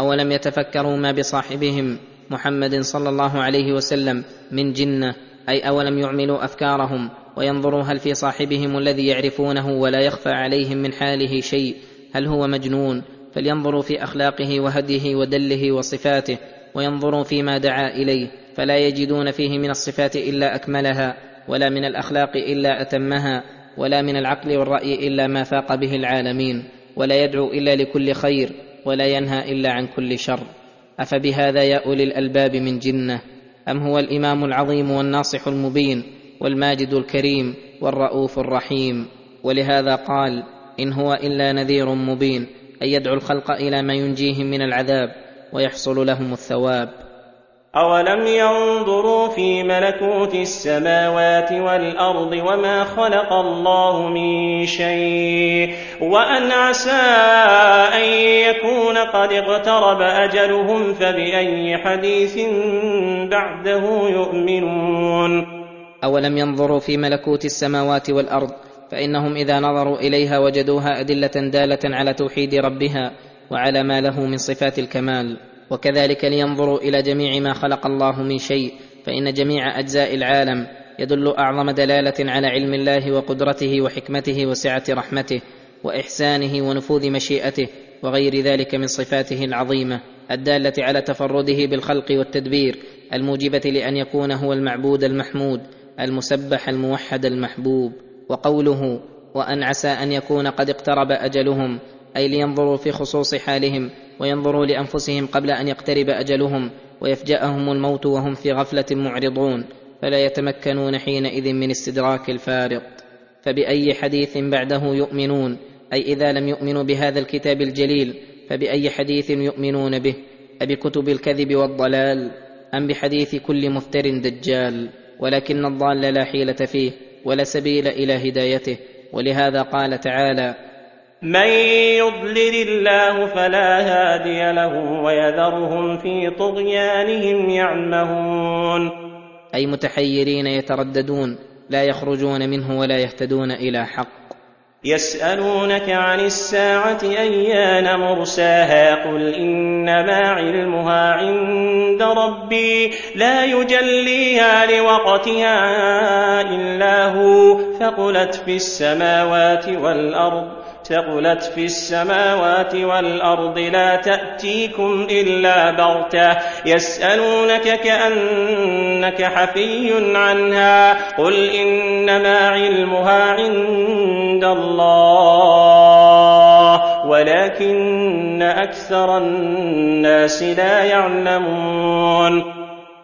أولم يتفكروا ما بصاحبهم محمد صلى الله عليه وسلم من جنة؟ أي أولم يعملوا أفكارهم وينظروا هل في صاحبهم الذي يعرفونه ولا يخفى عليهم من حاله شيء؟ هل هو مجنون؟ فلينظروا في أخلاقه وهديه ودله وصفاته وينظروا فيما دعا إليه فلا يجدون فيه من الصفات إلا أكملها ولا من الأخلاق إلا أتمها. ولا من العقل والرأي إلا ما فاق به العالمين ولا يدعو إلا لكل خير ولا ينهى إلا عن كل شر. أفبهذا يا أولي الألباب من جنة؟ أم هو الإمام العظيم والناصح المبين والماجد الكريم والرؤوف الرحيم؟ ولهذا قال إن هو إلا نذير مبين اي يدعو الخلق إلى ما ينجيهم من العذاب ويحصل لهم الثواب. أولم ينظروا في ملكوت السماوات والأرض وما خلق الله من شيء وأن عسى أن يكون قد اقترب أجلهم فبأي حديث بعده يؤمنون اولم ينظروا في ملكوت السماوات والارض فانهم اذا نظروا اليها وجدوها ادله داله على توحيد ربها وعلى ما له من صفات الكمال وكذلك لينظروا إلى جميع ما خلق الله من شيء فإن جميع أجزاء العالم يدل أعظم دلالة على علم الله وقدرته وحكمته وسعة رحمته وإحسانه ونفوذ مشيئته وغير ذلك من صفاته العظيمة الدالة على تفرده بالخلق والتدبير الموجبة لأن يكون هو المعبود المحمود المسبح الموحد المحبوب. وقوله وأن عسى أن يكون قد اقترب أجلهم أي لينظروا في خصوص حالهم وينظروا لأنفسهم قبل أن يقترب أجلهم ويفجأهم الموت وهم في غفلة معرضون فلا يتمكنون حينئذ من استدراك الفارق. فبأي حديث بعده يؤمنون؟ أي إذا لم يؤمنوا بهذا الكتاب الجليل فبأي حديث يؤمنون به؟ أبكتب الكذب والضلال؟ أم بحديث كل مفتر دجال؟ ولكن الضال لا حيلة فيه ولا سبيل إلى هدايته. ولهذا قال تعالى من يضلل الله فلا هادي له ويذرهم في طغيانهم يعمهون. أي متحيرين يترددون لا يخرجون منه ولا يهتدون إلى حق. يسألونك عن الساعة أيان مرساها؟ قل إنما علمها عند ربي لا يجليها لوقتها إلا هو ثقلت في السماوات والأرض. ثقلت في السماوات والأرض لا تأتيكم إلا بغتة. يسألونك كأنك حفي عنها. قل إنما علمها عند الله ولكن أكثر الناس لا يعلمون.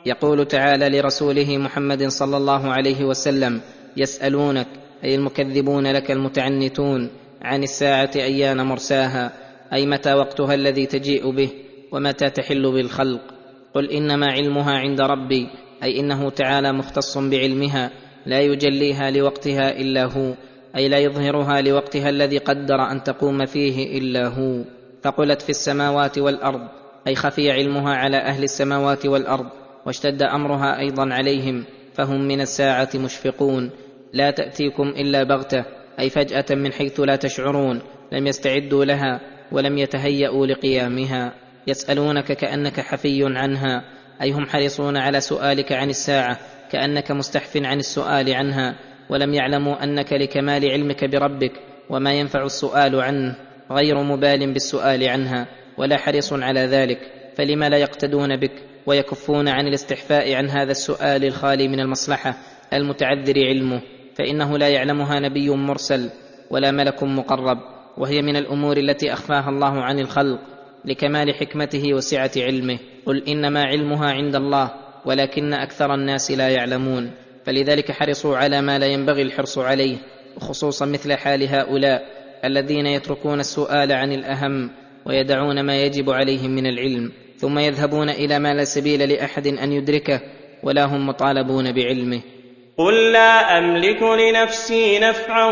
يقول تعالى لرسوله محمد صلى الله عليه وسلم يسألونك أي المكذبون لك المتعنتون. عن الساعة أيان مرساها أي متى وقتها الذي تجيء به ومتى تحل بالخلق. قل إنما علمها عند ربي أي إنه تعالى مختص بعلمها لا يجليها لوقتها إلا هو أي لا يظهرها لوقتها الذي قدر أن تقوم فيه إلا هو. ثقلت في السماوات والأرض أي خفي علمها على أهل السماوات والأرض واشتد أمرها أيضا عليهم فهم من الساعة مشفقون. لا تأتيكم إلا بغتة. أي فجأة من حيث لا تشعرون لم يستعدوا لها ولم يتهيأوا لقيامها. يسألونك كأنك حفي عنها أي هم حريصون على سؤالك عن الساعة كأنك مستحف عن السؤال عنها ولم يعلموا أنك لكمال علمك بربك وما ينفع السؤال عنه غير مبال بالسؤال عنها ولا حريص على ذلك. فلم لا يقتدون بك ويكفون عن الاستحفاء عن هذا السؤال الخالي من المصلحة المتعذر علمه. فإنه لا يعلمها نبي مرسل ولا ملك مقرب وهي من الأمور التي أخفاها الله عن الخلق لكمال حكمته وسعة علمه. قل إنما علمها عند الله ولكن أكثر الناس لا يعلمون. فلذلك حرصوا على ما لا ينبغي الحرص عليه وخصوصا مثل حال هؤلاء الذين يتركون السؤال عن الأهم ويدعون ما يجب عليهم من العلم ثم يذهبون إلى ما لا سبيل لأحد أن يدركه ولا هم مطالبون بعلمه. قل لا املك لنفسي نفعا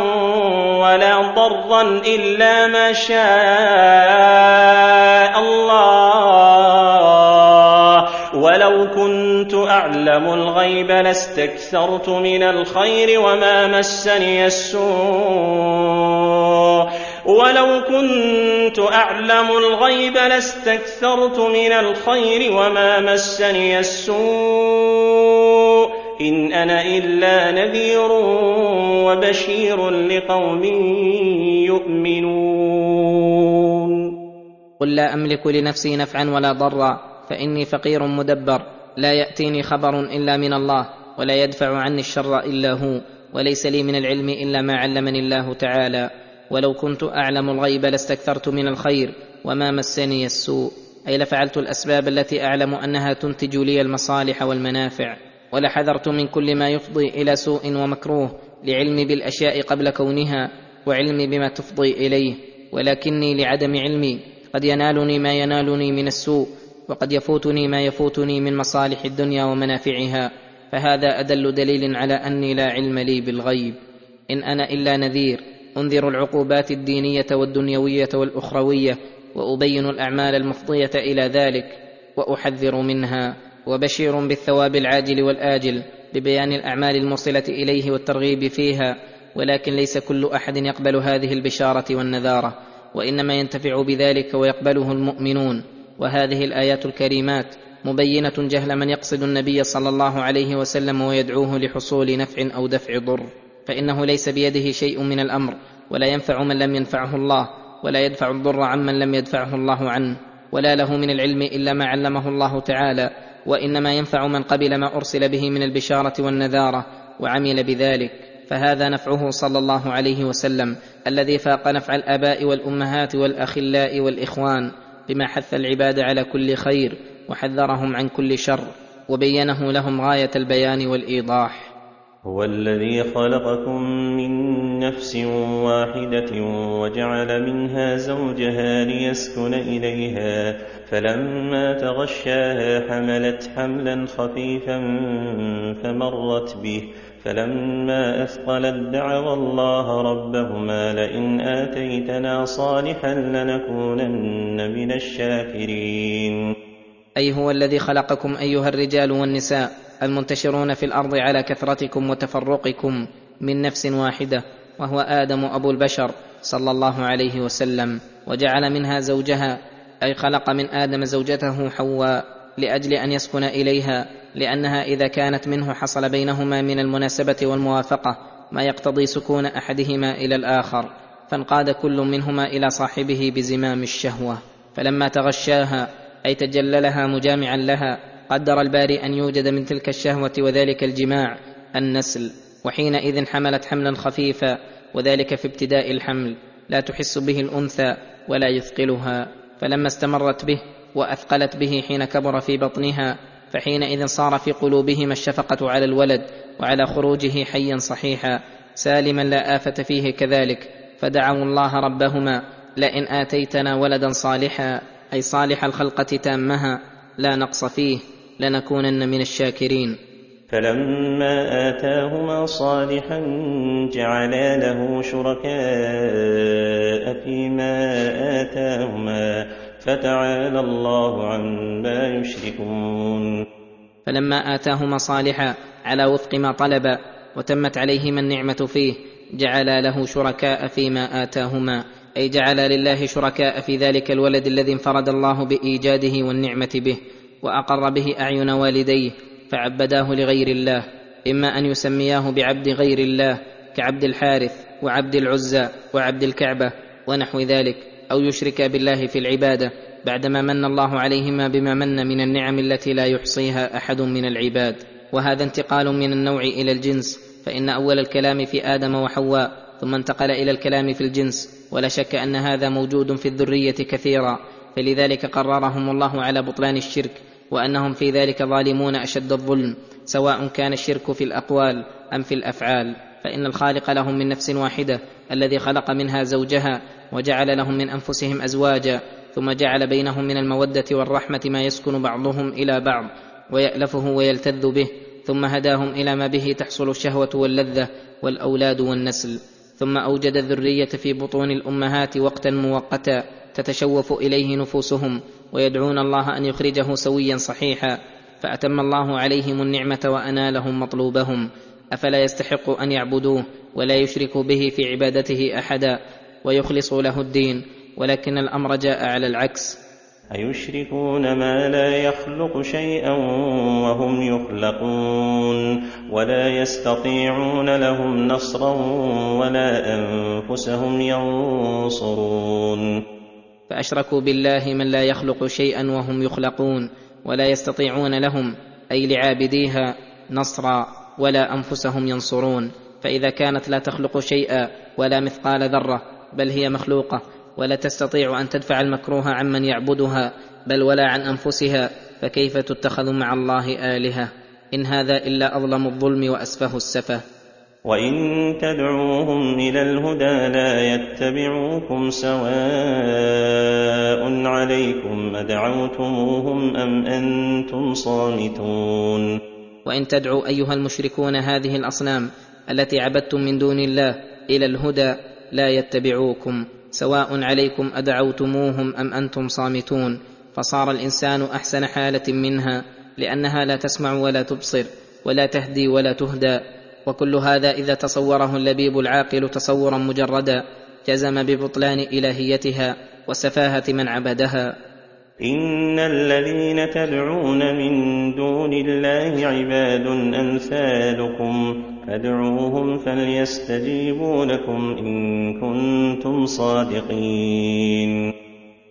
ولا ضرا الا ما شاء الله ولو كنت اعلم الغيب لاستكثرت من الخير وما مسني السوء ولو كنت أعلم الغيب لاستكثرت من الخير وما مسني السوء. إن أنا إلا نذير وبشير لقوم يؤمنون. قل لا أملك لنفسي نفعا ولا ضرا فإني فقير مدبر لا يأتيني خبر إلا من الله ولا يدفع عني الشر إلا هو وليس لي من العلم إلا ما علمني الله تعالى. ولو كنت أعلم الغيب لاستكثرت من الخير وما مسني السوء. أي لفعلت الأسباب التي أعلم أنها تنتج لي المصالح والمنافع ولحذرت من كل ما يفضي إلى سوء ومكروه لعلمي بالأشياء قبل كونها وعلمي بما تفضي إليه. ولكني لعدم علمي قد ينالني ما ينالني من السوء وقد يفوتني ما يفوتني من مصالح الدنيا ومنافعها. فهذا أدل دليل على أني لا علم لي بالغيب. إن أنا إلا نذير أنذر العقوبات الدينية والدنيوية والأخروية وأبين الأعمال المفضية إلى ذلك وأحذر منها وبشير بالثواب العاجل والآجل ببيان الأعمال الموصلة إليه والترغيب فيها ولكن ليس كل أحد يقبل هذه البشارة والنذارة وإنما ينتفع بذلك ويقبله المؤمنون. وهذه الآيات الكريمات مبينة جهل من يقصد النبي صلى الله عليه وسلم ويدعوه لحصول نفع أو دفع ضر. فإنه ليس بيده شيء من الأمر ولا ينفع من لم ينفعه الله ولا يدفع الضر عمن لم يدفعه الله عنه ولا له من العلم إلا ما علمه الله تعالى وإنما ينفع من قبل ما أرسل به من البشارة والنذارة وعمل بذلك. فهذا نفعه صلى الله عليه وسلم الذي فاق نفع الآباء والأمهات والأخلاء والإخوان بما حث العباد على كل خير وحذرهم عن كل شر وبينه لهم غاية البيان والإيضاح. هو الذي خلقكم من نفس واحدة وجعل منها زوجها ليسكن إليها فلما تغشاها حملت حملا خفيفا فمرت به فلما أثقلت دعوا الله ربهما لئن آتيتنا صالحا لنكونن من الشاكرين. أي هو الذي خلقكم أيها الرجال والنساء؟ المنتشرون في الأرض على كثرتكم وتفرقكم من نفس واحدة وهو آدم أبو البشر صلى الله عليه وسلم وجعل منها زوجها أي خلق من آدم زوجته حواء لأجل أن يسكن إليها لأنها إذا كانت منه حصل بينهما من المناسبة والموافقة ما يقتضي سكون أحدهما إلى الآخر فانقاد كل منهما إلى صاحبه بزمام الشهوة فلما تغشاها أي تجللها مجامعا لها قدر الباري أن يوجد من تلك الشهوة وذلك الجماع النسل وحينئذ حملت حملا خفيفا وذلك في ابتداء الحمل لا تحس به الأنثى ولا يثقلها. فلما استمرت به وأثقلت به حين كبر في بطنها فحينئذ صار في قلوبهما الشفقة على الولد وعلى خروجه حيا صحيحا سالما لا آفة فيه كذلك. فدعوا الله ربهما لئن آتيتنا ولدا صالحا أي صالح الخلقة تامها لا نقص فيه. لنكونن من الشاكرين. فلما آتاهما صالحا جعلا له شركاء فيما آتاهما فتعالى الله عما يشركون. فلما آتاهما صالحا على وفق ما طلب وتمت عليهما النعمة فيه جعلا له شركاء فيما آتاهما أي جعل لله شركاء في ذلك الولد الذي انفرد الله بإيجاده والنعمة به. وأقر به أعين والديه فعبداه لغير الله إما أن يسمياه بعبد غير الله كعبد الحارث وعبد العزى وعبد الكعبة ونحو ذلك أو يشرك بالله في العبادة بعدما من الله عليهما بما من من النعم التي لا يحصيها أحد من العباد. وهذا انتقال من النوع إلى الجنس فإن أول الكلام في آدم وحواء ثم انتقل إلى الكلام في الجنس ولا شك أن هذا موجود في الذرية كثيرا فلذلك قررهم الله على بطلان الشرك وأنهم في ذلك ظالمون أشد الظلم سواء كان الشرك في الأقوال أم في الأفعال. فإن الخالق لهم من نفس واحدة الذي خلق منها زوجها وجعل لهم من أنفسهم أزواجا ثم جعل بينهم من المودة والرحمة ما يسكن بعضهم إلى بعض ويألفه ويلتذ به ثم هداهم إلى ما به تحصل الشهوة واللذة والأولاد والنسل. ثم أوجد الذرية في بطون الأمهات وقتا مؤقتا تتشوف إليه نفوسهم ويدعون الله أن يخرجه سويا صحيحا فأتم الله عليهم النعمة وأنالهم مطلوبهم. أفلا يستحق أن يعبدوه ولا يشركوا به في عبادته أحدا ويخلصوا له الدين ولكن الأمر جاء على العكس. أيشركون ما لا يخلق شيئا وهم يخلقون ولا يستطيعون لهم نصرا ولا أنفسهم ينصرون. فأشركوا بالله من لا يخلق شيئا وهم يخلقون ولا يستطيعون لهم أي لعابديها نصرا ولا أنفسهم ينصرون. فإذا كانت لا تخلق شيئا ولا مثقال ذرة بل هي مخلوقة ولا تستطيع أن تدفع المكروه عمن يعبدها بل ولا عن أنفسها فكيف تتخذ مع الله آلهة؟ إن هذا إلا أظلم الظلم وأسفه السفه. وإن تدعوهم إلى الهدى لا يتبعوكم سواء عليكم أدعوتموهم أم أنتم صامتون وان تدعوا ايها المشركون هذه الاصنام التي عبدتم من دون الله إلى الهدى لا يتبعوكم سواء عليكم ادعوتموهم ام أنتم صامتون فصار الانسان احسن حاله منها لانها لا تسمع ولا تبصر ولا تهدي ولا تهدى وكل هذا إذا تصوره اللبيب العاقل تصورا مجردا جزم ببطلان إلهيتها وسفاهة من عبدها. إن الذين تدعون من دون الله عباد أمثالكم فادعوهم فليستجيبوا لكم إن كنتم صادقين.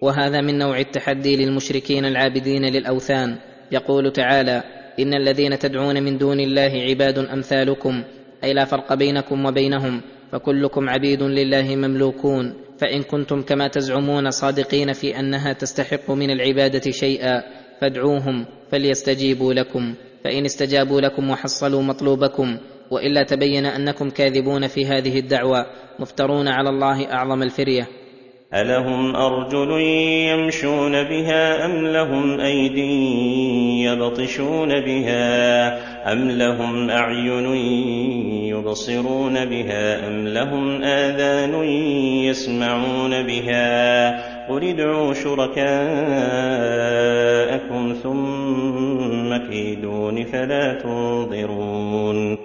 وهذا من نوع التحدي للمشركين العابدين للأوثان. يقول تعالى إن الذين تدعون من دون الله عباد أمثالكم أي لا فرق بينكم وبينهم فكلكم عبيد لله مملوكون فإن كنتم كما تزعمون صادقين في أنها تستحق من العبادة شيئا فادعوهم فليستجيبوا لكم فإن استجابوا لكم وحصلوا مطلوبكم وإلا تبين أنكم كاذبون في هذه الدعوى مفترون على الله أعظم الفرية. ألهم أرجل يمشون بها أم لهم أيد يبطشون بها أم لهم أعين يبصرون بها أم لهم آذان يسمعون بها قل ادعوا شركاءكم ثم كيدون فلا تنظرون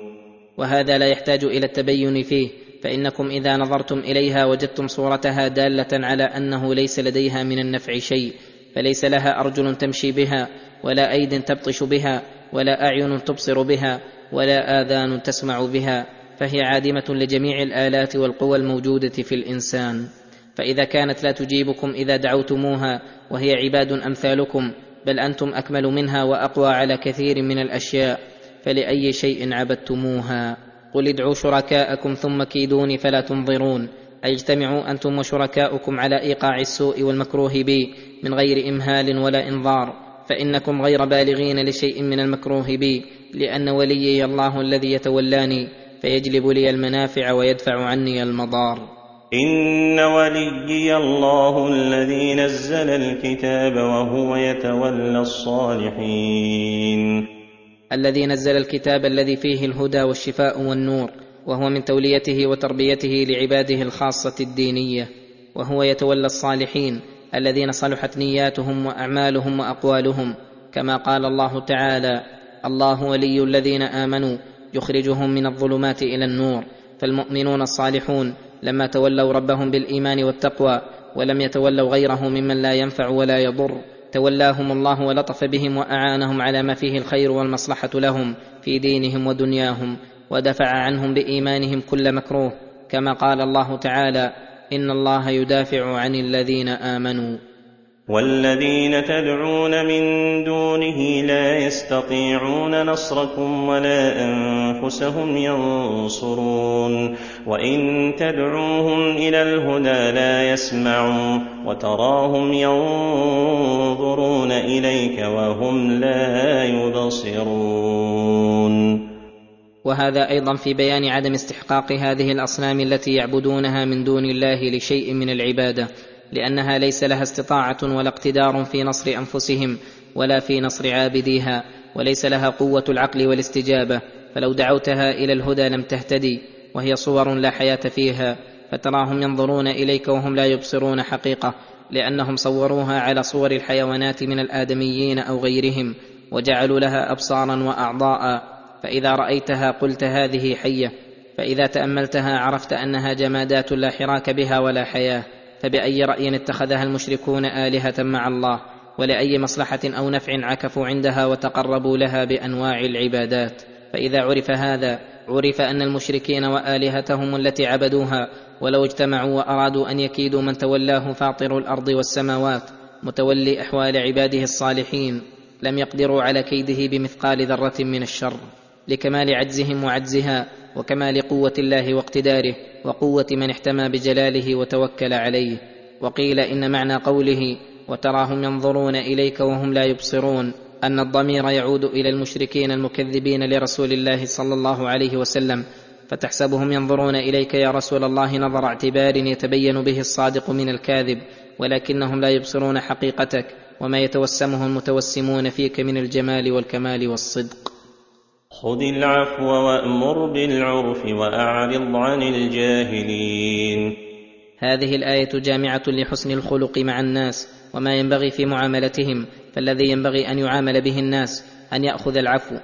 وهذا لا يحتاج إلى التبين فيه فإنكم إذا نظرتم إليها وجدتم صورتها دالة على أنه ليس لديها من النفع شيء فليس لها أرجل تمشي بها ولا أيد تبطش بها ولا أعين تبصر بها ولا آذان تسمع بها فهي عادمة لجميع الآلات والقوى الموجودة في الإنسان. فإذا كانت لا تجيبكم إذا دعوتموها وهي عباد أمثالكم بل أنتم أكمل منها وأقوى على كثير من الأشياء فلأي شيء عبدتموها. قل ادعوا شركاءكم ثم كيدوني فلا تنظرون. اجتمعوا أنتم وشركاؤكم على إيقاع السوء والمكروه بي من غير إمهال ولا إنظار فإنكم غير بالغين لشيء من المكروه بي لأن وليي الله الذي يتولاني فيجلب لي المنافع ويدفع عني المضار. إن وليي الله الذي نزل الكتاب وهو يتولى الصالحين. الذي نزل الكتاب الذي فيه الهدى والشفاء والنور وهو من توليته وتربيته لعباده الخاصة الدينية وهو يتولى الصالحين الذين صلحت نياتهم وأعمالهم وأقوالهم كما قال الله تعالى الله ولي الذين آمنوا يخرجهم من الظلمات إلى النور فالمؤمنون الصالحون لما تولوا ربهم بالإيمان والتقوى ولم يتولوا غيره ممن لا ينفع ولا يضر تولاهم الله ولطف بهم وأعانهم على ما فيه الخير والمصلحة لهم في دينهم ودنياهم ودفع عنهم بإيمانهم كل مكروه كما قال الله تعالى إن الله يدافع عن الذين آمنوا. والذين تدعون من دونه لا يستطيعون نصركم ولا أنفسهم ينصرون وإن تدعوهم إلى الهدى لا يسمعوا وتراهم ينظرون إليك وهم لا يبصرون وهذا أيضا في بيان عدم استحقاق هذه الأصنام التي يعبدونها من دون الله لشيء من العبادة. لأنها ليس لها استطاعة ولا اقتدار في نصر أنفسهم ولا في نصر عابديها وليس لها قوة العقل والاستجابة. فلو دعوتها إلى الهدى لم تهتدي وهي صور لا حياة فيها. فتراهم ينظرون إليك وهم لا يبصرون حقيقة لأنهم صوروها على صور الحيوانات من الآدميين أو غيرهم وجعلوا لها أبصارا وأعضاء. فإذا رأيتها قلت هذه حية فإذا تأملتها عرفت أنها جمادات لا حراك بها ولا حياة. فبأي رأي اتخذها المشركون آلهة مع الله؟ ولأي مصلحة أو نفع عكفوا عندها وتقربوا لها بأنواع العبادات؟ فإذا عرف هذا عرف أن المشركين وآلهتهم التي عبدوها ولو اجتمعوا وأرادوا أن يكيدوا من تولاه فاطر الأرض والسماوات متولي أحوال عباده الصالحين لم يقدروا على كيده بمثقال ذرة من الشر لكمال عجزهم وعجزها وكمال قوه الله واقتداره وقوة من احتمى بجلاله وتوكل عليه. وقيل إن معنى قوله وتراهم ينظرون إليك وهم لا يبصرون أن الضمير يعود إلى المشركين المكذبين لرسول الله صلى الله عليه وسلم فتحسبهم ينظرون إليك يا رسول الله نظر اعتبار يتبين به الصادق من الكاذب ولكنهم لا يبصرون حقيقتك وما يتوسمه المتوسمون فيك من الجمال والكمال والصدق. خذ العفو وأمر بالعرف وأعرض عن الجاهلين. هذه الآية جامعة لحسن الخلق مع الناس وما ينبغي في معاملتهم فالذي ينبغي أن يعامل به الناس أن يأخذ العفو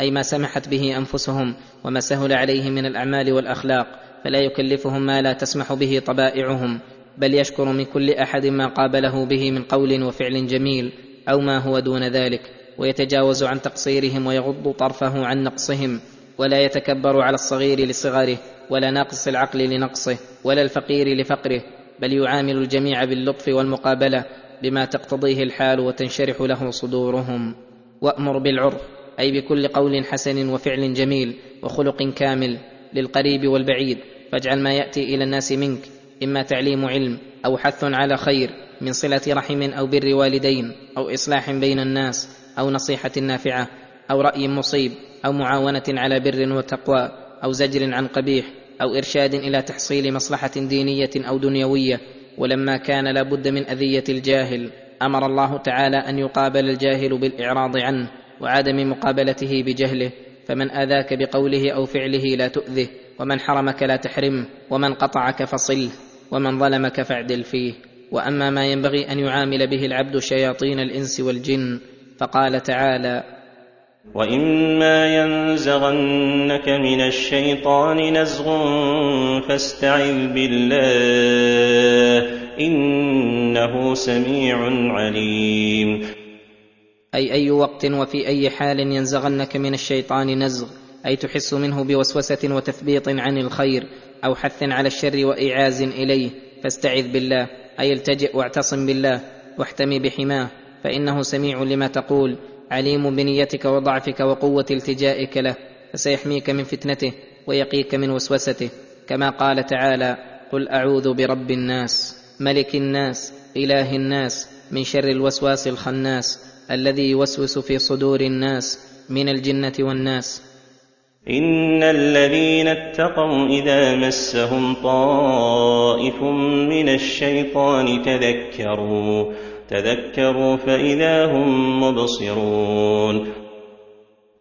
أي ما سمحت به أنفسهم وما سهل عليهم من الأعمال والأخلاق فلا يكلفهم ما لا تسمح به طبائعهم بل يشكر من كل أحد ما قابله به من قول وفعل جميل أو ما هو دون ذلك. ويتجاوز عن تقصيرهم ويغض طرفه عن نقصهم ولا يتكبر على الصغير لصغره ولا ناقص العقل لنقصه ولا الفقير لفقره بل يعامل الجميع باللطف والمقابلة بما تقتضيه الحال وتنشرح له صدورهم. وأمر بالعرف أي بكل قول حسن وفعل جميل وخلق كامل للقريب والبعيد فاجعل ما يأتي إلى الناس منك إما تعليم علم أو حث على خير من صلة رحم أو بر والدين أو إصلاح بين الناس. أو نصيحة نافعة أو رأي مصيب أو معاونة على بر وتقوى أو زجر عن قبيح أو إرشاد إلى تحصيل مصلحة دينية أو دنيوية. ولما كان لا بد من أذية الجاهل أمر الله تعالى أن يقابل الجاهل بالإعراض عنه وعدم مقابلته بجهله. فمن آذاك بقوله أو فعله لا تؤذه ومن حرمك لا تحرمه ومن قطعك فصله ومن ظلمك فاعدل فيه. وأما ما ينبغي أن يعامل به العبد شياطين الإنس والجن فقال تعالى واما ينزغنك من الشيطان نزغ فاستعذ بالله انه سميع عليم أي أي وقت وفي أي حال ينزغنك من الشيطان نزغ أي تحس منه بوسوسة وتثبيط عن الخير أو حث على الشر وايعاز إليه فاستعذ بالله أي التجئ واعتصم بالله واحتمي بحماه. فإنه سميع لما تقول عليم بنيتك وضعفك وقوة التجائك له فسيحميك من فتنته ويقيك من وسوسته. كما قال تعالى قل أعوذ برب الناس ملك الناس إله الناس من شر الوسواس الخناس الذي يوسوس في صدور الناس من الجنة والناس. إن الذين اتقوا إذا مسهم طائف من الشيطان تذكروا تذكروا فإذا هم مبصرون.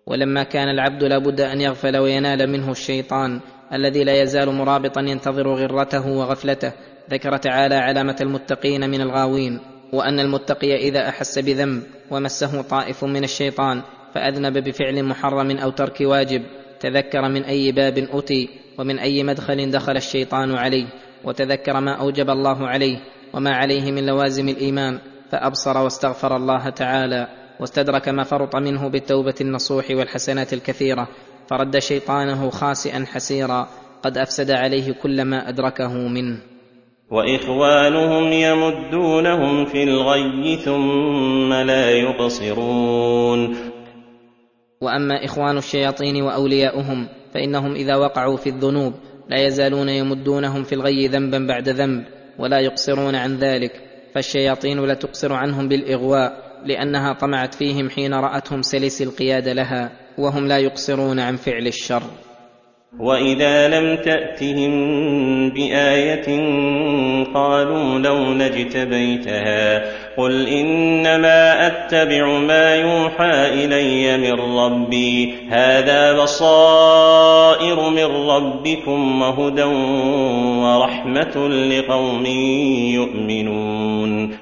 ولما كان العبد لابد أن يغفل وينال منه الشيطان الذي لا يزال مرابطا ينتظر غرته وغفلته ذكر تعالى علامة المتقين من الغاوين وأن المتقي إذا أحس بذنب ومسه طائف من الشيطان فأذنب بفعل محرم أو ترك واجب تذكر من أي باب أتي ومن أي مدخل دخل الشيطان عليه وتذكر ما أوجب الله عليه وما عليه من لوازم الإيمان. فأبصر واستغفر الله تعالى واستدرك ما فرط منه بالتوبة النصوح والحسنات الكثيرة فرد شيطانه خاسئا حسيرا قد أفسد عليه كل ما أدركه منه. وإخوانهم يمدونهم في الغي ثم لا يقصرون وأما إخوان الشياطين وأولياؤهم فإنهم إذا وقعوا في الذنوب لا يزالون يمدونهم في الغي ذنبا بعد ذنب ولا يقصرون عن ذلك. فالشياطين لا تقصر عنهم بالإغواء لأنها طمعت فيهم حين رأتهم سلس القياد لها وهم لا يقصرون عن فعل الشر. واذا لم تاتهم بايه قالوا لو اجتبيتها قل انما اتبع ما يوحى الي من ربي هذا بصائر من ربكم وهدى ورحمه لقوم يؤمنون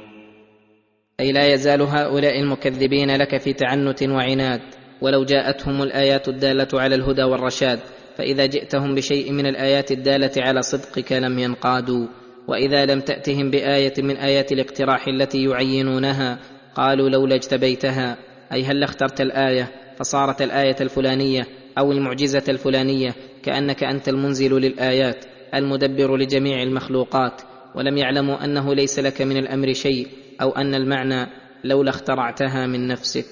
أي لا يزال هؤلاء المكذبين لك في تعنت وعناد ولو جاءتهم الآيات الدالة على الهدى والرشاد فإذا جئتهم بشيء من الآيات الدالة على صدقك لم ينقادوا. وإذا لم تأتهم بآية من آيات الاقتراح التي يعينونها قالوا لولا اجتبيتها. أي هل اخترت الآية فصارت الآية الفلانية أو المعجزة الفلانية كأنك أنت المنزل للآيات المدبر لجميع المخلوقات ولم يعلموا أنه ليس لك من الأمر شيء أو أن المعنى لولا اخترعتها من نفسك.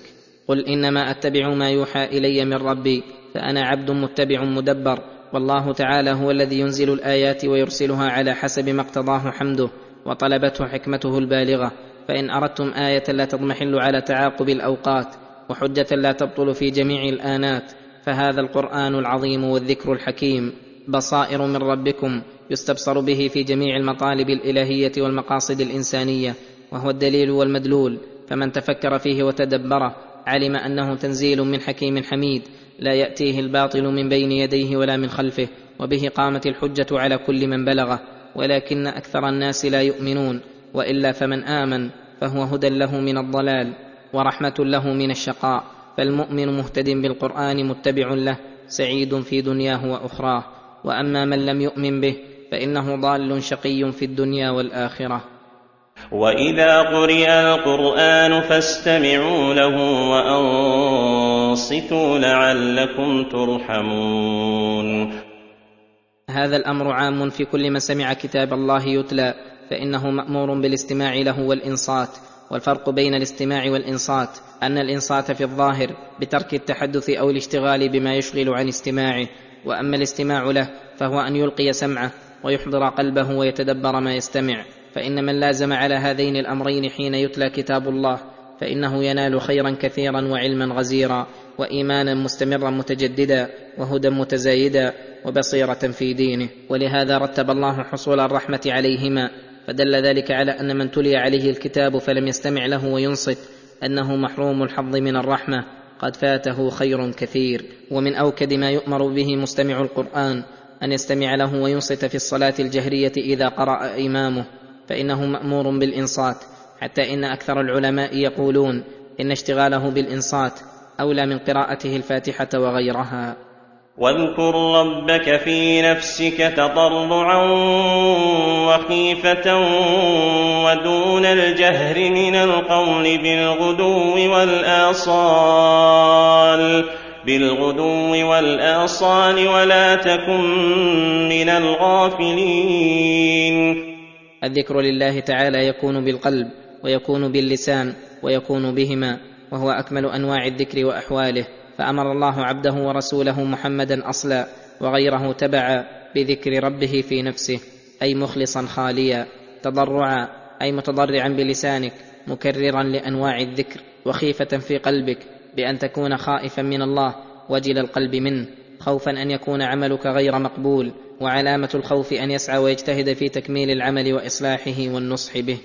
قل إنما أتبع ما يوحى إلي من ربي فأنا عبد متبع مدبر والله تعالى هو الذي ينزل الآيات ويرسلها على حسب ما اقتضاه حمده وطلبته حكمته البالغة. فإن أردتم آية لا تضمحل على تعاقب الأوقات وحجة لا تبطل في جميع الآنات فهذا القرآن العظيم والذكر الحكيم. بصائر من ربكم يستبصر به في جميع المطالب الإلهية والمقاصد الإنسانية وهو الدليل والمدلول. فمن تفكر فيه وتدبره علم أنه تنزيل من حكيم حميد. لا يأتيه الباطل من بين يديه ولا من خلفه وبه قامت الحجة على كل من بلغه ولكن أكثر الناس لا يؤمنون وإلا فمن آمن فهو هدى له من الضلال ورحمة له من الشقاء فالمؤمن مهتد بالقرآن متبع له سعيد في دنياه وأخراه وأما من لم يؤمن به فإنه ضال شقي في الدنيا والآخرة. وإذا قرئ القرآن فاستمعوا له وانصتوا لعلكم ترحمون هذا الأمر عام في كل من سمع كتاب الله يتلى فإنه مأمور بالاستماع له والإنصات والفرق بين الاستماع والإنصات أن الإنصات في الظاهر بترك التحدث أو الاشتغال بما يشغل عن استماعه وأما الاستماع له فهو أن يلقي سمعه ويحضر قلبه ويتدبر ما يستمع فإن من لازم على هذين الأمرين حين يتلى كتاب الله فإنه ينال خيرا كثيرا وعلما غزيرا وايمانا مستمرا متجددا وهدى متزايدا وبصيرة في دينه. ولهذا رتب الله حصول الرحمة عليهما فدل ذلك على أن من تلي عليه الكتاب فلم يستمع له وينصت أنه محروم الحظ من الرحمة قد فاته خير كثير. ومن أوكد ما يؤمر به مستمع القرآن أن يستمع له وينصت في الصلاة الجهرية إذا قرأ إمامه فإنه مأمور بالإنصات. حتى إن أكثر العلماء يقولون إن اشتغاله بالإنصات أولى من قراءته الفاتحة وغيرها. واذكر ربك في نفسك تضرعا وخيفة ودون الجهر من القول بالغدو والآصال بالغدو والآصال ولا تكن من الغافلين. الذكر لله تعالى يكون بالقلب ويكون باللسان ويكون بهما وهو أكمل أنواع الذكر وأحواله. فأمر الله عبده ورسوله محمدا أصلا وغيره تبعا بذكر ربه في نفسه أي مخلصا خاليا تضرعا أي متضرعا بلسانك مكررا لأنواع الذكر وخيفة في قلبك بأن تكون خائفا من الله وجل القلب منه. خوفا أن يكون عملك غير مقبول وعلامة الخوف أن يسعى ويجتهد في تكميل العمل وإصلاحه والنصح به.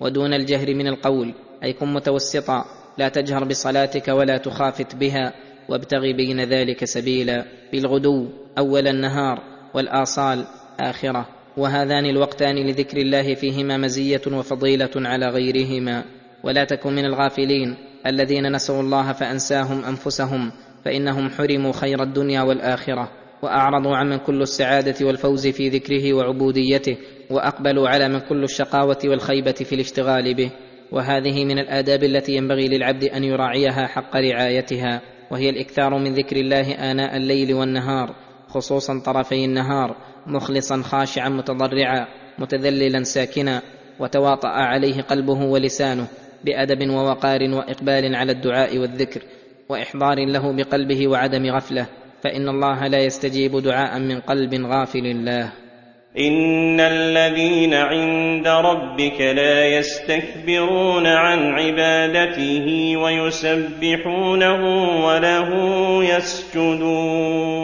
ودون الجهر من القول أي كن متوسطا لا تجهر بصلاتك ولا تخافت بها وابتغ بين ذلك سبيلا بالغدو أول النهار والآصال آخرة. وهذان الوقتان لذكر الله فيهما مزية وفضيلة على غيرهما. ولا تكن من الغافلين الذين نسوا الله فأنساهم أنفسهم فإنهم حرموا خير الدنيا والآخرة. وأعرضوا عمن كل السعادة والفوز في ذكره وعبوديته وأقبلوا على من كل الشقاوة والخيبة في الاشتغال به. وهذه من الآداب التي ينبغي للعبد أن يراعيها حق رعايتها وهي الإكثار من ذكر الله آناء الليل والنهار خصوصا طرفي النهار مخلصا خاشعا متضرعا متذللا ساكنا وتواطأ عليه قلبه ولسانه بأدب ووقار وإقبال على الدعاء والذكر وإحضار له بقلبه وعدم غفله. فإن الله لا يستجيب دعاء من قلب غافل الله إن الذين عند ربك لا يستكبرون عن عبادته ويسبحونه وله يسجدون.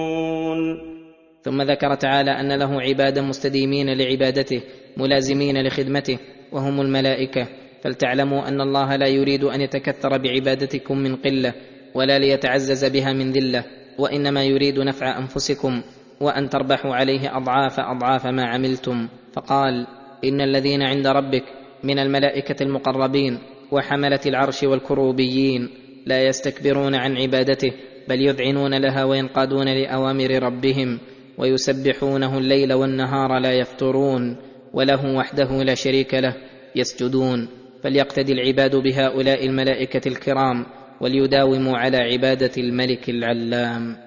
ثم ذكر تعالى أن له عبادا مستديمين لعبادته ملازمين لخدمته وهم الملائكة. فلتعلموا أن الله لا يريد أن يتكثر بعبادتكم من قلة ولا ليتعزز بها من ذلة. وإنما يريد نفع أنفسكم وأن تربحوا عليه أضعاف أضعاف ما عملتم. فقال إن الذين عند ربك من الملائكة المقربين وحملة العرش والكروبيين لا يستكبرون عن عبادته بل يذعنون لها وينقادون لأوامر ربهم ويسبحونه الليل والنهار لا يفترون وله وحده لا شريك له يسجدون. فليقتدي العباد بهؤلاء الملائكة الكرام وليداوموا على عبادة الملك العلام.